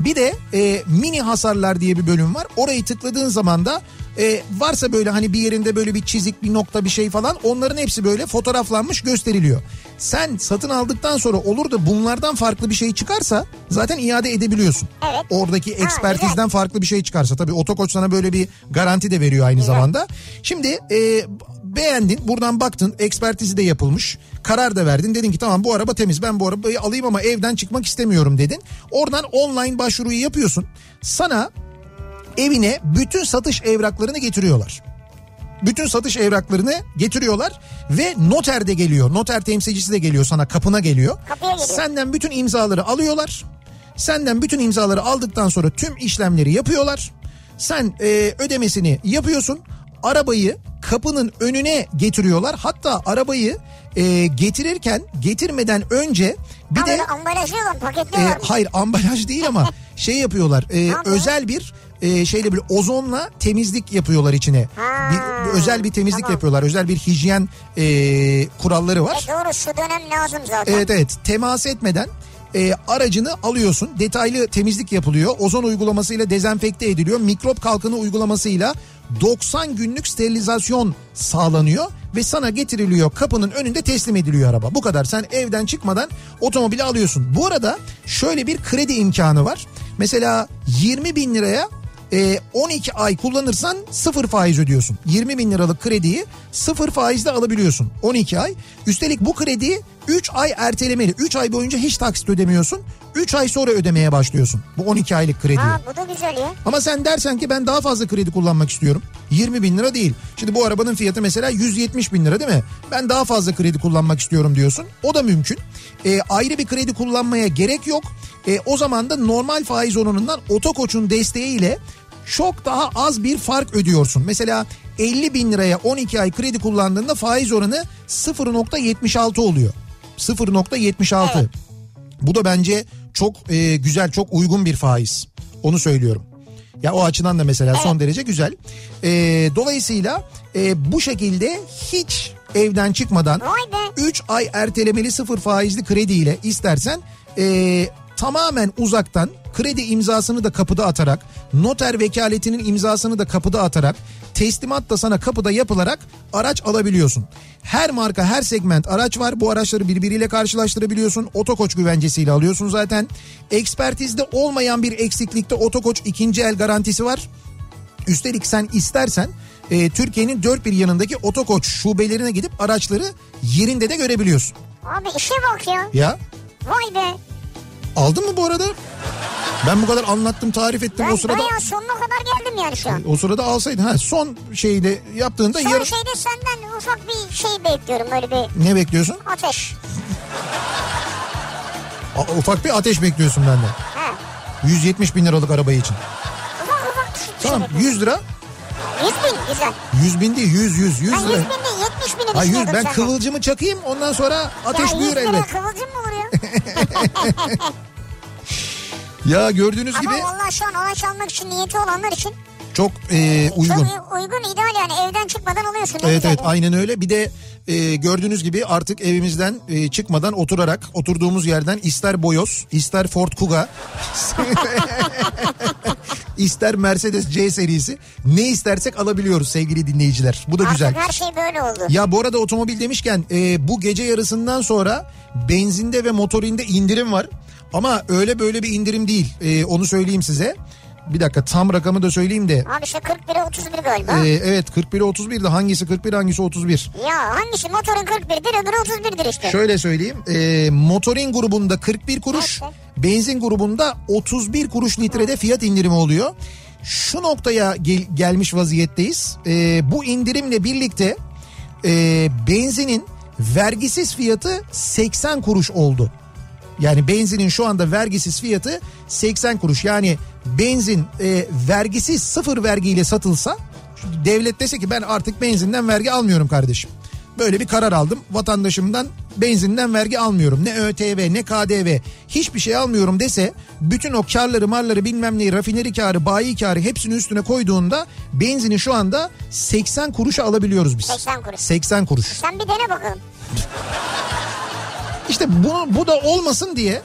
Bir de e, mini hasarlar diye bir bölüm var. Orayı tıkladığın zaman da e, varsa böyle hani bir yerinde böyle bir çizik bir nokta bir şey falan onların hepsi böyle fotoğraflanmış gösteriliyor. Sen satın aldıktan sonra olur da bunlardan farklı bir şey çıkarsa zaten iade edebiliyorsun. Evet. Oradaki ekspertizden farklı bir şey çıkarsa tabii otokoç sana böyle bir garanti de veriyor aynı zamanda. Şimdi e, beğendin buradan baktın ekspertizi de yapılmış karar da verdin dedin ki tamam bu araba temiz ben bu arabayı alayım ama evden çıkmak istemiyorum dedin. Oradan online başvuruyu yapıyorsun sana evine bütün satış evraklarını getiriyorlar. Bütün satış evraklarını getiriyorlar ve noter de geliyor. Noter temsilcisi de geliyor sana kapına geliyor. Kapıya geliyor. Senden bütün imzaları alıyorlar. Senden bütün imzaları aldıktan sonra tüm işlemleri yapıyorlar. Sen e, ödemesini yapıyorsun. Arabayı kapının önüne getiriyorlar. Hatta arabayı e, getirirken getirmeden önce bir Ha de ambalajlıyorlar e, paketliyorlar. hayır ambalaj değil ama (laughs) şey yapıyorlar. e, özel bir e, şeyle böyle ozonla temizlik yapıyorlar içine. Ha, Bir, bir özel bir temizlik tamam. yapıyorlar. Özel bir hijyen e, kuralları var. E doğru şu dönem lazım zaten. Evet evet temas etmeden e, aracını alıyorsun. Detaylı temizlik yapılıyor. Ozon uygulamasıyla dezenfekte ediliyor. Mikrop kalkanı uygulamasıyla 90 günlük sterilizasyon sağlanıyor ve sana getiriliyor kapının önünde teslim ediliyor araba. Bu kadar sen evden çıkmadan otomobili alıyorsun. Bu arada şöyle bir kredi imkanı var. Mesela 20 bin liraya 12 ay kullanırsan sıfır faiz ödüyorsun. 20 bin liralık krediyi sıfır faizle alabiliyorsun 12 ay. Üstelik bu krediyi 3 ay ertelemeli. 3 ay boyunca hiç taksit ödemiyorsun. 3 ay sonra ödemeye başlıyorsun bu 12 aylık krediyi. Ha bu da güzel ya. Ama sen dersen ki ben daha fazla kredi kullanmak istiyorum. 20 bin lira değil. Şimdi bu arabanın fiyatı mesela 170 bin lira değil mi? Ben daha fazla kredi kullanmak istiyorum diyorsun. O da mümkün. E, ayrı bir kredi kullanmaya gerek yok. E, o zaman da normal faiz oranından otokoçun desteğiyle çok daha az bir fark ödüyorsun. Mesela 50 bin liraya 12 ay kredi kullandığında faiz oranı 0.76 oluyor. 0.76. Evet. Bu da bence çok e, güzel, çok uygun bir faiz. Onu söylüyorum. Ya o açıdan da mesela son derece güzel. E, dolayısıyla e, bu şekilde hiç evden çıkmadan Vay be. 3 ay ertelemeli sıfır faizli krediyle istersen e, tamamen uzaktan kredi imzasını da kapıda atarak noter vekaletinin imzasını da kapıda atarak teslimat da sana kapıda yapılarak araç alabiliyorsun. Her marka her segment araç var bu araçları birbiriyle karşılaştırabiliyorsun otokoç güvencesiyle alıyorsun zaten. Ekspertizde olmayan bir eksiklikte otokoç ikinci el garantisi var. Üstelik sen istersen e, Türkiye'nin dört bir yanındaki otokoç şubelerine gidip araçları yerinde de görebiliyorsun. Abi işe bak ya. Ya Vay be. Aldın mı bu arada? Ben bu kadar anlattım tarif ettim Ben o sırada. bayağı sonuna kadar geldim yani şu an. O sırada alsaydın. Ha, son şeyi de yaptığında Son yarın... şeyde senden ufak bir şey bekliyorum böyle bir Ne bekliyorsun? ateş. A- ufak bir ateş bekliyorsun benden. Ha. 170 bin liralık araba için. Ufak ufak şey Tamam bekliyorum. 100 lira. 100 bin güzel. 100 bin değil 100 100 100 Ben 100 bin lira. değil 70 bini Ha 100 düşünüyordum ben senden. kıvılcımı çakayım ondan sonra ateş ya büyür 100 lira elbet. kıvılcım mı olur ya? (laughs) Ya gördüğünüz Ama gibi vallahi şu an araç almak için niyeti olanlar için çok e, uygun. çok uygun ideal yani evden çıkmadan alıyorsun. Evet evet ya. aynen öyle. Bir de e, gördüğünüz gibi artık evimizden e, çıkmadan oturarak oturduğumuz yerden ister Boyos, ister Ford Kuga, (laughs) ister Mercedes C serisi ne istersek alabiliyoruz sevgili dinleyiciler. Bu da Artık güzel. her şey böyle oldu. Ya bu arada otomobil demişken e, bu gece yarısından sonra benzinde ve motorinde indirim var. Ama öyle böyle bir indirim değil. E, onu söyleyeyim size. Bir dakika tam rakamı da söyleyeyim de. Abi işte 41'e 31 galiba. E, evet 41'e 31 de hangisi 41 hangisi 31? Ya hangisi motorun 41'dir öbürü 31'dir işte. Şöyle söyleyeyim. E, motorin grubunda 41 kuruş, Evet. benzin grubunda 31 kuruş litrede fiyat indirimi oluyor. Şu noktaya gel- gelmiş vaziyetteyiz. E, bu indirimle birlikte e, benzinin vergisiz fiyatı 80 kuruş oldu. Yani benzinin şu anda vergisiz fiyatı 80 kuruş. Yani benzin e, vergisiz sıfır vergiyle satılsa devlet dese ki ben artık benzinden vergi almıyorum kardeşim. Böyle bir karar aldım. Vatandaşımdan benzinden vergi almıyorum. Ne ÖTV ne KDV hiçbir şey almıyorum dese bütün o karları marları bilmem neyi rafineri karı bayi karı hepsini üstüne koyduğunda benzini şu anda 80 kuruşa alabiliyoruz biz. 80 kuruş. 80 kuruş. Sen bir dene bakalım. İşte bu, bu da olmasın diye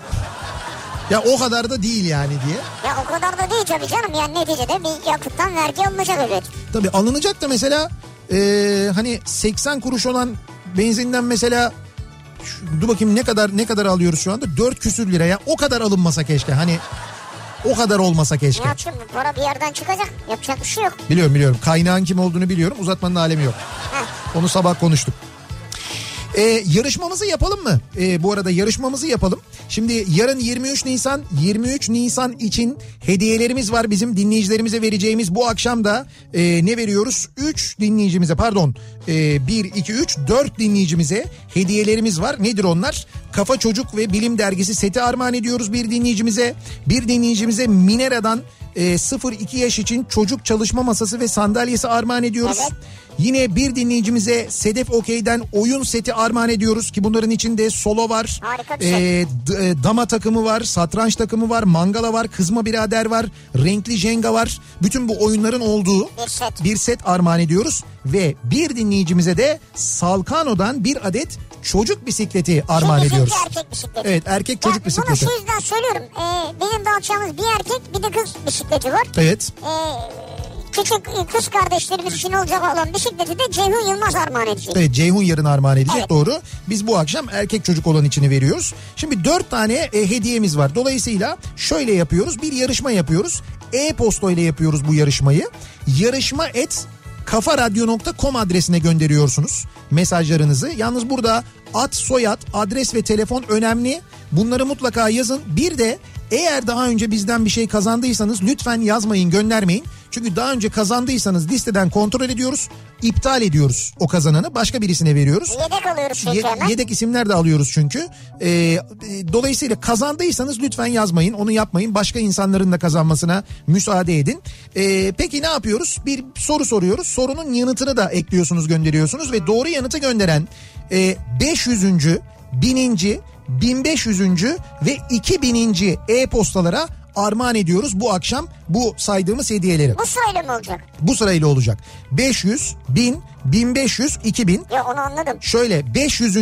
ya o kadar da değil yani diye. Ya o kadar da değil tabii canım. Yani neticede bir yakıttan vergi alınacak evet. Tabii alınacak da mesela e, hani 80 kuruş olan benzinden mesela şu- dur bakayım ne kadar ne kadar alıyoruz şu anda 4 küsür liraya o kadar alınmasa keşke hani o kadar olmasa keşke. Ne yapayım para bir yerden çıkacak. Yapacak bir şey yok. Biliyorum biliyorum kaynağın kim olduğunu biliyorum uzatmanın alemi yok. Heh. Onu sabah konuştuk. Ee, yarışmamızı yapalım mı? Ee, bu arada yarışmamızı yapalım. Şimdi yarın 23 Nisan 23 Nisan için hediyelerimiz var bizim dinleyicilerimize vereceğimiz bu akşam da e, ne veriyoruz? 3 dinleyicimize pardon e, 1 2 3 4 dinleyicimize hediyelerimiz var. Nedir onlar? Kafa Çocuk ve Bilim Dergisi seti armağan ediyoruz bir dinleyicimize. Bir dinleyicimize Minera'dan e, 0-2 yaş için çocuk çalışma masası ve sandalyesi armağan ediyoruz. Evet. Yine bir dinleyicimize Sedef Okey'den oyun seti armağan ediyoruz ki bunların içinde solo var. Harika bir e, d- e, dama takımı var, satranç takımı var, mangala var, kızma birader var, renkli jenga var. Bütün bu oyunların olduğu Bir set. bir set armağan ediyoruz. Ve bir dinleyicimize de Salkano'dan bir adet çocuk bisikleti armağan Şimdi ediyoruz. erkek bisikleti. Evet erkek çocuk Ya bisikleti. Bunu şu yüzden söylüyorum. Ee, bizim dağıtacağımız bir erkek bir de kız bisikleti var. Evet. Ee, küçük kız kardeşlerimiz için olacak olan bisikleti de Ceyhun Yılmaz armağan edecek. Evet Ceyhun yarın armağan edecek Evet. doğru. Biz bu akşam erkek çocuk olan içini veriyoruz. Şimdi dört tane e, hediyemiz var. Dolayısıyla şöyle yapıyoruz bir yarışma yapıyoruz. E-posta ile yapıyoruz bu yarışmayı. Yarışma et kafaradyo.com adresine gönderiyorsunuz mesajlarınızı. Yalnız burada ad, soyad, adres ve telefon önemli. Bunları mutlaka yazın. Bir de eğer daha önce bizden bir şey kazandıysanız lütfen yazmayın, göndermeyin. Çünkü daha önce kazandıysanız listeden kontrol ediyoruz. iptal ediyoruz o kazananı başka birisine veriyoruz. Yedek alıyoruz çünkü Ye- hemen. yedek isimler de alıyoruz çünkü. Ee, e, dolayısıyla kazandıysanız lütfen yazmayın. Onu yapmayın. Başka insanların da kazanmasına müsaade edin. Ee, peki ne yapıyoruz? Bir soru soruyoruz. Sorunun yanıtını da ekliyorsunuz, gönderiyorsunuz ve doğru yanıtı gönderen e, 500. 1000. 1500. ve 2000. e-postalara armağan ediyoruz bu akşam bu saydığımız hediyeleri. Bu sırayla mı olacak? Bu sırayla olacak. 500, 1000, 1500, 2000. Ya onu anladım. Şöyle 500.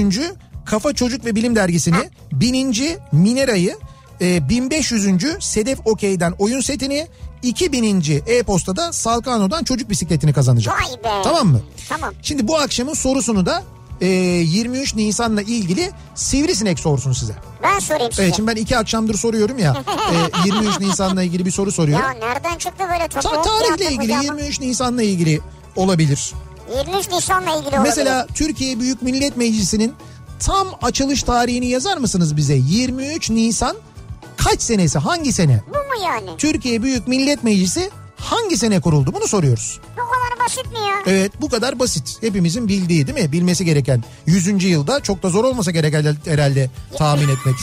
Kafa Çocuk ve Bilim Dergisi'ni, 1000. Minera'yı, e, 1500. Sedef Okey'den oyun setini, 2000. e-postada Salkano'dan çocuk bisikletini kazanacak. Vay be. Tamam mı? Tamam. Şimdi bu akşamın sorusunu da e, 23 Nisan'la ilgili Sivrisinek sorsun size. Ben sorayım size. Evet şimdi ben iki akşamdır soruyorum ya (laughs) e, 23 Nisan'la ilgili bir soru soruyorum. Ya nereden çıktı böyle? Ta- tarihle ilgili 23 Nisan'la ilgili olabilir. 23 Nisan'la ilgili olabilir. Mesela Türkiye Büyük Millet Meclisi'nin tam açılış tarihini yazar mısınız bize? 23 Nisan kaç senesi hangi sene? Bu mu yani? Türkiye Büyük Millet Meclisi hangi sene kuruldu bunu soruyoruz. Bu kadar basit mi ya? Evet bu kadar basit. Hepimizin bildiği değil mi? Bilmesi gereken 100. yılda çok da zor olmasa gerek herhalde- tahmin etmek.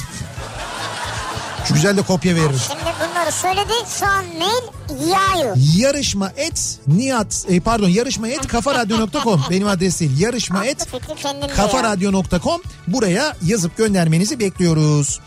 Şu güzel de kopya veririm. Şimdi bunları söyledi. Şu an mail yağıyor. Yarışma et Nihat e, pardon yarışma et kafaradyo.com (laughs) benim adres değil. Yarışma et kafaradyo.com buraya yazıp göndermenizi bekliyoruz.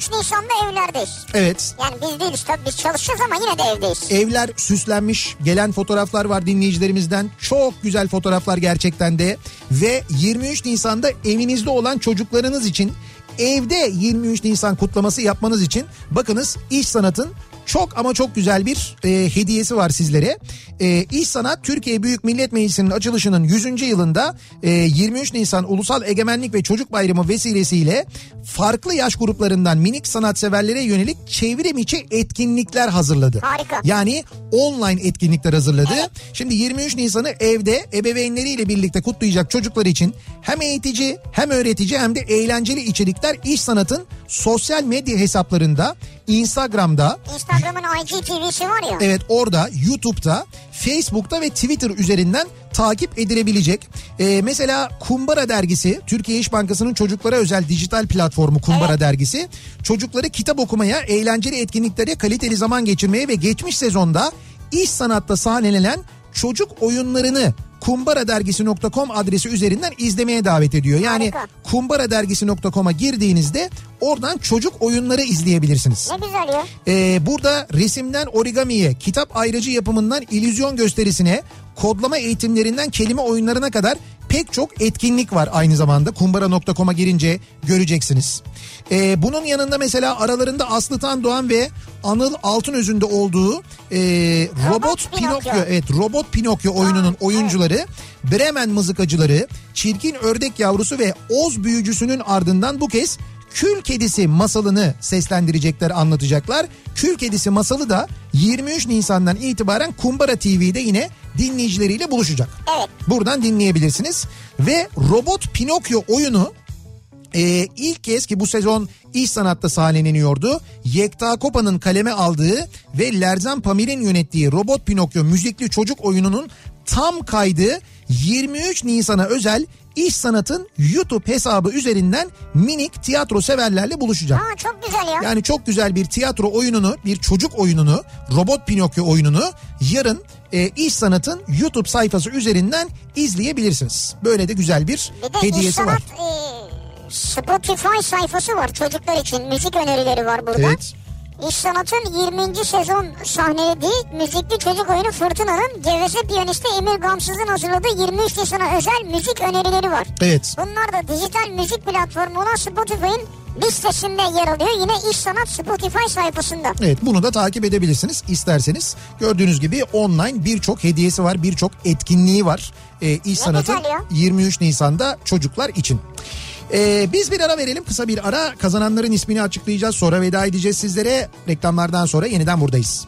23 Nisan'da evlerdeyiz. Evet Yani biz değiliz tabii biz çalışacağız ama yine de evdeyiz. evler süslenmiş gelen fotoğraflar var dinleyicilerimizden çok güzel fotoğraflar gerçekten de ve 23 Nisan'da evinizde olan çocuklarınız için evde 23 Nisan kutlaması yapmanız için bakınız İş Sanat'ın çok ama çok güzel bir e, hediyesi var sizlere. E, İş Sanat Türkiye Büyük Millet Meclisi'nin açılışının 100. yılında e, 23 Nisan Ulusal Egemenlik ve Çocuk Bayramı vesilesiyle farklı yaş gruplarından minik sanatseverlere yönelik çevrim içi etkinlikler hazırladı. Harika. Yani online etkinlikler hazırladı. Şimdi 23 Nisan'ı evde ebeveynleriyle birlikte kutlayacak çocuklar için hem eğitici hem öğretici hem de eğlenceli içerikler İş Sanat'ın sosyal medya hesaplarında Instagram'da Instagram'ın IGTV'si var ya. Evet orada YouTube'da, Facebook'ta ve Twitter üzerinden takip edilebilecek. Ee, mesela Kumbara dergisi, Türkiye İş Bankası'nın çocuklara özel dijital platformu Kumbara dergisi. Çocukları kitap okumaya, eğlenceli etkinliklere, kaliteli zaman geçirmeye ve geçmiş sezonda iş sanatta sahnelenen çocuk oyunlarını kumbaradergisi.com adresi üzerinden izlemeye davet ediyor. Yani kumbaradergisi.com'a girdiğinizde oradan çocuk oyunları izleyebilirsiniz. Ne güzel ya. Ee, burada resimden origamiye, kitap ayrıcı yapımından illüzyon gösterisine, kodlama eğitimlerinden kelime oyunlarına kadar pek çok etkinlik var aynı zamanda. Kumbara.com'a girince göreceksiniz. Ee, bunun yanında mesela aralarında Aslı Tan Doğan ve Anıl Altınöz'ün de olduğu e, Robot, Pinokyo. Pinokyo. evet Robot Pinokyo oyununun oyuncuları Bremen mızıkacıları, Çirkin Ördek Yavrusu ve Oz Büyücüsü'nün ardından bu kez Kül Kedisi masalını seslendirecekler, anlatacaklar. Kül Kedisi masalı da 23 Nisan'dan itibaren Kumbara TV'de yine dinleyicileriyle buluşacak. Evet. Buradan dinleyebilirsiniz. Ve Robot Pinokyo oyunu ee, ilk kez ki bu sezon iş sanatta sahneleniyordu. Yekta Kopa'nın kaleme aldığı ve Lerzan Pamir'in yönettiği Robot Pinokyo müzikli çocuk oyununun tam kaydı 23 Nisan'a özel iş sanatın YouTube hesabı üzerinden minik tiyatro severlerle buluşacak. Aa çok güzel ya. Yani çok güzel bir tiyatro oyununu, bir çocuk oyununu, Robot Pinokyo oyununu yarın e, İş Sanat'ın YouTube sayfası üzerinden izleyebilirsiniz. Böyle de güzel bir Bir de İş hediyesi var. Sanat e, Spotify sayfası var çocuklar için. Müzik önerileri var burada. Evet. İş Sanat'ın 20. sezon sahnelediği müzikli çocuk oyunu Fırtına'nın geveze piyanisti Emir Gamsız'ın hazırladığı 23 Nisan'a özel müzik önerileri var. Evet. Bunlar da dijital müzik platformu olan Spotify'ın listesinde yer alıyor. Yine İş Sanat Spotify sayfasında. Evet bunu da takip edebilirsiniz isterseniz. Gördüğünüz gibi online birçok hediyesi var, birçok etkinliği var. Ee, İş Sanat'ın güzel ya. 23 Nisan'da çocuklar için. Ee, biz bir ara verelim kısa bir ara kazananların ismini açıklayacağız sonra veda edeceğiz sizlere reklamlardan sonra yeniden buradayız.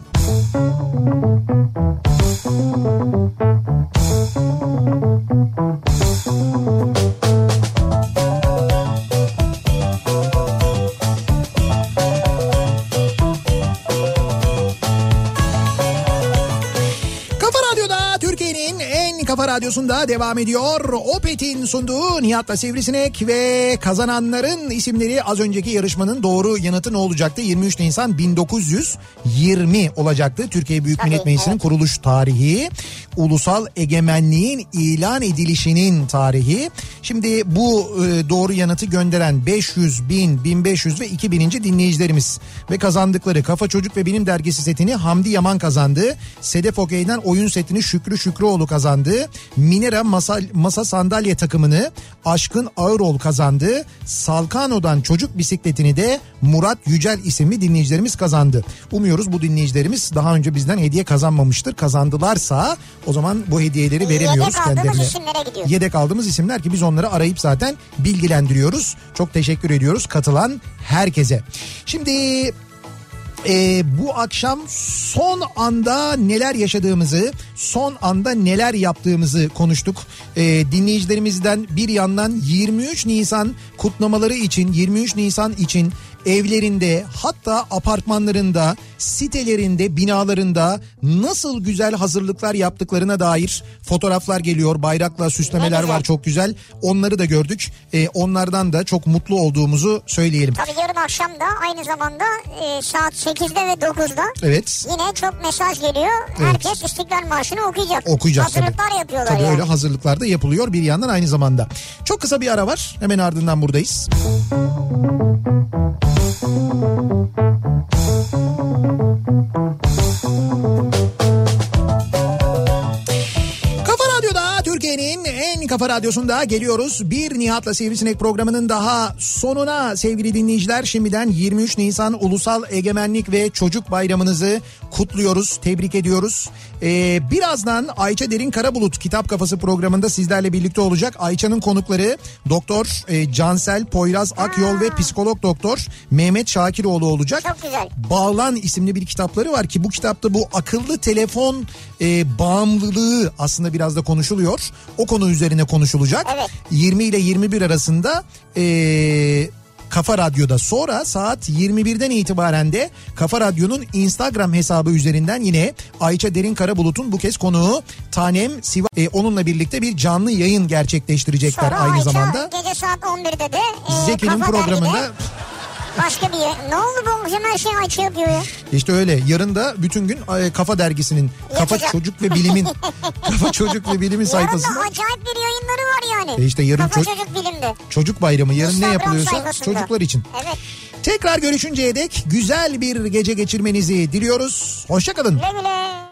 Radyosu'nda devam ediyor. Opet'in sunduğu Nihat'la Sivrisinek ve kazananların isimleri az önceki yarışmanın doğru yanıtı ne olacaktı? 23 Nisan 1920 olacaktı. Türkiye Büyük Millet Meclisi'nin kuruluş tarihi, ulusal egemenliğin ilan edilişinin tarihi. Şimdi bu e, doğru yanıtı gönderen 500, 1000, 1500 ve 2000. dinleyicilerimiz ve kazandıkları Kafa Çocuk ve Bilim Dergisi setini Hamdi Yaman kazandı. Sedef Okey'den oyun setini Şükrü Şükrüoğlu kazandı. Minera masa, masa sandalye takımını Aşkın Ağıroğlu kazandı. Salkano'dan çocuk bisikletini de Murat Yücel isimli dinleyicilerimiz kazandı. Umuyoruz bu dinleyicilerimiz daha önce bizden hediye kazanmamıştır. Kazandılarsa o zaman bu hediyeleri veremiyoruz Yedek kendilerine. Yedek aldığımız isimler ki biz onları arayıp zaten bilgilendiriyoruz. Çok teşekkür ediyoruz katılan herkese. Şimdi e, bu akşam son anda neler yaşadığımızı, son anda neler yaptığımızı konuştuk. E, dinleyicilerimizden bir yandan 23 Nisan kutlamaları için, 23 Nisan için evlerinde hatta apartmanlarında, sitelerinde, binalarında nasıl güzel hazırlıklar yaptıklarına dair fotoğraflar geliyor. Bayrakla süslemeler var çok güzel. Onları da gördük. E, onlardan da çok mutlu olduğumuzu söyleyelim. Tabii yarın akşam da aynı zamanda e, saat 8'de ve 9'da Evet. yine çok mesaj geliyor. Herkes İstiklal Marşı'nı okuyacak. Okuyacak tabii. Hazırlıklar yapıyorlar Tabii yani. öyle hazırlıklar da yapılıyor bir yandan aynı zamanda. Çok kısa bir ara var. Hemen ardından buradayız. Kafa Thank you. Kafa radyosunda geliyoruz. Bir Nihat'la Sivrisinek programının daha sonuna sevgili dinleyiciler. Şimdiden 23 Nisan Ulusal Egemenlik ve Çocuk Bayramınızı kutluyoruz, tebrik ediyoruz. Ee, birazdan Ayça Derin Karabulut Kitap Kafası programında sizlerle birlikte olacak. Ayça'nın konukları Doktor e, Cansel Poyraz Akyol ve psikolog doktor Mehmet Şakiroğlu olacak. Çok güzel. Bağlan isimli bir kitapları var ki bu kitapta bu akıllı telefon e, bağımlılığı aslında biraz da konuşuluyor. O konu üzerine konuşulacak. Evet. 20 ile 21 arasında e, Kafa Radyo'da sonra saat 21'den itibaren de Kafa Radyo'nun Instagram hesabı üzerinden yine Ayça Derin Karabulut'un bu kez konuğu Tanem Siva e, onunla birlikte bir canlı yayın gerçekleştirecekler Sonra aynı Ayça zamanda. gece saat 11'de de e, Zeki'nin programında Dergi'de başka bir yer. Ne oldu bu her şey Ayça yapıyor ya? İşte öyle. Yarın da bütün gün e, Kafa Dergisi'nin, Kafa Yapacak. Çocuk ve Bilimin, (laughs) Kafa Çocuk ve Bilimin Yarın sayfasında da acayip bir yayınları var yani. E işte yarın Kafa çok- Çocuk Bilim'de. Çocuk Bayramı. Yarın ne Instagram yapılıyorsa sayfasında. çocuklar için. Evet. Tekrar görüşünceye dek güzel bir gece geçirmenizi diliyoruz. Hoşçakalın. Güle güle.